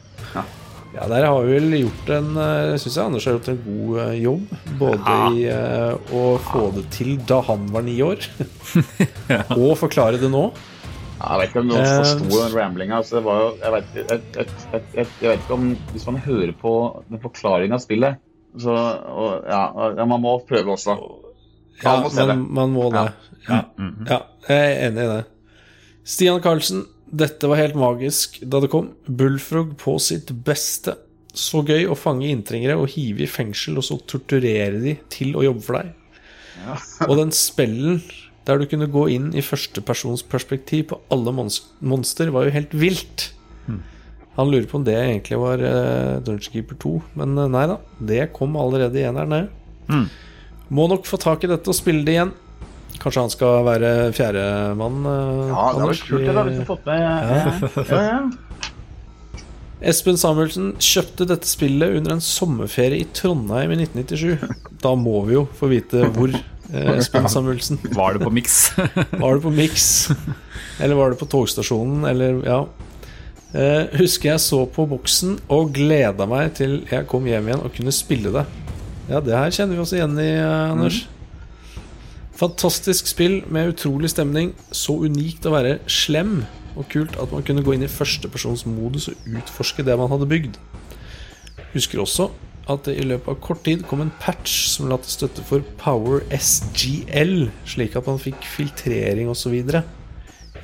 Ja, der har vi vel gjort en Jeg Anders har gjort en god eh, jobb. Både i eh, å få det til da han var ni år, og forklare det nå. Ja, jeg vet ikke om noen Eh, forsto den ramblinga. Altså, det var jo- jeg, vet, jeg, jeg, vet ikke om Hvis man hører på den forklaringa av spillet, så og, ja, ja, man må prøve også. Ja, Man må det. man, man må det. Ja. ja, jeg er enig i det. Stian Karlsen, dette var helt magisk da det kom. Bullfrog på sitt beste. Så gøy å fange inntrengere og hive i fengsel, og så torturere de til å jobbe for deg. Ja. Og den spellen der du kunne gå inn i førstepersonsperspektiv på alle monster, var jo helt vilt. Han lurer på om det egentlig var uh, Dungeonkeeper 2, men eh, nei da. Det kom allerede i eneren, det. Må nok få tak i dette og spille det igjen. Kanskje han skal være fjerdemann? Uh, Ja, det var kult det da, hvis du fått med ja, ja, ja. Espen Samuelsen kjøpte dette spillet under en sommerferie i Trondheim i 1997. Da må vi jo få vite hvor. eh, Espen Samuelsen. Var det på Mix? Var det på Mix? Eller var det på togstasjonen? Eller, ja. Eh, husker jeg så på boksen og gleda meg til jeg kom hjem igjen og kunne spille det. Ja, det her kjenner vi oss igjen i, Anders. Anders. Fantastisk spill med utrolig stemning. Så unikt å være slem, og kult at man kunne gå inn i førstepersonsmodus og utforske det man hadde bygd. Husker også at det i løpet av kort tid kom en patch som la til støtte for Power SGL, slik at man fikk filtrering osv.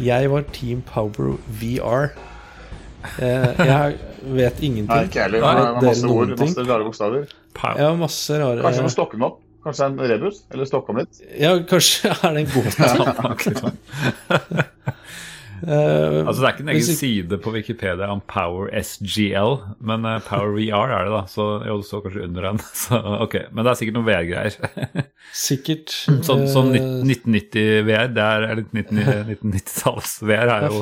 Jeg var Team Power VR. Eh, jeg vet Nei, ingenting. ikke heller. Det er Masse ord, ting? masse rare bokstaver. Ja, masse rare Kanskje du må stokke den opp? Kanskje en rebus? Eller stokka litt? Ja, kanskje er det en gåte. Uh, Altså Det er ikke en egen jeg... side på Wikipedia om Power SGL, men uh, Power VR er det, da. Så jo, det står kanskje under den. Så, ok, Men det er sikkert noen VR-greier. Sikkert. Sånn sånn eh, 1990-VR, det er eller 1990-talls-VR er jo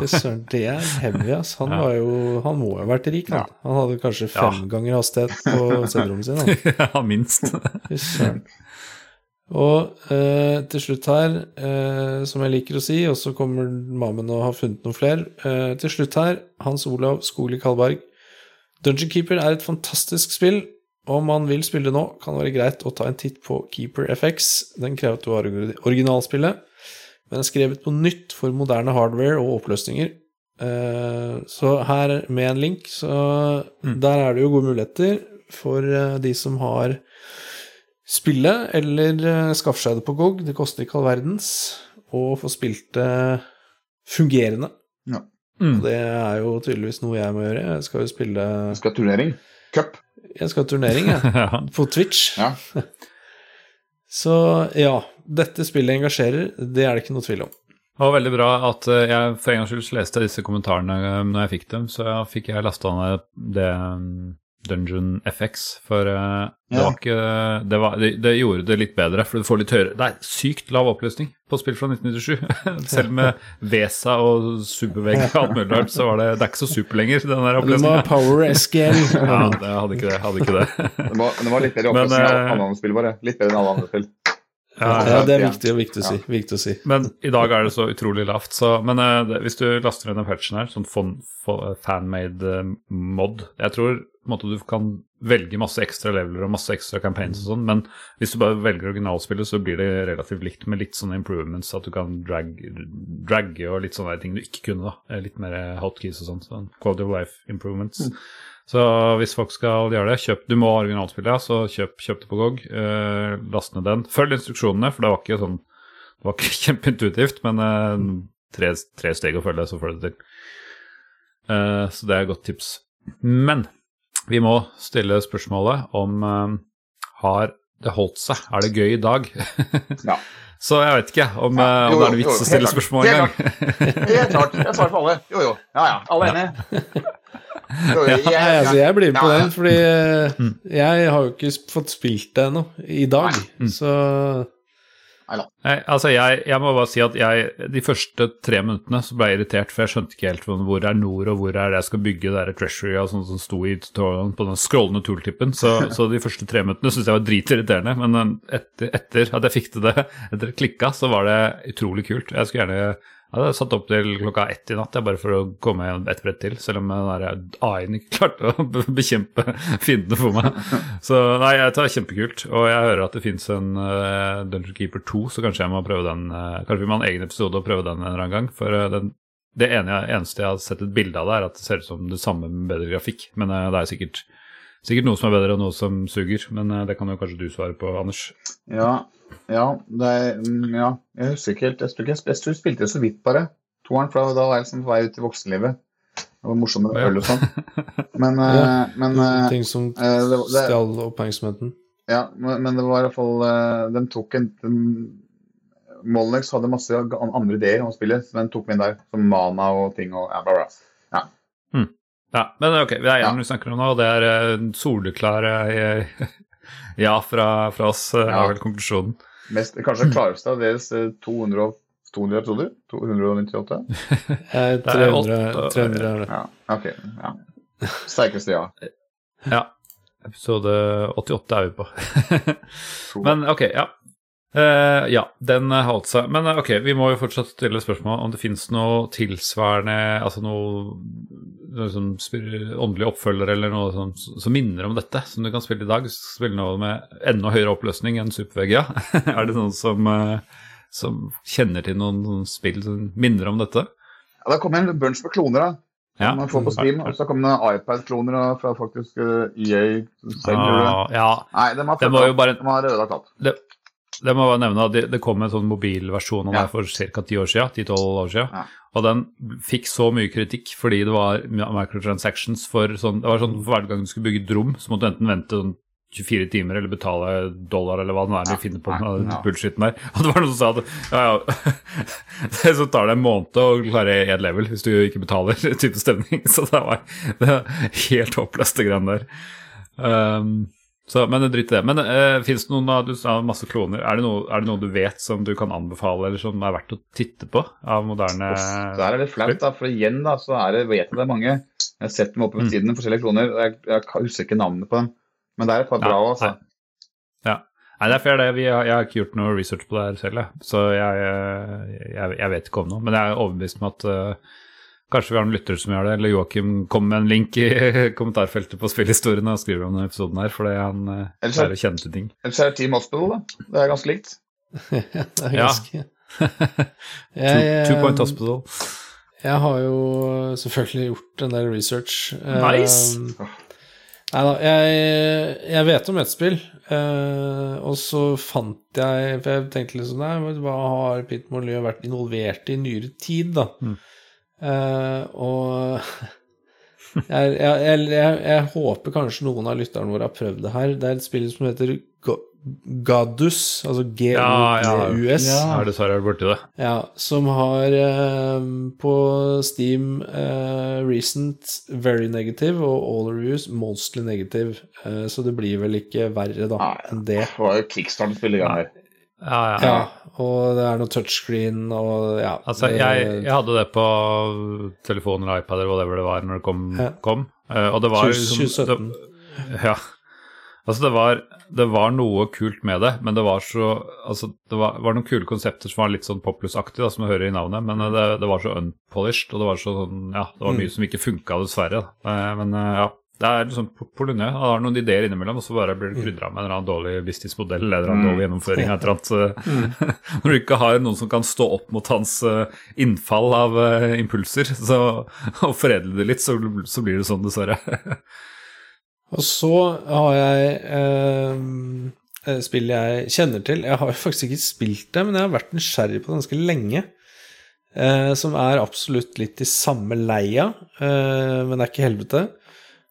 det er heavy, ass. Han, Ja. var jo, han må jo ha vært rik, han. Han hadde kanskje fem Ja. ganger hastighet på senderommet sitt. Ja, minst. Fy søren. Og eh, til slutt her, eh, som jeg liker å si, og så kommer Mammen og har funnet noen flere. Eh, til slutt her, Hans Olav Skogli Kalberg. Dungeon Keeper er et fantastisk spill. Om man vil spille det nå, kan det være greit å ta en titt på Keeper FX. Den krever at du har originalspillet, men er skrevet på nytt for moderne hardware og oppløsninger. Eh, så her med en link, så der er det jo gode muligheter for eh, de som har spillet, eller uh, skaffe seg det på GOG. Det koster ikke all verdens. å få spilt det fungerende. Ja. Mm. Og det er jo tydeligvis noe jeg må gjøre. Jeg skal jo spille Du skal ha turnering. Cup. Jeg skal ha turnering, jeg. Ja. På Twitch. Ja. Så ja, dette spillet engasjerer. Det er det ikke noe tvil om. Det var veldig bra at eh, jeg for en gangs skyld leste disse kommentarene eh, når jeg fikk dem, så fikk jeg lasta ned det um, Dungeon FX, for eh, det var ikke det, var, det, det gjorde det litt bedre, for du får litt høyere Det er sykt lav oppløsning på spill fra 1997. Selv med Vesa og supervegg og alt mulig rart, så var det Det er ikke så super lenger, den der Du må ha power SGL. Ja, det hadde ikke det. Hadde ikke det. Det var, det var litt bedre oppløsning enn eh, alle andre spill, bare. Litt bedre enn alle andre spill. Ja, Ja, det er viktig, viktig å si. Viktig å si. Men i dag er det så utrolig lavt, så Men uh, hvis du laster ned den patchen her, sånn fanmade eh, mod Jeg tror måte du kan velge masse ekstra leveler og masse ekstra campaigns og sånn, men hvis du bare velger originalspillet, så blir det relativt likt med litt sånne improvements, at du kan drag, dragge og litt sånne ting du ikke kunne, da. Eh, Litt mer hotkeys og sånn. Sånn quality of life improvements. Så hvis folk skal gjøre det, kjøp Du må ha originalspillet, ja, så kjøp, kjøp det på GOG. Eh, last ned den. Følg instruksjonene, for det var ikke sånn det var ikke kjempeintuitivt, men eh, tre, tre steg å følge, så får du det til. Eh, så det er et godt tips. Men vi må stille spørsmålet om eh, har det holdt seg? Er det gøy i dag? Ja. Så jeg vet ikke om, Ja, jo, om det er noe jo, vits å stille klart. spørsmål engang. Helt klart. Jeg svarer for alle. Jo, jo. Ja, ja. Alle enige? Jo, jeg, Nei, altså, jeg blir med på Ja, ja. den, fordi eh, jeg har jo ikke fått spilt det ennå i dag. Så Nei, altså jeg, jeg må bare si at jeg, de første tre minuttene så ble jeg irritert, for jeg skjønte ikke helt hvor er nord, og hvor er det jeg skal bygge det treasury og sånt som sto i tutorialen på den scrollende tooltippen. Så, så de første tre minuttene syntes jeg var dritirriterende, men eh, etter, etter at jeg fikk til det, etter at det klikka, så var det utrolig kult. Jeg skulle gjerne jeg hadde satt opp til klokka ett i natt bare for å komme igjen et brett til, selv om AI-en ikke klarte å bekjempe fiendene for meg. Så nei, jeg tar kjempekult. Og jeg hører at det fins en uh, Dungeon Keeper 2, så kanskje jeg må prøve den. Uh, kanskje vi må ha en egen episode og prøve den en eller annen gang. For uh, den, det ene, eneste jeg har sett et bilde av det, er at det ser ut som det samme med bedre grafikk. Men uh, det er sikkert, sikkert noe som er bedre og noe som suger. Men det kan jo kanskje du svare på, Anders. Ja, ja, det er, mm, ja, jeg husker ikke helt. Jeg tror, ikke, jeg, jeg tror jeg spilte det så vidt, bare. Toeren, for da var jeg liksom på vei ut i voksenlivet. Det var morsomt med Ja. øl og sånn. Men, eh, Ja. men eh, ting som eh, det, det, stjal oppmerksomheten. ja, men, men det var i hvert fall eh, tok en Molnex hadde masse andre ideer om spillet, så den tok vi inn der. Som mana og ting og ja, bla, bla. Ja, men ok, vi er Ja. en vi snakker om nå, og det er soleklar eh, ja fra, fra oss, eh, Ja. er vel konklusjonen. Mest, kanskje klareste av deres eh, 200, 200 episoder? 298? Eh, Det er 300, åtte- 300 er det. Ja, ok. ja. Sterkeste ja. Ja. Episode 88 er vi på. Men ok, ja. Eh, ja, den holdt seg. Men eh, ok, vi må jo fortsatt stille spørsmål om det fins noe tilsvarende Altså noe, noe sånn åndelig oppfølger eller noe som, som minner om dette, som du kan spille i dag. Spille noe med enda høyere oppløsning enn Supervegg, er det noen som, eh, som kjenner til noen, noen spill som minner om dette? Ja, det kom en bunch med kloner, da. Ja. Man får på Steam, og så kom det iPad-kloner fra faktisk EA. selv. Ah, ja, Nei, de har, de jo bare- de har ødelagt alt. Det, må jeg nevne at det, det kom en sånn mobilversjon av Ja. det for ca. ti år siden, 10-12 år siden. Ja. Og den fikk så mye kritikk fordi det var microtransactions for sånn Det var sånn for hver gang du skulle bygge et rom, så måtte du enten vente sånn 24 timer eller betale dollar eller hva det er de finner på den Ja. bullshitten der. Og det var noen som sa at ja, ja, så tar det en måned å klare ett level hvis du ikke betaler, type stemning. Så det var det var helt håpløst, det greiene der. Um, så, men drit i det. Men uh, fins det noen du sa masse kloner, er det, noe, er det noe du vet som du kan anbefale, eller som er verdt å titte på av moderne Og Der er det flaut, da, for igjen da, så er det, vet jeg det er mange. Jeg har sett dem oppe ved Mm. siden, forskjellige kloner. Jeg, jeg husker ikke navnet på dem. Men det er et par Ja, bra, altså. Ja. Nei, det er fair, det. Vi har, jeg har ikke gjort noe research på det her selv, jeg. så jeg, eh, jeg, jeg vet ikke om noe. Men jeg er overbevist om at eh, kanskje vi har noen lyttere som gjør det, eller Joakim kommer med en link i kommentarfeltet på spillhistoriene og skriver om denne episoden her, fordi han Ellers er- pleier å kjenne til ting. Ellers er det Team Hospital, da. Det er ganske likt. det er Ja. ganske Two, jeg, two Point Hospital. jeg har jo selvfølgelig gjort en del research. Nice. Uh, Nei da, jeg, jeg vet om ett spill, uh, og så fant jeg For jeg tenkte liksom Nei, hva har Pete Molyneux vært involvert i i nyere tid, da? Mm. Eh, og jeg, jeg, jeg, jeg, jeg håper kanskje noen av lytterne våre har prøvd det her. Det er et spill som heter Gadus, altså Ja, ja. Ja. Dessverre vært borti det. Ja, som har uh, på Steam uh, recent very negative og all reviews mostly negative. Eh, så det blir vel ikke verre da enn det. Det var jo kickstarter-spill i gang her. Ja, ja. Ja, og det er noe touchscreen og ja. Altså, jeg, jeg hadde det på telefon eller iPad eller whatever det var når det kom. Ja. kom. Eh, og det var 20- liksom- 2017. Det, ja. Altså, det var, det var noe kult med det, men det var så Altså, det var, var noen kule konsepter som var litt sånn Populous-aktig, som du hører i navnet, men eh, det, det var så unpolished, og det var så sånn Ja, det var Mm. mye som ikke funka, dessverre. Eh, men ja. Det er liksom Polyneux. Han har noen ideer innimellom, og så bare blir det krydra med en eller annen dårlig businessmodell eller en annen Mm. dårlig gjennomføring. av et eller annet. så- Når du ikke har noen som kan stå opp mot hans eh, innfall av eh, impulser så, og foredle det litt, så, så blir det sånn, dessverre. Og så har jeg eh, spill jeg kjenner til. Jeg har faktisk ikke spilt det, men jeg har vært nysgjerrig på det ganske lenge. Eh, som er absolutt litt i samme leia, eh, men det er ikke helvete.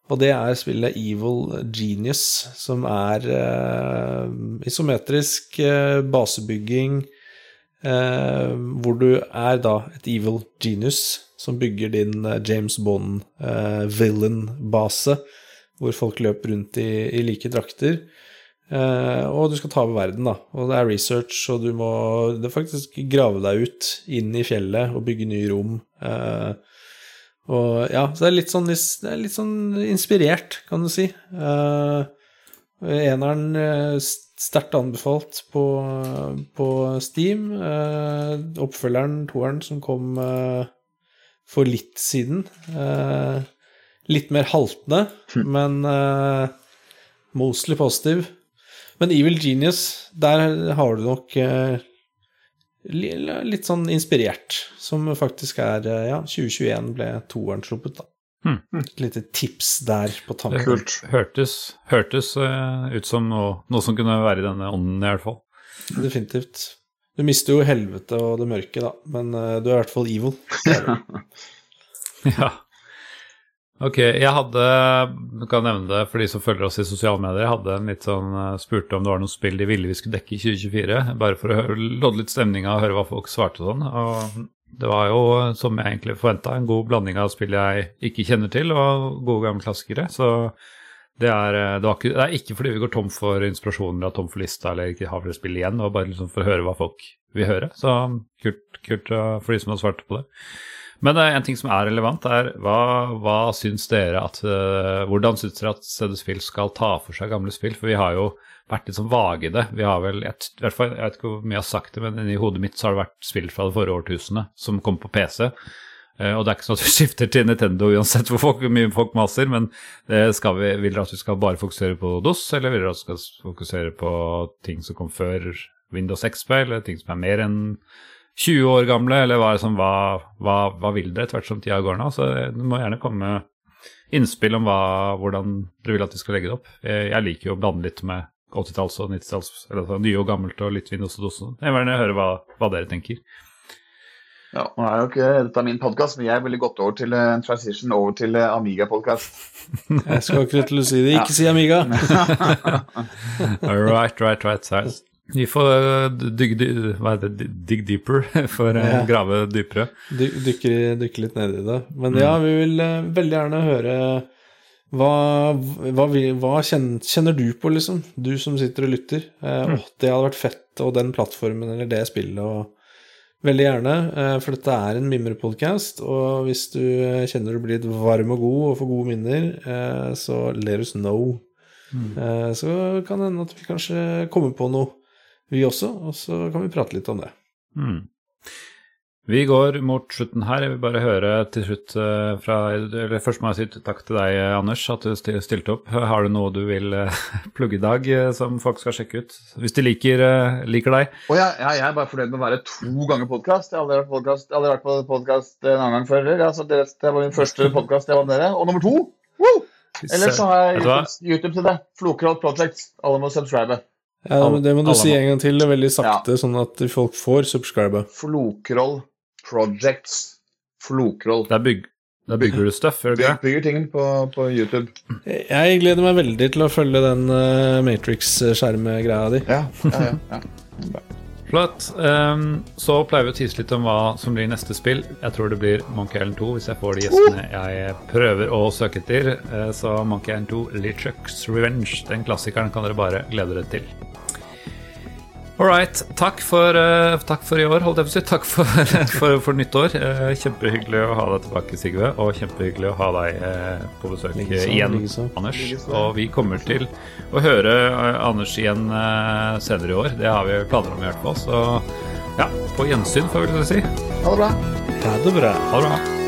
Og det er spillet Evil Genius, som er eh, isometrisk eh, basebygging, eh, hvor du er da et evil genius som bygger din eh, James Bond-villain-base hvor folk løper rundt i, i like drakter. Eh, og du skal ta over verden, da. Og det er research, og du må det faktisk grave deg ut inn i fjellet og bygge nye rom. Eh, og ja, så det er litt sånn, det er litt sånn inspirert, kan du si. Uh, eneren eh, sterkt anbefalt på, på Steam. Uh, oppfølgeren, toeren, som kom uh, for litt siden. Uh, litt mer haltende, men eh, mostly positiv. Men Evil Genius, der har du nok litt sånn inspirert, som faktisk er eh, Ja, 2021 ble toeren sluppet, da. Hmm. Et lite tips der på tampen. Kult. Hørtes, hørtes eh, ut som noe, noe som kunne være i denne ånden, i hvert fall. Definitivt. Du mister jo helvete og det mørke, da, men uh, du er i hvert fall evil. Det. Ja. Ok, jeg hadde, kan nevne det for de som følger oss i sosiale medier, jeg hadde en litt sånn, eh, spurte om det var noen spill de ville vi skulle dekke i 2024, bare for å høre, lodde litt stemninga og høre hva folk svarte sånn. Og det var jo, som jeg egentlig forventa, en god blanding av spill jeg ikke kjenner til, og gode gamle klassikere. Så det er, eh, det, ikke, det er ikke fordi vi går tom for inspirasjon eller er tom for lista eller ikke har flere spill igjen, det var bare liksom for å høre hva folk vil høre. Så kult, kult eh, for de som har svart på det. Men eh, en ting som er relevant, er hva, hva syns dere at eh, Hvordan syns dere at CD Spill skal ta for seg gamle spill? For vi har jo vært litt sånn vage i det. Vi har vel, et, i hvert fall, Jeg vet ikke hvor mye jeg har sagt det, men i hodet mitt så har det vært spill fra det forrige årtusenet som kom på PC. Eh, og det er ikke sånn at vi skifter til Nintendo uansett hvor folk, mye folk maser, men vi, vil dere at vi skal bare fokusere på DOS, eller vil dere at vi skal fokusere på ting som kom før Windows XP, eller ting som er mer enn 20 år gamle, eller hva, det som, hva, hva, hva vil dere etter hvert som tida går nå? Så Du må gjerne komme med innspill om hva, hvordan dere vil at vi skal legge det opp. Jeg, jeg liker jo å blande litt med 80-talls- og 90-talls, eller så nye og gammelt og litt Windows og DOS. sånn. Jeg vil gjerne høre hva, hva dere tenker. Ja, nå er jo ikke dette min podkast, men jeg ville gått over til en transition over til uh, Amiga-podkast. Jeg skal akkurat til å si det. Ikke si Amiga. right, right, right. Så Vi får heter det, dig deeper, for å Ja. grave dypere. Dy dykker, dykker litt ned i det. Men ja, vi vil eh, veldig gjerne høre hva, hva, vi- hva kjenner, kjenner du på, liksom? Du som sitter og lytter. Eh, åh, det hadde vært fett, og den plattformen eller det spillet, og Veldig gjerne, eh, for dette er en mimrepodkast, og hvis du eh, kjenner du blir litt varm og god og får gode minner, eh, så let us know. Eh, Så kan det hende at vi kanskje kommer på noe, vi også, og så kan vi prate litt om det. Mm. Vi går mot slutten her. Jeg vil bare høre til slutt eh, fra eller Først må jeg si takk til deg, Anders, at du stilte opp. Har du noe du vil eh, plugge i dag eh, som folk skal sjekke ut? Hvis de liker, eh, liker deg? Og jeg, jeg, jeg er bare fornøyd med å være to ganger podkast. Jeg har aldri vært, på podkast en annen gang før. heller. Altså, det, det var min første podkast jeg var med dere. Og nummer to! Woo! Ellers så har jeg? YouTube, YouTube til det. Flokroll Project. Alle må subscribe. Ja, men Det må du si en gang til, det er veldig sakte, sånn at folk får subscribe. Flokroll Projects. Flokroll. Der, byg, der bygger du stuff, gjør du ikke? Bygger ting på, på YouTube. Jeg gleder meg veldig til å følge den uh, Matrix-skjermegreia di. Ja, ja, ja. ja. Flott. Um, så pleier vi å tise litt om hva som blir neste spill. Jeg tror det blir Monkey Island 2 hvis jeg får de gjestene jeg prøver å søke etter. Uh, så Monkey Island 2 LeChucks Revenge, den klassikeren kan dere bare glede dere til. All right. Takk for, uh, takk for, i år, holdt jeg på å si. Takk for, for, for nytt år. Uh, eh, kjempehyggelig å ha deg tilbake, Sigve. Og kjempehyggelig å ha deg uh, på besøk Ligeså, igjen, Anders. Og vi kommer til å høre Anders igjen senere i år. Det har vi planer om i hvert fall. Så ja, på gjensyn, får vi vel si. Ha det bra. Ha det bra. Ha det bra.